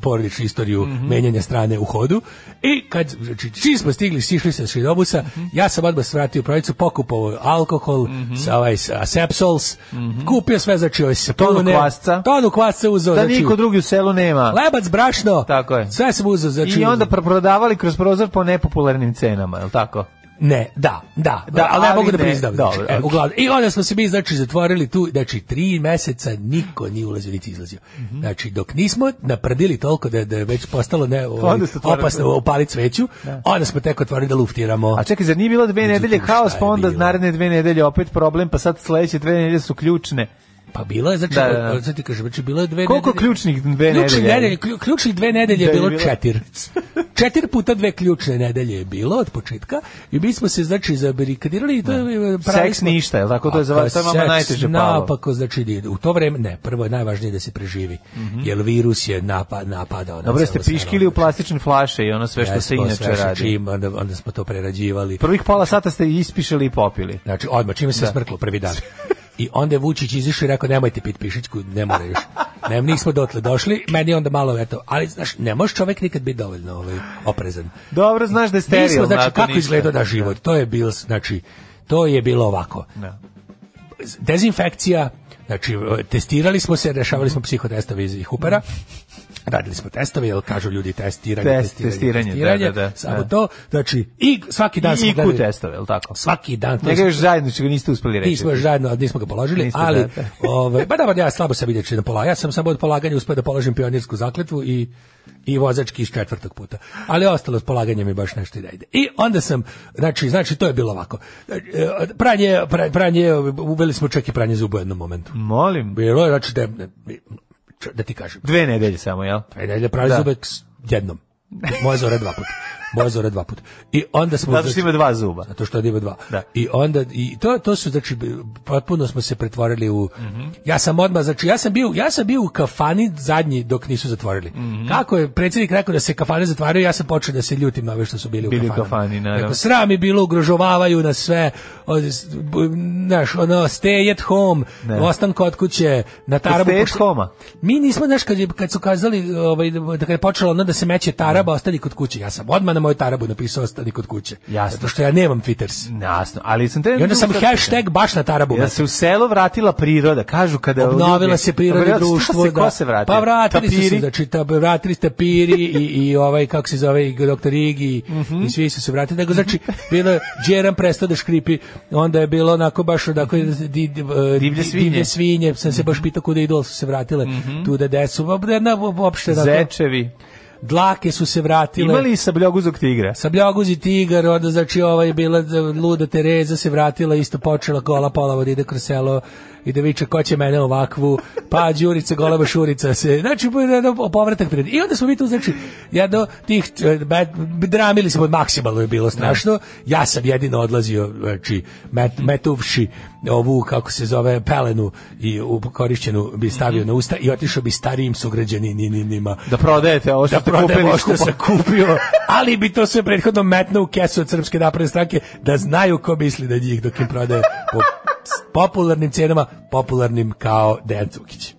porodičnu istoriju mm -hmm. menjanja strane u hodu i kad, znači, čim smo stigli, sišli se s Šinobusa, mm -hmm. ja sam odmah Đilas vratio pravicu, pokupovao alkohol, mm -hmm. sa ovaj, sa sepsols, mm -hmm. kupio sve, znači, ovaj, se tonu kvasca. Tonu kvasca uzeo. Da znači, niko drugi u selu nema. Lebac, brašno. Tako je. Sve sam uzeo, znači. I onda prodavali kroz prozor po nepopularnim cenama, je li tako? Ne, da, da, da, ali, ali ja mogu da priznam. Dobro, e, uglavnom. I onda smo se mi, znači, zatvorili tu, znači, tri meseca niko nije ulazio, niti izlazio. Mm -hmm. Znači, dok nismo naprdili toliko da, da je već postalo ne, pa ovaj, opasno upaliti sveću, da. onda smo tek otvorili da luftiramo. A čekaj, zar nije bilo dve nedelje haos, pa onda naredne dve nedelje opet problem, pa sad sledeće dve nedelje su ključne. Pa bilo je, znači, da, da, da. ti kažem, znači bilo je dve Koliko nedelje? ključnih dve ključnih nedelje? nedelje ključnih dve nedelje je da bilo, bilo četiri. četiri puta dve ključne nedelje je bilo od početka i mi smo se, znači, zabarikadirali i to da. E, seks smo... ništa, je tako? To je za vas vama najteže pa. Napako, znači, da u to vreme, ne, prvo je najvažnije da se preživi, mm -hmm. jer virus je napad napadao. Dobro, ste piškili u znači. plastične flaše i ono sve što se inače radi. Čim, onda, onda smo to prerađivali. Prvih pola sata ste ispišali i popili. Znači, odmah, čime se smrklo prvi dan. I onda je Vučić izišao i rekao nemojte pit Pišićku, ne mora još. Ne, nismo dotle došli, meni onda malo eto, ali znaš, ne može čovek nikad biti dovoljno ovaj, oprezan. Dobro, znaš da je sterilno. Nismo, znači, kako ništa. izgleda da život, to je bilo, znači, to je bilo ovako. Da. Dezinfekcija, znači, testirali smo se, rešavali smo psihotestove iz Hupera, radili smo testove, jel kažu ljudi testiranje, Test, testiranje, testiranje, da, da, da, da, samo da. to, znači i svaki dan I, i testove, jel tako? Svaki dan. Ne kažeš zajedno, čega niste uspeli reći. Nismo zajedno, ali nismo ga položili, niste, ali da, da. ovaj da, ba da, ja slabo sam vidjeti da pola. Ja sam samo od polaganja uspeo da položim pionirsku zakletvu i i vozački iz četvrtog puta. Ali ostalo s polaganjem je baš nešto i da ide. I onda sam, znači, znači to je bilo ovako. Znači, pranje, pranje, uveli smo čak i pranje zuba u jednom momentu. Molim. Bilo je, znači, da, da ti kažem. Dve nedelje samo, jel? Dve nedelje pravi da. zube jednom. Moja zora dva puta. Boja zora dva puta. I onda smo zato što znači- ima dva zuba. Zato što ima dva. Da. I onda i to to su znači potpuno smo se pretvorili u mm -hmm. ja sam odmah znači ja sam bio ja sam bio u kafani zadnji dok nisu zatvorili. Mm -hmm. Kako je predsjednik rekao da se kafane zatvaraju, ja sam počeo da se ljutim na ove što su bili, bili u kafani. Bili sram je bilo, ugrožavaju na sve. Znaš, ono stay at home, ne. Da. ostan kod kuće, na tarabu. Stay pošto... at home. Mi nismo znaš kad, kad su kazali ovaj da kad je počelo ono da se meće taraba, da. ostali kod kuće. Ja sam odmah dana moj tarabu napisao ostani kod kuće. Jasno. Zato što ja nemam Twitters. Jasno, ali sam te... I onda sam hashtag da. baš na tarabu. Ja se u selo vratila priroda, kažu kada... Obnovila se priroda i društvo. Da. Se, da. ko se vratila? Pa vratili tapiri. su se, znači, ta, vratili ste piri i, i ovaj, kako se zove, i doktor Igi mm -hmm. i svi su se vratili. Nego, znači, bilo je Džeran prestao da škripi, onda je bilo onako baš onako di, di, uh, divlje svinje. Divlje svinje, sam se baš mhm. pitao kuda idol su se vratile, mm -hmm. tu da desu, jedna uopšte... Zečevi. Dakle, dlake su se vratile. Imali i sabljoguzog tigra. Sabljoguzi tigar, onda znači ova je bila da, luda Tereza se vratila, isto počela gola pola vodi ide kroz selo i da viče ko će mene ovakvu, pa Đurica Goleba Šurica se, znači povratak pred. I onda smo mi tu znači ja do tih e, dramili smo maksimalno je bilo strašno. Ja sam jedino odlazio znači met, metuvši ovu kako se zove pelenu i u korišćenu bi stavio na usta i otišao bi starijim sugrađaninima da prodajete ovo što da ste kupili što se kupio ali bi to sve prethodno metnuo u kesu od srpske napredne stranke da znaju ko misli da njih dok im prodaje po popularnim cenama, popularnim kao Dejan Cukić.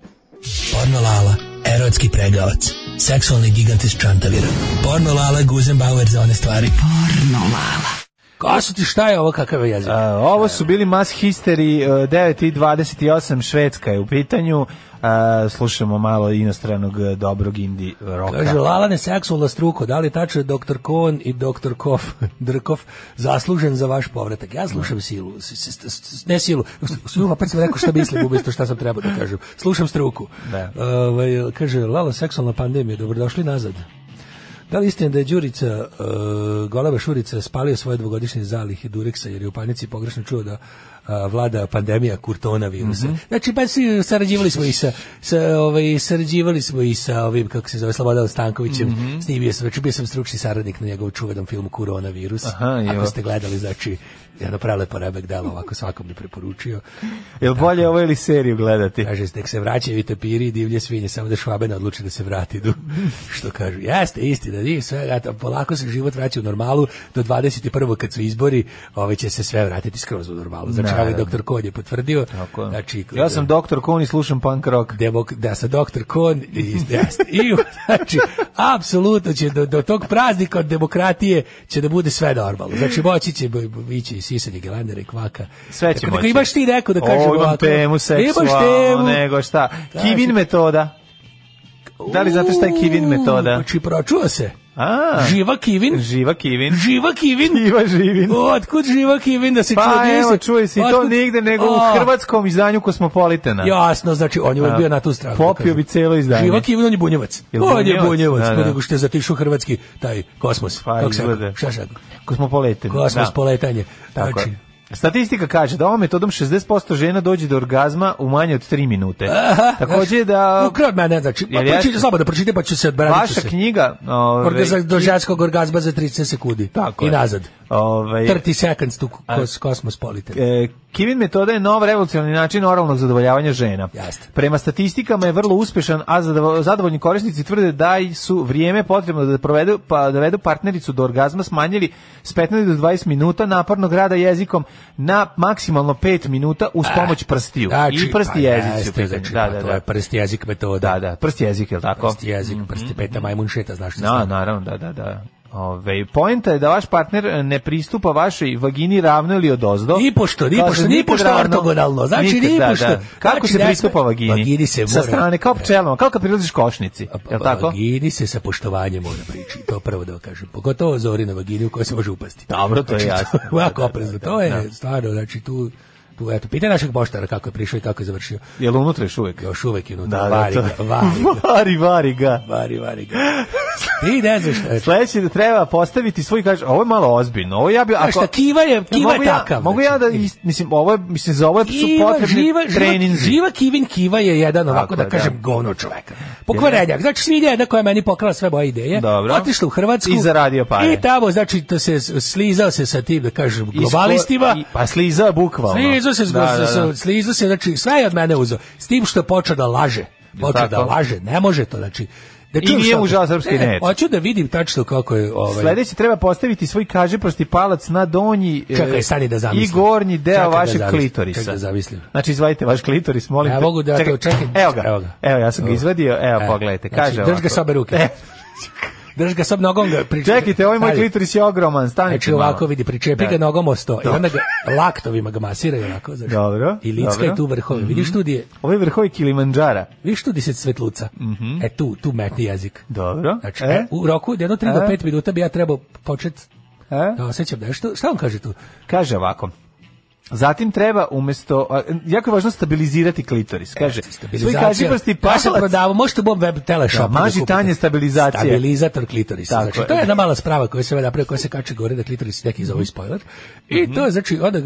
Pornolala, erotski pregavac, seksualni gigant iz Čantavira. Pornolala, Guzenbauer za one stvari. Pornolala. Kako ti šta je ovo kakav je jezik? A, ovo su bili Mass History 9 e, i 28 Švedska je u pitanju Uh, slušamo malo inostranog e, dobrog indi roka. Kaže, Lalane seksualna struko, da li tačno doktor Kon i doktor Kof, Drkov zaslužen za vaš povratak? Ja slušam da. silu, ne silu, slušam, pa sam rekao šta mislim, umjesto šta sam trebao da kažem. Slušam struku. Da. Uh, kaže, Lala, seksualna pandemija, dobrodošli nazad. Da li istina da je Đurica, uh, Goleba Šurica, spalio svoje dvogodišnje zalihe Dureksa, jer je u panici pogrešno čuo da vlada pandemija Kurtona virusa. Mm -hmm. Znači, pa si, sarađivali smo i sa, sa ovaj, sarađivali smo i sa ovim, kako se zove, Slobodan Stankovićem, mm -hmm. snimio sam, znači, bio sam stručni saradnik na njegovom čuvenom filmu Korona virus. Aha, Ako ste gledali, znači, jedno prelepo rebek delo, ovako svakom bi preporučio. Jel bolje ovo ili seriju gledati? Kaže, nek se vraćaju i tapiri i divlje svinje, samo da švabena odluči da se vrati. Do, što kažu, jeste istina, nije sve, polako se život vraća u normalu, do 21. kad su izbori, ove ovaj, će se sve vratiti skroz u normalu. Znači, ovaj doktor Kon je potvrdio. Tako. Znači, ja sam da- doktor Kon i slušam punk rock. Demok, da, sa doktor Kon i, jeste, i znači, apsolutno će do, do tog praznika od demokratije će da bude sve normalno. Znači, moći će ići sisati gelandere, kvaka. Sve će moći. Imaš ti neko da kaže ovako. Imam temu e, seksualno, nego šta. Kivin metoda. Da li znate šta je Kivin metoda? Znači, pročuo se živa Kivin. Živa Kivin. Živa Kivin. Živa Živin. Otkud Živa Kivin da se pa, čuje? Pa evo, čuje se i to nigde nego o, u ah. hrvatskom izdanju Kosmopolitana. Jasno, znači on je bio na tu stranu. Da popio bi celo izdanje. Živa Kivin, on je bunjevac. Jel on je bunjevac, da, pa da. nego što je zatišao hrvatski taj kosmos. Pa, Kako se, šta se? Kosmopolitan. Kosmos da. poletanje. Tako znači, Statistika kaže da ovom metodom 60% žena dođe do orgazma u manje od 3 minute. Aha, Takođe da... No, mene, znači, pa pročite slabo da pročite, pa ću se odbraniti. Vaša se. knjiga... Ove, do ženskog orgazma za 30 sekundi. Tako I je. nazad. Ovaj 30 seconds to kos, Cosmos Politan. E, Kivin metoda je nov revolucionarni način oralnog zadovoljavanja žena. Jeste. Prema statistikama je vrlo uspešan, a zadovoljni korisnici tvrde da su vrijeme potrebno da provedu pa dovedu partnericu do orgazma smanjili s 15 do 20 minuta napornog rada jezikom na maksimalno 5 minuta uz pomoć prstiju. Znači, I prsti i pa jezik. Pa, znači, da, da, da. To da. je prst jezik metoda. Da, da, prst jezik, je li tako? Prst jezik, prsti mhm. peta majmun šeta, znaš što da, no, naravno, da, da, da. Ove, poenta je da vaš partner ne pristupa vašoj vagini ravno ili odozdo. Nipošto, nipošto, nipošto ortogonalno. Znači, nikad, nipošto. Da, da. Kako znači, se pristupa vagini? Vagini se mora... Sa strane, kao pčelama, kao kad prilaziš košnici. Je li tako? Vagini se sa poštovanjem mora prići. To prvo da kažem. Pogotovo zori na vagini u kojoj se može upasti. Dobro, to je znači, jasno. Ovako oprezno. Da, da, to da, je stvarno, znači tu tu eto pita našeg poštara kako je prišao i kako je završio. Jel unutra još uvek? Još uvek je unutra. Da, da, vari, vari, vari ga. Vari, vari ga. Vari, vari ga. Ti ne znaš šta je. Sledeće da treba postaviti svoj kaže, ovo je malo ozbiljno. Ovo ja bi ako šta kiva je, kiva je takav. Ja, mogu ja znači, da mislim ovo je mislim za ovo je su potrebni živa, treninzi. Živa Kivin Kiva je jedan ovako da, da kažem govno čoveka. Pokvarenjak. Znači svinja jedna koja meni pokrala sve moje ideje. Dobro. Otišla u Hrvatsku i zaradio pare. I tamo znači to se slizao se sa tim da kažem globalistima. I, pa sliza bukvalno. Slizao se, da, da, da. slizao se znači sve je od mene uzeo. S tim što počeo da laže. Počeo da laže, ne može to znači Da I nije muža srpski ne, neč. Hoću da vidim tačno kako je ovaj. Sledeće treba postaviti svoj kaže prosti palac na donji e, čekaj, stani da zamislim. i gornji deo čekaj da vašeg da klitorisa. Čekaj da zamislim. Znači izvadite vaš klitoris, molim ja, te. mogu da čekaj, to čekaj. Evo ga. Evo ga. Evo ja sam ga izvadio. Evo, evo. pogledajte. Znači, kaže znači, Drži ga sabe ruke. E, drž ga sob nogom ga priče. Čekajte, ovaj moj klitoris je ogroman, stani. Znači ovako vidi, pričepi ga da. nogom o sto i onda ga laktovima ga masiraju onako, znači. Dobro. I licka je tu vrhovi. Mm -hmm. Vidiš mhm. tu je? Ovaj vrhovi Kilimandžara. Vidiš tu se svetluca. Mm -hmm. E tu, tu metni jezik. Dobro. Znači, e? e? u roku jedno 3 e? do 5 minuta bi ja trebao početi E? Da osjećam nešto. Šta on kaže tu? Kaže ovako. Zatim treba umesto jako je važno stabilizirati klitoris. E, kaže, svoj kaži prsti pašalac. možete bom Web Teleshop. Da, da, maži da tanje stabilizacije. Stabilizator klitorisa. Tako znači, to je jedna mala sprava koja se napravi, koja se kače gore da klitoris neki za ovaj spoiler. I mhm. to je, znači onda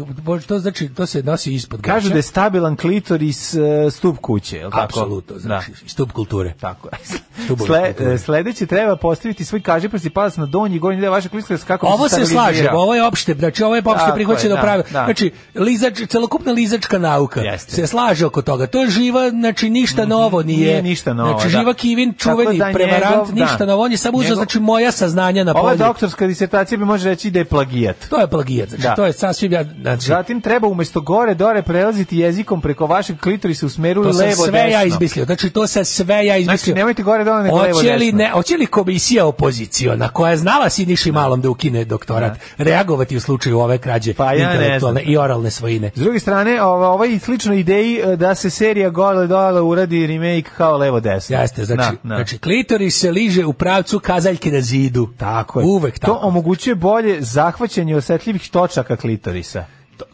to znači to se nosi ispod. Kaže da je stabilan klitoris e, stup kuće, je tako? Apsolutno, da. znači da. stup kulture. Tako. Sle, kulture. E, sledeće treba postaviti svoj kaži prsti palac na donji gornji deo vašeg klitorisa kako Ovo se slaže, ovo je opšte, znači ovo je opšte prihvaćeno da, pravilo. Znači lizač, celokupna lizačka nauka Jeste. se slaže oko toga. To je živa, znači ništa mhm. novo nije. nije ništa novo, znači da. živa da. Kivin, čuveni da prevarant, njegov, da. ništa novo, on je samo uzeo znači moja saznanja na polju. Ova doktorska disertacija bi može reći da je plagijat. To je plagijat, znači da. to je sasvim ja, znači Zatim treba umesto gore dore prelaziti jezikom preko vašeg klitorisa u smeru levo desno. Znači, to sam sve ja znači, izmislio. Znači to se sve ja izmislio. Znači nemojte gore dole nego levo desno. ne, hoće li komisija opoziciona koja je znala Siniši da. malom da ukine doktorat, reagovati u slučaju ove krađe pa ja intelektualne i oralne intelektualne svojine. S druge strane, ovo, ovaj slično ideji e, da se serija Gole dole uradi remake kao levo desno. Jeste, znači, na, na. znači klitori se liže u pravcu kazaljke na zidu. Tako je. Uvek tako. To omogućuje bolje zahvaćanje osetljivih točaka klitorisa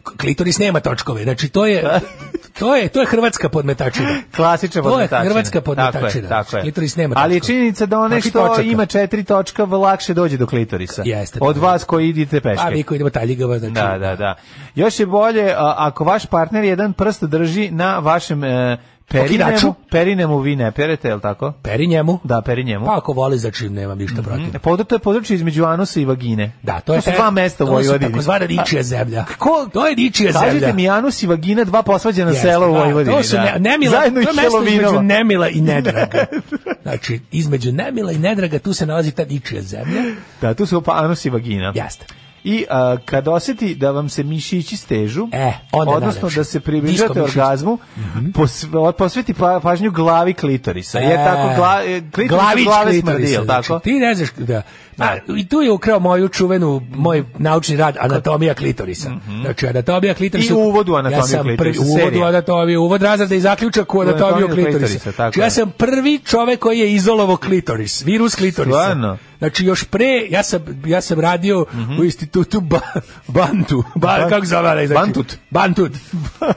klitoris nema točkove. Znači to je to je to je hrvatska podmetačina. Klasična podmetačina. To je hrvatska podmetačina. Tako je, tako je. Klitoris nema točkove. Ali je činjenica da one znači, što točaka. ima četiri točka lakše dođe do klitorisa. Jeste. Od pa. vas koji idite pa, peške. A vi koji idemo taljigava znači. Da, da, da. Još je bolje ako vaš partner jedan prst drži na vašem e, Perinemu, perinemu vi ne perete, je li tako? Perinjemu? Da, perinjemu. Pa ako voli, znači čim nemam ništa mhm. protiv. Mm -hmm. To je područje između anusa i vagine. Da, to, je to su dva mesta u Vojvodini. To su takozvana ničija zemlja. Ko? To je ničija zemlja. Kažite mi anus i vagina, dva posvađena Jeste, sela u da, Vojvodini. To su da. ne, nemila, Zajedno to je mesto između nemila i nedraga. znači, između nemila i nedraga tu se nalazi ta ničija zemlja. Da, tu su pa anus i vagina. Jeste i a, kad osjeti da vam se mišići stežu, e, odnosno najlepše. da se približate orgazmu, mm -hmm. pos, posveti pa, pažnju glavi klitorisa. E, je tako, gla, e, klitoris glavi smrdi, znači, tako? Ti ne znaš da A, I tu je ukrao moju čuvenu, moj naučni rad Anatomija klitorisa. Mm -hmm. Znači, Anatomija klitorisa... I uvod u Anatomiju ja prvi, klitorisa. Uvod u Anatomiju, uvod razrada i zaključak u Anatomiju, klitorisa. klitorisa tako znači, ja sam prvi čovek koji je izolovo klitoris, virus klitorisa. Stvarno? Znači još pre ja sam ja sam radio mm -hmm. u institutu ba, Bantu, ba, Bant, kako zove znači, Bantut. Bantut.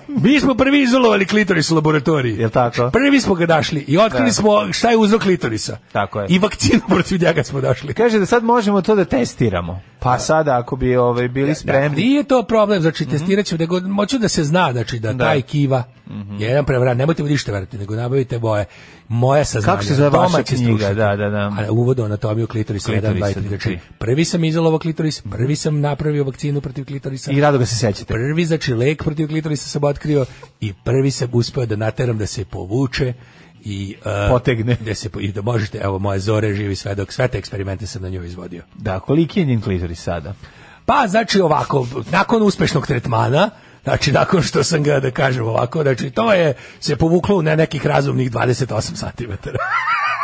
Mi smo prvi izolovali klitoris u laboratoriji. Je tako? Znači, prvi smo ga našli i otkrili da. smo šta je uzrok klitorisa. Tako je. I vakcinu protiv njega smo našli. Kaže da sad možemo to da testiramo. Pa da. sada ako bi ovaj bili da, da. spremni. Da, nije to problem, znači mhm. testirat ćemo, nego moću da se zna, znači da, da. taj kiva mm -hmm. je jedan prevaran, nemojte mi ništa verati, nego nabavite boje. Moje saznanje. Kako se zove vaša knjiga? Da, da, da. A uvod o anatomiju klitorisa, klitoris, znači, prvi sam izalovao klitoris, mhm. prvi sam napravio vakcinu protiv klitorisa. I rado ga se sećate. Prvi, znači, lek protiv klitorisa sam otkrio i prvi sam uspeo da nateram da se povuče i uh, potegne gde se i da možete evo moje zore živi svedok sve te eksperimente sam na njoj izvodio da koliki je njen klitoris sada pa znači ovako nakon uspešnog tretmana Znači, nakon što sam ga, da kažem ovako, znači, to je se povuklo na nekih razumnih 28 cm.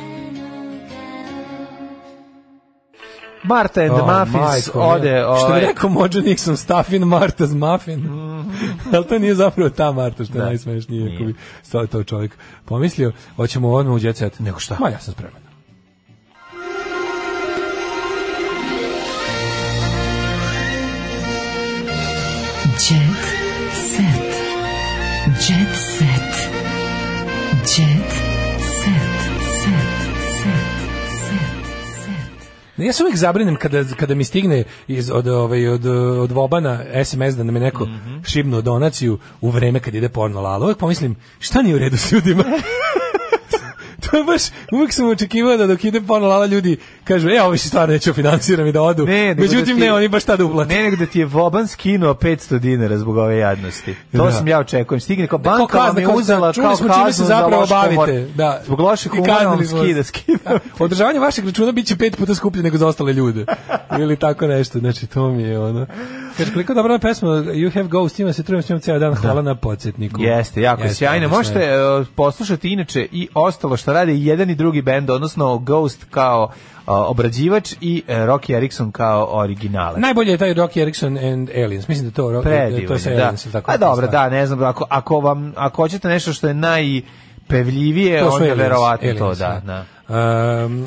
Marta and oh, Muffins majko, ode... Ovaj... Što bi ovaj- rekao Mođo Nixon, Staffin Marta's Muffin. Mm. Ali to nije zapravo ta Marta, što da. najsmešnije, nije. ako bi stali to čovjek pomislio. Hoćemo odmah u djecet. Nego šta? Ma ja sam spreman. Jet set. Jet set. Jet set. ja se uvijek zabrinem kada, kada mi stigne iz, od, ovaj, od, od Vobana SMS da nam je neko mm -hmm. šibnu donaciju u vreme kad ide porno lala. Uvijek pomislim, šta nije u redu s ljudima? to je baš, uvijek sam očekivao da dok ide porno lala ljudi kažu, e, ovo se stvarno neću finansiram i da odu. Ne, da Međutim, da ti, ne, oni baš tada uplate. Ne, nego da ti je Voban skinuo 500 dinara zbog ove jadnosti. To da. sam ja očekujem. Stigne kao da, banka kao kazna, vam je uzela kao, kao smo čime se zapravo za bavite. Da. Zbog loših humora vam skida, skida. Da. Održavanje vašeg računa biće pet puta skuplje nego za ostale ljude. Ili tako nešto. Znači, to mi je ono. Kaže, koliko dobra pesma, You Have Ghost, ima se trujem s njom ceo dan, da. hvala da. na podsjetniku. Jeste, jako Jeste, sjajno. Možete uh, poslušati inače i ostalo što radi jedan i drugi bend, odnosno Ghost kao e, obrađivač i uh, Rocky Erickson kao originale. Najbolje je taj Rocky Erickson and Aliens. Mislim da to, Predivanje, to se da. Aliens, da. tako. A pa dobro, da, ne znam, ako, ako, vam, ako hoćete nešto što je najpevljivije, pevljivije, onda verovatno to, da. da. da. Um,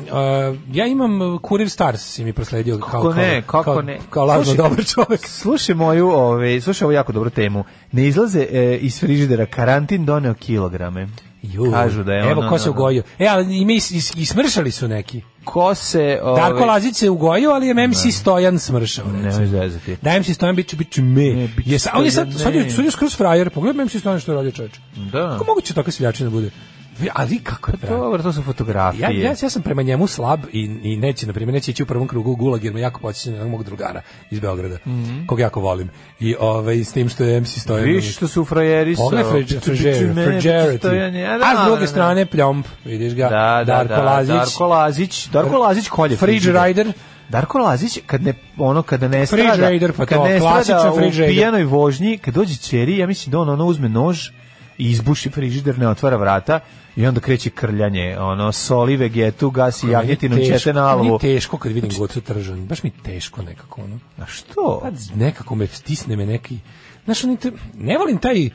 uh, ja imam Kurir Stars si mi prosledio kako kao, ne, kako kao, ne. kao lažno slušaj, dobar čovjek. Slušaj moju, ove, ovaj, slušaj ovu jako dobru temu. Ne izlaze e, iz frižidera, karantin doneo kilograme. Ju, Kažu da je evo ono, ko se ugojio. E, ali i, is, i smršali su neki. Ko se... Ove... Ovaj- Darko Lazić se ugojio, ali je MC ne. Da. Stojan smršao. Ne zezati. Da MC Stojan biće, biće me. Ne, biće Jes, on je sad, sad je, sad je skroz frajer. Pogledaj MC Stojan što radi radio čovječ. Da. Kako moguće takva svljačina bude? Ali kako je pa Dobro, to su fotografije. Ja, ja, ja sam prema njemu slab i, i neće, na primjer, neće ići u prvom krugu u Gulag, jer me jako podsjeća na mog drugara iz Beograda, mm -hmm. kog jako volim. I ovaj, s tim što je MC Stojan. Viš što su frajeri sa... A s da, druge da, da. strane, Pljomp, vidiš ga, da, da, Darko Lazić. Darko Lazić, Darko Lazić kolje. Fridge Rider. Darko Lazić kad ne ono kada ne strada, Fridge Rider, pa kad to, ne strada u pijanoj vožnji, kad dođe čeri, ja mislim da on ono uzme nož i izbuši frižider, ne otvara vrata, I onda kreće krljanje, ono, soli vegetu, gasi jagnjetinu, čete na alvu. Meni teško kad vidim znači- gocu tržan, baš mi teško nekako, ono. A što? Pa nekako me stisne me neki, znaš, ne volim taj,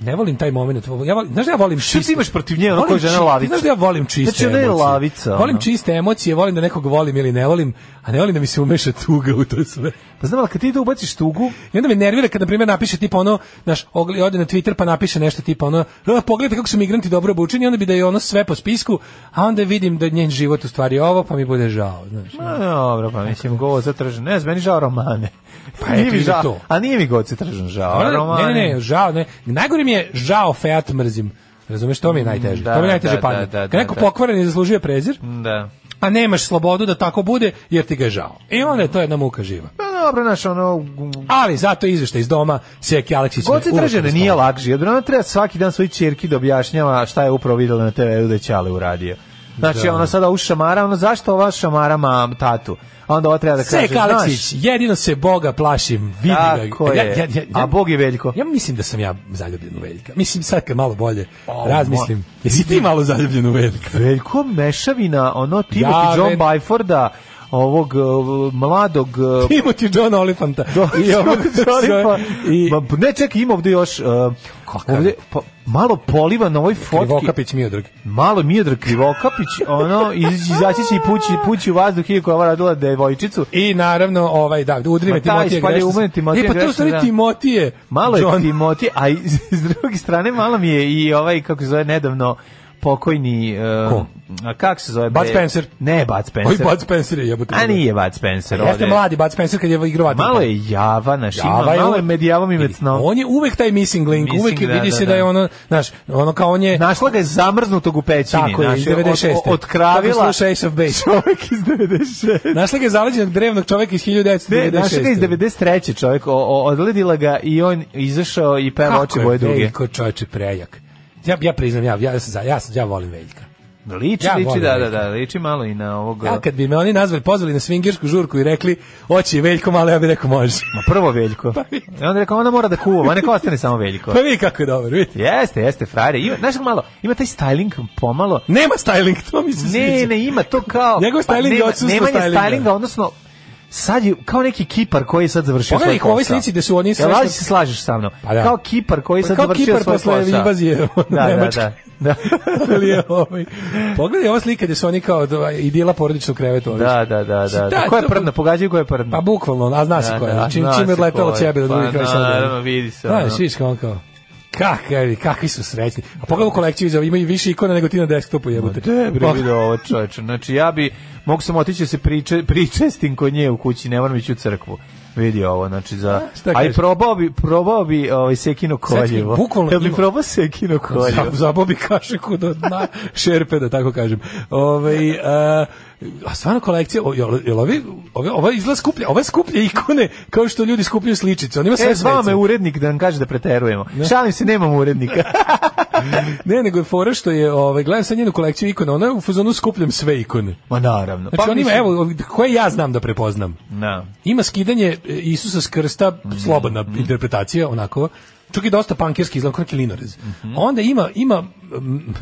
ne volim taj momenat. Ja volim, znaš da ja volim čist. Šta ti imaš protiv nje, ona koja žena lavica? Znaš da ja volim čiste znači, emocije. Znači, lavica. Ona. Volim čiste emocije, volim da nekog volim ili ne volim, a ne volim da mi se umeša tuga u to sve. Pa znam, ali kad ti da ubaciš tugu... I onda me nervira kad, na primjer, napiše tipa ono, znaš, ode na Twitter pa napiše nešto tipa ono, pogledajte kako su migranti dobro obučeni, onda bi da je ono sve po spisku, a onda vidim da njen život u stvari ovo, pa mi bude žao, znaš. Ma, dobro, pa mislim, go zatržen. Ne, zmeni žao romane. Pa nije mi žao, to. a nije mi god se tržan žao. Ne, ne, ne, žao, ne. Najgore mi je žao Fiat mrzim. Razumeš, to mi je mm, najteže. Da, to mi je najteže da, padne. Da, da, neko da, da. pokvaren je zaslužio prezir, da. a nemaš slobodu da tako bude, jer ti ga je žao. I onda je to jedna muka živa. Pa dobro, naš ono... Ali zato izvešta iz doma, Sjeki Aleksić... God se traže da nije lakži, jer ona treba svaki dan svoj ćerki da objašnjava šta je upravo videla na TV-u da je Ćale uradio. Znači, da. ono sada u šamara, ono zašto ova šamara mam tatu? onda ova treba da kaže, Sek Aleksić, jedino se Boga plašim, vidi Tako ga. Je. Ja, ja, ja, A Bog je Veljko. Ja mislim da sam ja zaljubljen u Veljka. Mislim, sad kad malo bolje o, razmislim, jesi ti malo zaljubljen u Veljka? Veljko mešavina, ono Timothy John Ven... Byforda, ovog eh, mladog eh, Timothy John Olifanta do, i ovog Olifa i ne čekaj ima ovde još uh, ovde pa, malo poliva na ovoj fotki Krivokapić Miodrag malo Miodrag Krivokapić ono izaći će i pući pući u vazduh i koja radila devojčicu i naravno ovaj da udri me Timotije pa je Timotije e pa to su da. Timotije malo John. je Timotije a i, s druge strane malo mi je i ovaj kako se zove nedavno pokojni uh, Ko? a kak se zove? Bud Spencer. Ne, Bud Spencer. Oj, Bud Spencer je jebote. A nije Bud Spencer. Jeste ovde. mladi Bud Spencer kad je igrao Malo je java, naš java ima, je malo je medijavom i mecno. On je uvek taj missing link, missing, uvek da, vidi da, se da, da je ono, znaš, ono kao on je... Našla ga je zamrznutog u pećini. Tako je, iz 96. Od, odkravila... Kako sluša Ace of Base. Čovek iz 96. Našla ga je zaleđenog drevnog čoveka iz 1996. Ne, našla ga iz 93. čovek, odledila ga i on izašao i peva oči boje duge. Kako je prejako čovječe prejak ja, ja priznam, ja, ja, ja, ja, ja volim Veljka. Da liči, ja liči, da, da, da, liči malo i na ovog... Ja kad bi me oni nazvali, pozvali na svingirsku žurku i rekli, oći Veljko, malo ja bih rekao može. Ma prvo Veljko. Pa I onda rekao, ona mora da kuva, a neka ostane samo Veljko. Pa vidi kako je dobar, vidite. Jeste, jeste, frajde. Ima, znaš malo, ima taj styling pomalo... Nema styling, to mi se sviđa. ne, ne, ima to kao... Njegov pa styling pa, nema, je odsustvo stylinga. Nema stylinga, odnosno sad je kao neki kipar koji je sad završio svoj posao. Pogledaj ih ovoj slici gde su oni sve... Ja, laži se slažeš sa mnom. Pa da. Kao kipar koji pa sad završio svoj posao. Kao kipar posle invazije da, da, Nemačke. Da, da. da. Ali je ovaj. Pogledaj ova slika gde su oni kao dva, idila porodična u krevetu. Da, ovaj. Da, da, da. da. da koja je prdna? Pogađaju ko je prdna? Pa bukvalno, a zna se da, koja je. Čim, znači, čim je odletalo ćebe do drugih kraj sada. Pa naravno, vidi se. da, viš kao on kao. Kakvi, kakvi su srećni. A pogledaj kolekciju imaju više ikona nego ti na desktopu jebote. Da, bre, vidi ovo čoveče. Znači ja bi mogu samo otići da se priče pričestim kod nje u kući, ne moram ići u crkvu. Vidi ovo, znači za A, aj probao bi probao bi ovaj sekino koljevo. Bukvalno ja bi probao sekino koljevo. Zabao bi kašiku do dna šerpe da tako kažem. Ovaj uh, a stvarno kolekcija, o, jel, jel ovi, ovi, ova izgleda skuplja, ova skuplja ikone, kao što ljudi skupljaju sličice. On ima sve e, zvao me urednik da nam kaže da preterujemo. Ne. Šalim se, nemam urednika. ne, nego je fora što je, ovaj, gledam sa njenu kolekciju ikona, ona je u fazonu skupljam sve ikone. Ma naravno. Znači, pa, on ima, evo, koje ja znam da prepoznam. Na. Da. Ima skidanje e, Isusa s krsta, da. slobodna mm -hmm. interpretacija, onako, čak i dosta pankirski izgleda, neki linorez. Mm -hmm. Onda ima, ima,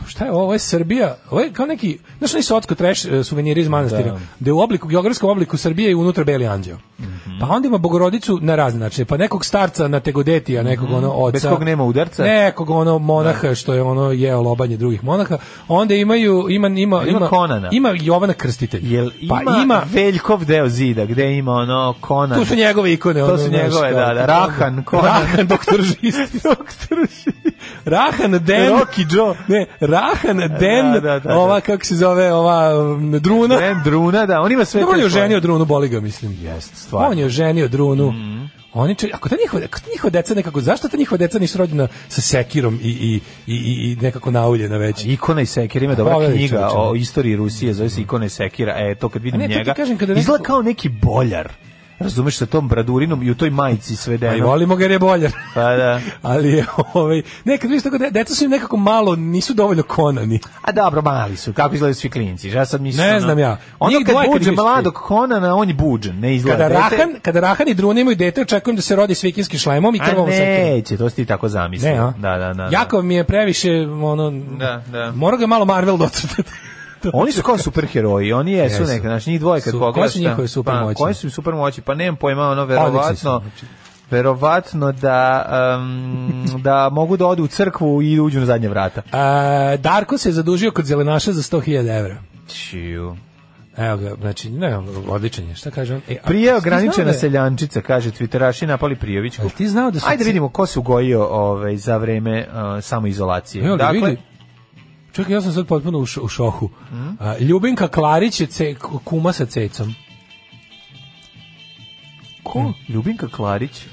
šta je ovo, ovo je Srbija, ovo je kao neki, znaš, nisu otko treš suveniri iz manastira, da. gde u obliku, geografskom obliku Srbije i unutra beli anđeo. Mm -hmm. Pa onda ima bogorodicu na razne načine, pa nekog starca na tegodeti, a nekog mm -hmm. ono oca. Bez kog nema udarca? Nekog ono monaha, da. što je ono jeo lobanje drugih monaha. Onda imaju, ima, ima, ima, ima Konana. Ima Jovana Krstitelj. Jel pa ima, pa ima Veljkov deo zida, gde ima ono Konan. Tu su njegove ikone. To ono, su njegove, da, da, Rahan, Konan. Rahan, doktor isti. Rockstar Rahan Den. Rocky Joe. Ne, Rahan Den, da, da, da, da, ova kako se zove, ova um, Druna. Den Druna, da, on ima sve. Dobro, on je oženio Drunu, boli ga, mislim. Jeste, stvarno. On je oženio Drunu. Mm -hmm. Oni če, ako ta njihova, ako ta njihova deca nekako, zašto ta njihova deca nisu rođena sa sekirom i, i, i, i nekako nauljena već? Ikona i sekira ima dobra knjiga čovičan. o istoriji Rusije, zove se mhm. Ikona i sekira, e, to kad vidim ne, njega, kažem, kada izgleda kao neki boljar razumeš sa tom bradurinom i u toj majici sve da. Pa volimo ga jer je boljer. Pa da. Ali je, ovaj, nekad vidiš da deca su im nekako malo, nisu dovoljno konani. A dobro, mali su, kako izgledaju svi klinci, ja sad mislim. Ne znam ja. Ono kad buđe mladog konana, on je buđen, ne izgleda. Kada dete... Rahan, kada Rahan i Druna imaju dete, očekujem da se rodi s vikinskim šlemom i krvom sa Neće, to si ti tako zamislio. da, da, da, da. Jakov mi je previše, ono, da, da. mora ga malo Marvel docrtati. Oni su kao superheroji, oni jesu yes. neka, znači njih dvoje kad pogledaš. Koji su njihove pa, supermoći? Pa, koji su supermoći? Pa nemam pojma, ono verovatno znači. verovatno da um, da mogu da odu u crkvu i uđu na zadnje vrata. A, Darko se zadužio kod zelenaša za 100.000 evra. Čiju. Evo ga, znači, ne, odličan je, šta kaže on? E, a, Prije ograničena da je... seljančica, kaže Twitteraši, napali Prijovićku. ti znao da su... Ajde da vidimo ko se ugojio ovaj, za vreme uh, samoizolacije. Evo ga, dakle, vidi Čekaj, ja sam sad potpuno u, u šohu. Mm? A, Ljubinka Klarić je ce, kuma sa cecom. Ko? Mm. Ljubinka Klarić?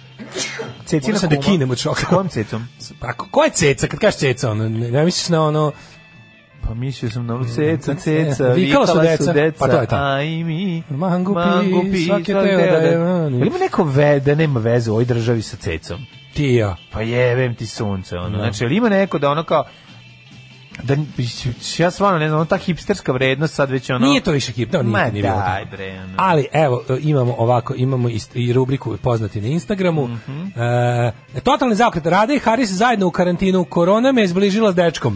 Cecina da kuma? da kinem od šoka. Kojom cecom? Pa, ko je ceca? Kad kažeš ceca, ono, ne misliš na ono... Pa mislio sam na ono, ceca, ceca, vikala su deca, pa to je ta. A i mi, mango, mango pi, svake teo da je... Ili ima neko ve, da nema veze u ovoj državi sa cecom? Ti ja. Pa jebem ti sunce, ono. Da. Znači, ili ima neko da ono kao, da ja stvarno ne znam, ta hipsterska vrednost sad već ono Nije to više hip, no, nije, nije daj, bre, Ali evo, imamo ovako, imamo i rubriku poznati na Instagramu. Mm -hmm. e, totalni zaokret Rade i Haris zajedno u karantinu, korona me je zbližila s dečkom.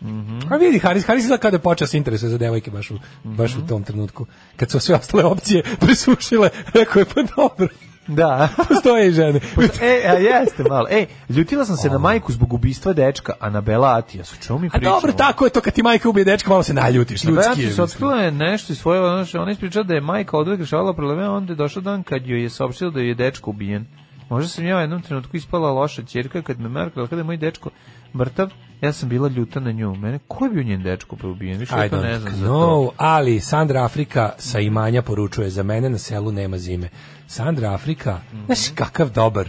Mm -hmm. A vidi, Haris, Haris izgleda kada je počeo se interese za devojke baš u, mm -hmm. baš u mhm. tom trenutku. Kad su sve ostale opcije presušile, rekao je pa dobro. Da. Postoje i žene. e, a jeste malo. Ej, ljutila sam se na ovaj. majku zbog ubistva dečka Anabela Atijas. O čemu mi pričamo? A dobro, tako je to kad ti majka ubije dečka, malo se naljutiš, ljudski Anabela je. Anabela otkrila je nešto iz svoje, ona ispriča da je majka odvek rešavala probleme, onda je došao dan kad joj je saopštila da je dečko ubijen. Možda sam ja u jednom trenutku ispala loša ćerka kad me markala kada je moj dečko mrtav, ja sam bila ljuta na nju. Mene, ko je bio njen dečko pa ubijen? Više I to ne znam no, za to. ali Sandra Afrika sa imanja poručuje za mene na selu nema zime. Sandra Afrika, mm -hmm. znaš kakav dobar,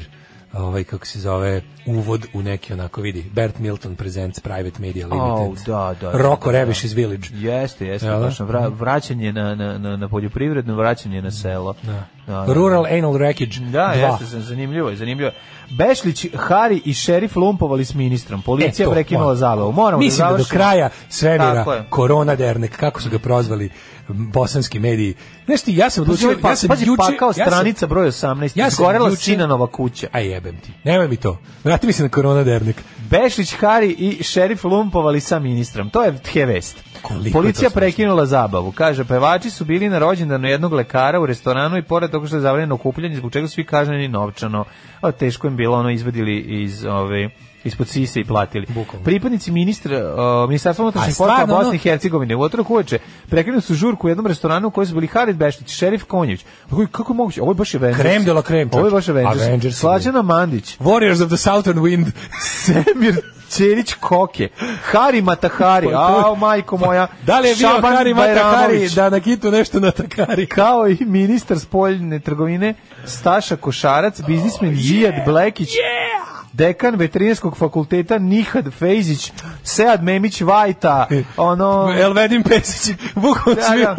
ovaj, kako se zove, uvod u neki onako vidi Bert Milton presents Private Media Limited. Oh, da, da. Roko da, da, da. Reviš iz Village. Jeste, jeste, Jel? Da? baš vra, vraćanje na, na, na, na poljoprivredno, vraćanje na selo. Da. da, da Rural Anal Wreckage. Da, jeste, zanimljivo je, zanimljivo je. Bešlić, Hari i šerif lumpovali s ministrom. Policija e, to, prekinula on. zabavu. Moramo Mislim da, da do kraja svemira korona dernek, kako su ga prozvali bosanski mediji. Znaš ti, ja sam odlučio... Pa, pa, ja sam pazi, juče, pakao ja stranica broj 18, ja sam izgorela juče, sinanova kuća. A jebem ti, nemoj mi to. Vrat vrati mi se na korona dernek. Bešlić, Hari i šerif lumpovali sa ministrom. To je tje vest. Koliko Policija prekinula zabavu. Kaže, pevači su bili na rođendanu jednog lekara u restoranu i pored toga što je zavljeno okupljanje, zbog čega su svi kažnjeni novčano. O, teško im bilo ono izvadili iz... Ove, ovaj, ispod sise i platili. Bukavno. Pripadnici ministra uh, ministarstva unutrašnjih pa poslova Bosne i Hercegovine u utorak uveče prekinuli su žurku u jednom restoranu u kojoj su bili Harid Beštić, Šerif Konjević. Kako kako je moguće? Ovo je baš Avengers. Krem de la krem. Ovo je baš Avengers. Avengers Slađana Mandić. Warriors of the Southern Wind. Semir Čerić Koke, Hari Matahari, a pa majko moja. Pa, da li je bio Hari Matahari da na kitu nešto na takari? Kao i ministar spoljne trgovine Staša Košarac, biznismen oh, yeah, Zijad Blekić. Yeah! dekan veterinarskog fakulteta Nihad Fejzić, Sead Memić Vajta, ono... Elvedin Pesić, bukvalno da, svi... Da.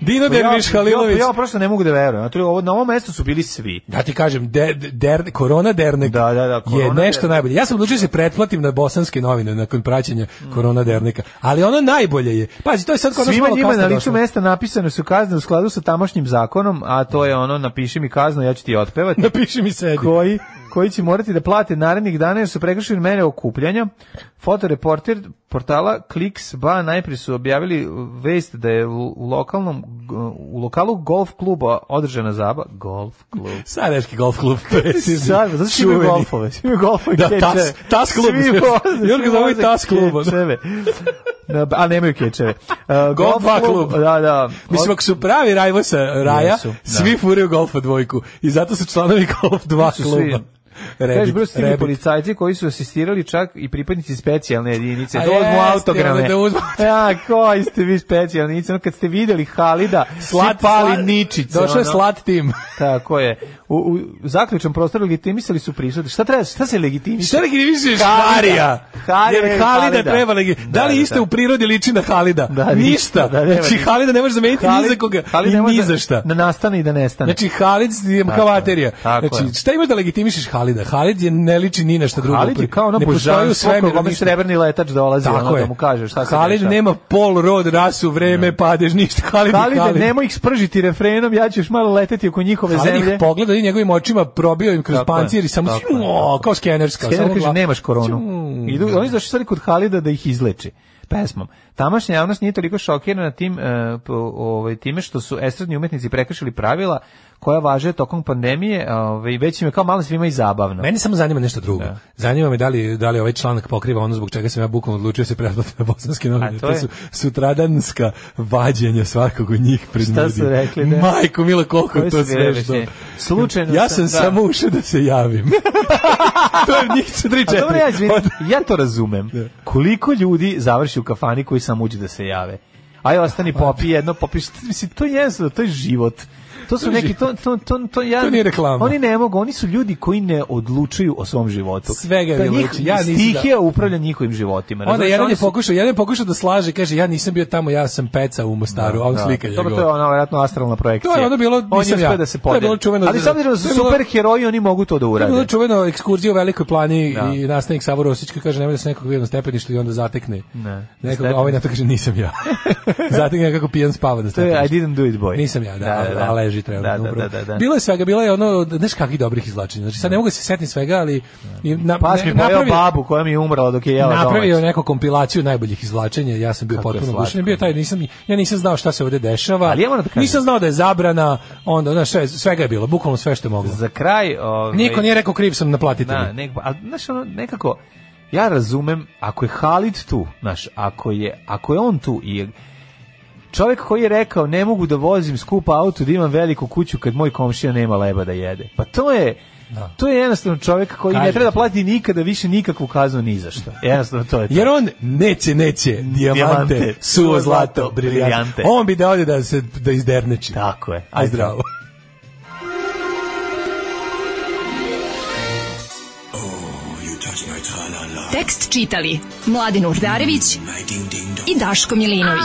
Dino Derviš Halilović. Ja, ja prosto ne mogu da verujem. Na ovo na ovom mestu su bili svi. Da ti kažem, der, der, korona dernek da, da, da, korona je nešto dernek. najbolje. Ja sam odlučio da se pretplatim na bosanske novine nakon praćenja mm. korona derneka. Ali ono najbolje je. Pazi, to je sad kod Svima njima na licu mesta napisane su kazne u skladu sa tamošnjim zakonom, a to je ono napiši mi kaznu, ja ću ti otpevati. Napiši mi sedi. Koji koji će morati da plate narednih dana jer su prekršili mene okupljanja. Fotoreporter portala Kliks Ba najprije su objavili vest da je u, lokalnom, u lokalu golf kluba održana zabava. Golf klub. Sarajevski golf klub. Sad, zato što imaju golfove. Imaju golfove. Da, tas, tas klub. Svi voze. Još ga zove tas kluba. a nemaju kečeve. Uh, golf dva klub. Da, da. Mislim, ako su pravi rajvo sa raja, Jesu, da. furaju golfa dvojku. I zato su članovi golf dva kluba. Svi Rebić, Kaži, policajci koji su asistirali čak i pripadnici specijalne jedinice. Da A da uzmu autograme. Da uzmu... ja, koji ste vi specijalni No, kad ste videli Halida, slat, pali slat, ničice. Došao je slat tim. Tako je. U, u zaključnom prostoru legitimisali su prisutni. Šta treba, šta se legitimisali? Šta legitimisališ? Harija. Harija. Jer Halida treba legitimisati. Da, da li da, iste da. u prirodi liči na Halida? Da, Ništa. Da, da, znači, Halida ne može zameniti Halid, ni za koga i ni za šta. Da nastane i da nestane. Znači, Halid je kao Znači, šta imaš da legitimišiš Halida? Halida. Halid je ne liči ni na šta drugo. Halid je kao ono božanstvo kome srebrni letač dolazi, Tako ono da je. da mu kaže šta se Halid nema pol rod, rasu, vreme, no. Da. padež, ništa. Halid, Halid, Halid. nemoj ih spržiti refrenom, ja ću još malo leteti oko njihove Halid zemlje. Halid ih pogleda i njegovim očima probio im kroz pancir i samo o, kao skenerska. Skener kaže, nemaš koronu. Idu, oni zašto stali kod Halida da ih izleči pesmom. Tamašnja javnost nije toliko šokirana tim, e, ovaj, time što su estradni umetnici prekršili pravila koja važe tokom pandemije, ovaj, već im je kao malo svima i zabavno. Meni samo zanima nešto drugo. Da. Zanima me da li, da li ovaj članak pokriva ono zbog čega se ja bukvalno odlučio da se pretplati na bosanske novine. To, to, su sutradanska vađenja svakog od njih pred Šta su rekli? Da? Majko, milo, koliko to sve što... Slučajno ja sam, sam da. samo ušao da se javim. to je njih 3 4. Ja, ja to razumem. Da. Koliko ljudi završi u kafani koji samo uđe da se jave. Aj ostani popi jedno, popi, mislim, to je, to je život. To su neki to to to to ja to nije Oni ne mogu, oni su ljudi koji ne odlučuju o svom životu. Svega da njih, ja nisam. Stihija da... upravlja njihovim životima. Onda jedan je pokušao, jedan je pokušao da slaže, kaže ja nisam bio tamo, ja sam peca u Mostaru, a da, on da. slika je. Dobro, to je ona verovatno astralna projekcija. To je onda bilo nisam ja. Da se to je bilo čuveno. Ali sad da su super heroji, oni mogu to da urade. Bilo čuveno ekskurzija u velikoj plani da. i nastavnik Savor Rosićki kaže nemoj da se nekog jedno stepenište i onda zatekne. Ne. Nekog ovaj na to kaže nisam ja. Zatekne kako pijan spava da stepenište. I didn't do it boy. Nisam ja, da, da, drži trenutno. Da da da, da, da, da, Bilo je svega, bilo je ono, znaš kakvih dobrih izlačenja. Znači, sad ne mogu se setiti svega, ali... Na, Pas mi pojao babu koja mi je umrala dok je jela Napravio neku kompilaciju najboljih izlačenja, ja sam bio Kako potpuno gušen. Bio taj, nisam, ja nisam znao šta se ovde dešava. Ali ja moram da kažem. Nisam znao da je zabrana, onda, znaš, sve, svega je bilo, bukvalno sve što je moglo. Za kraj... Ove, ovaj- Niko nije rekao kriv sam naplatiti. Da, nek, a, znaš, ono, nekako, ja razumem, ako je Halid tu, znaš, ako je, ako je on tu i Čovjek koji je rekao ne mogu da vozim skupa auto, da imam veliku kuću kad moj komšija nema leba da jede. Pa to je da. To je jednostavno čovjek koji Kažete. ne treba da plati nikada više nikakvu kaznu ni za što. Jednostavno to je to. Jer on neće, neće, dijamante, dijamante suvo zlato, briljante. On bi da ovdje da se da izderneči. Tako je. Aj zdravo. Oh, Tekst čitali Mladin Urdarević i Daško Milinović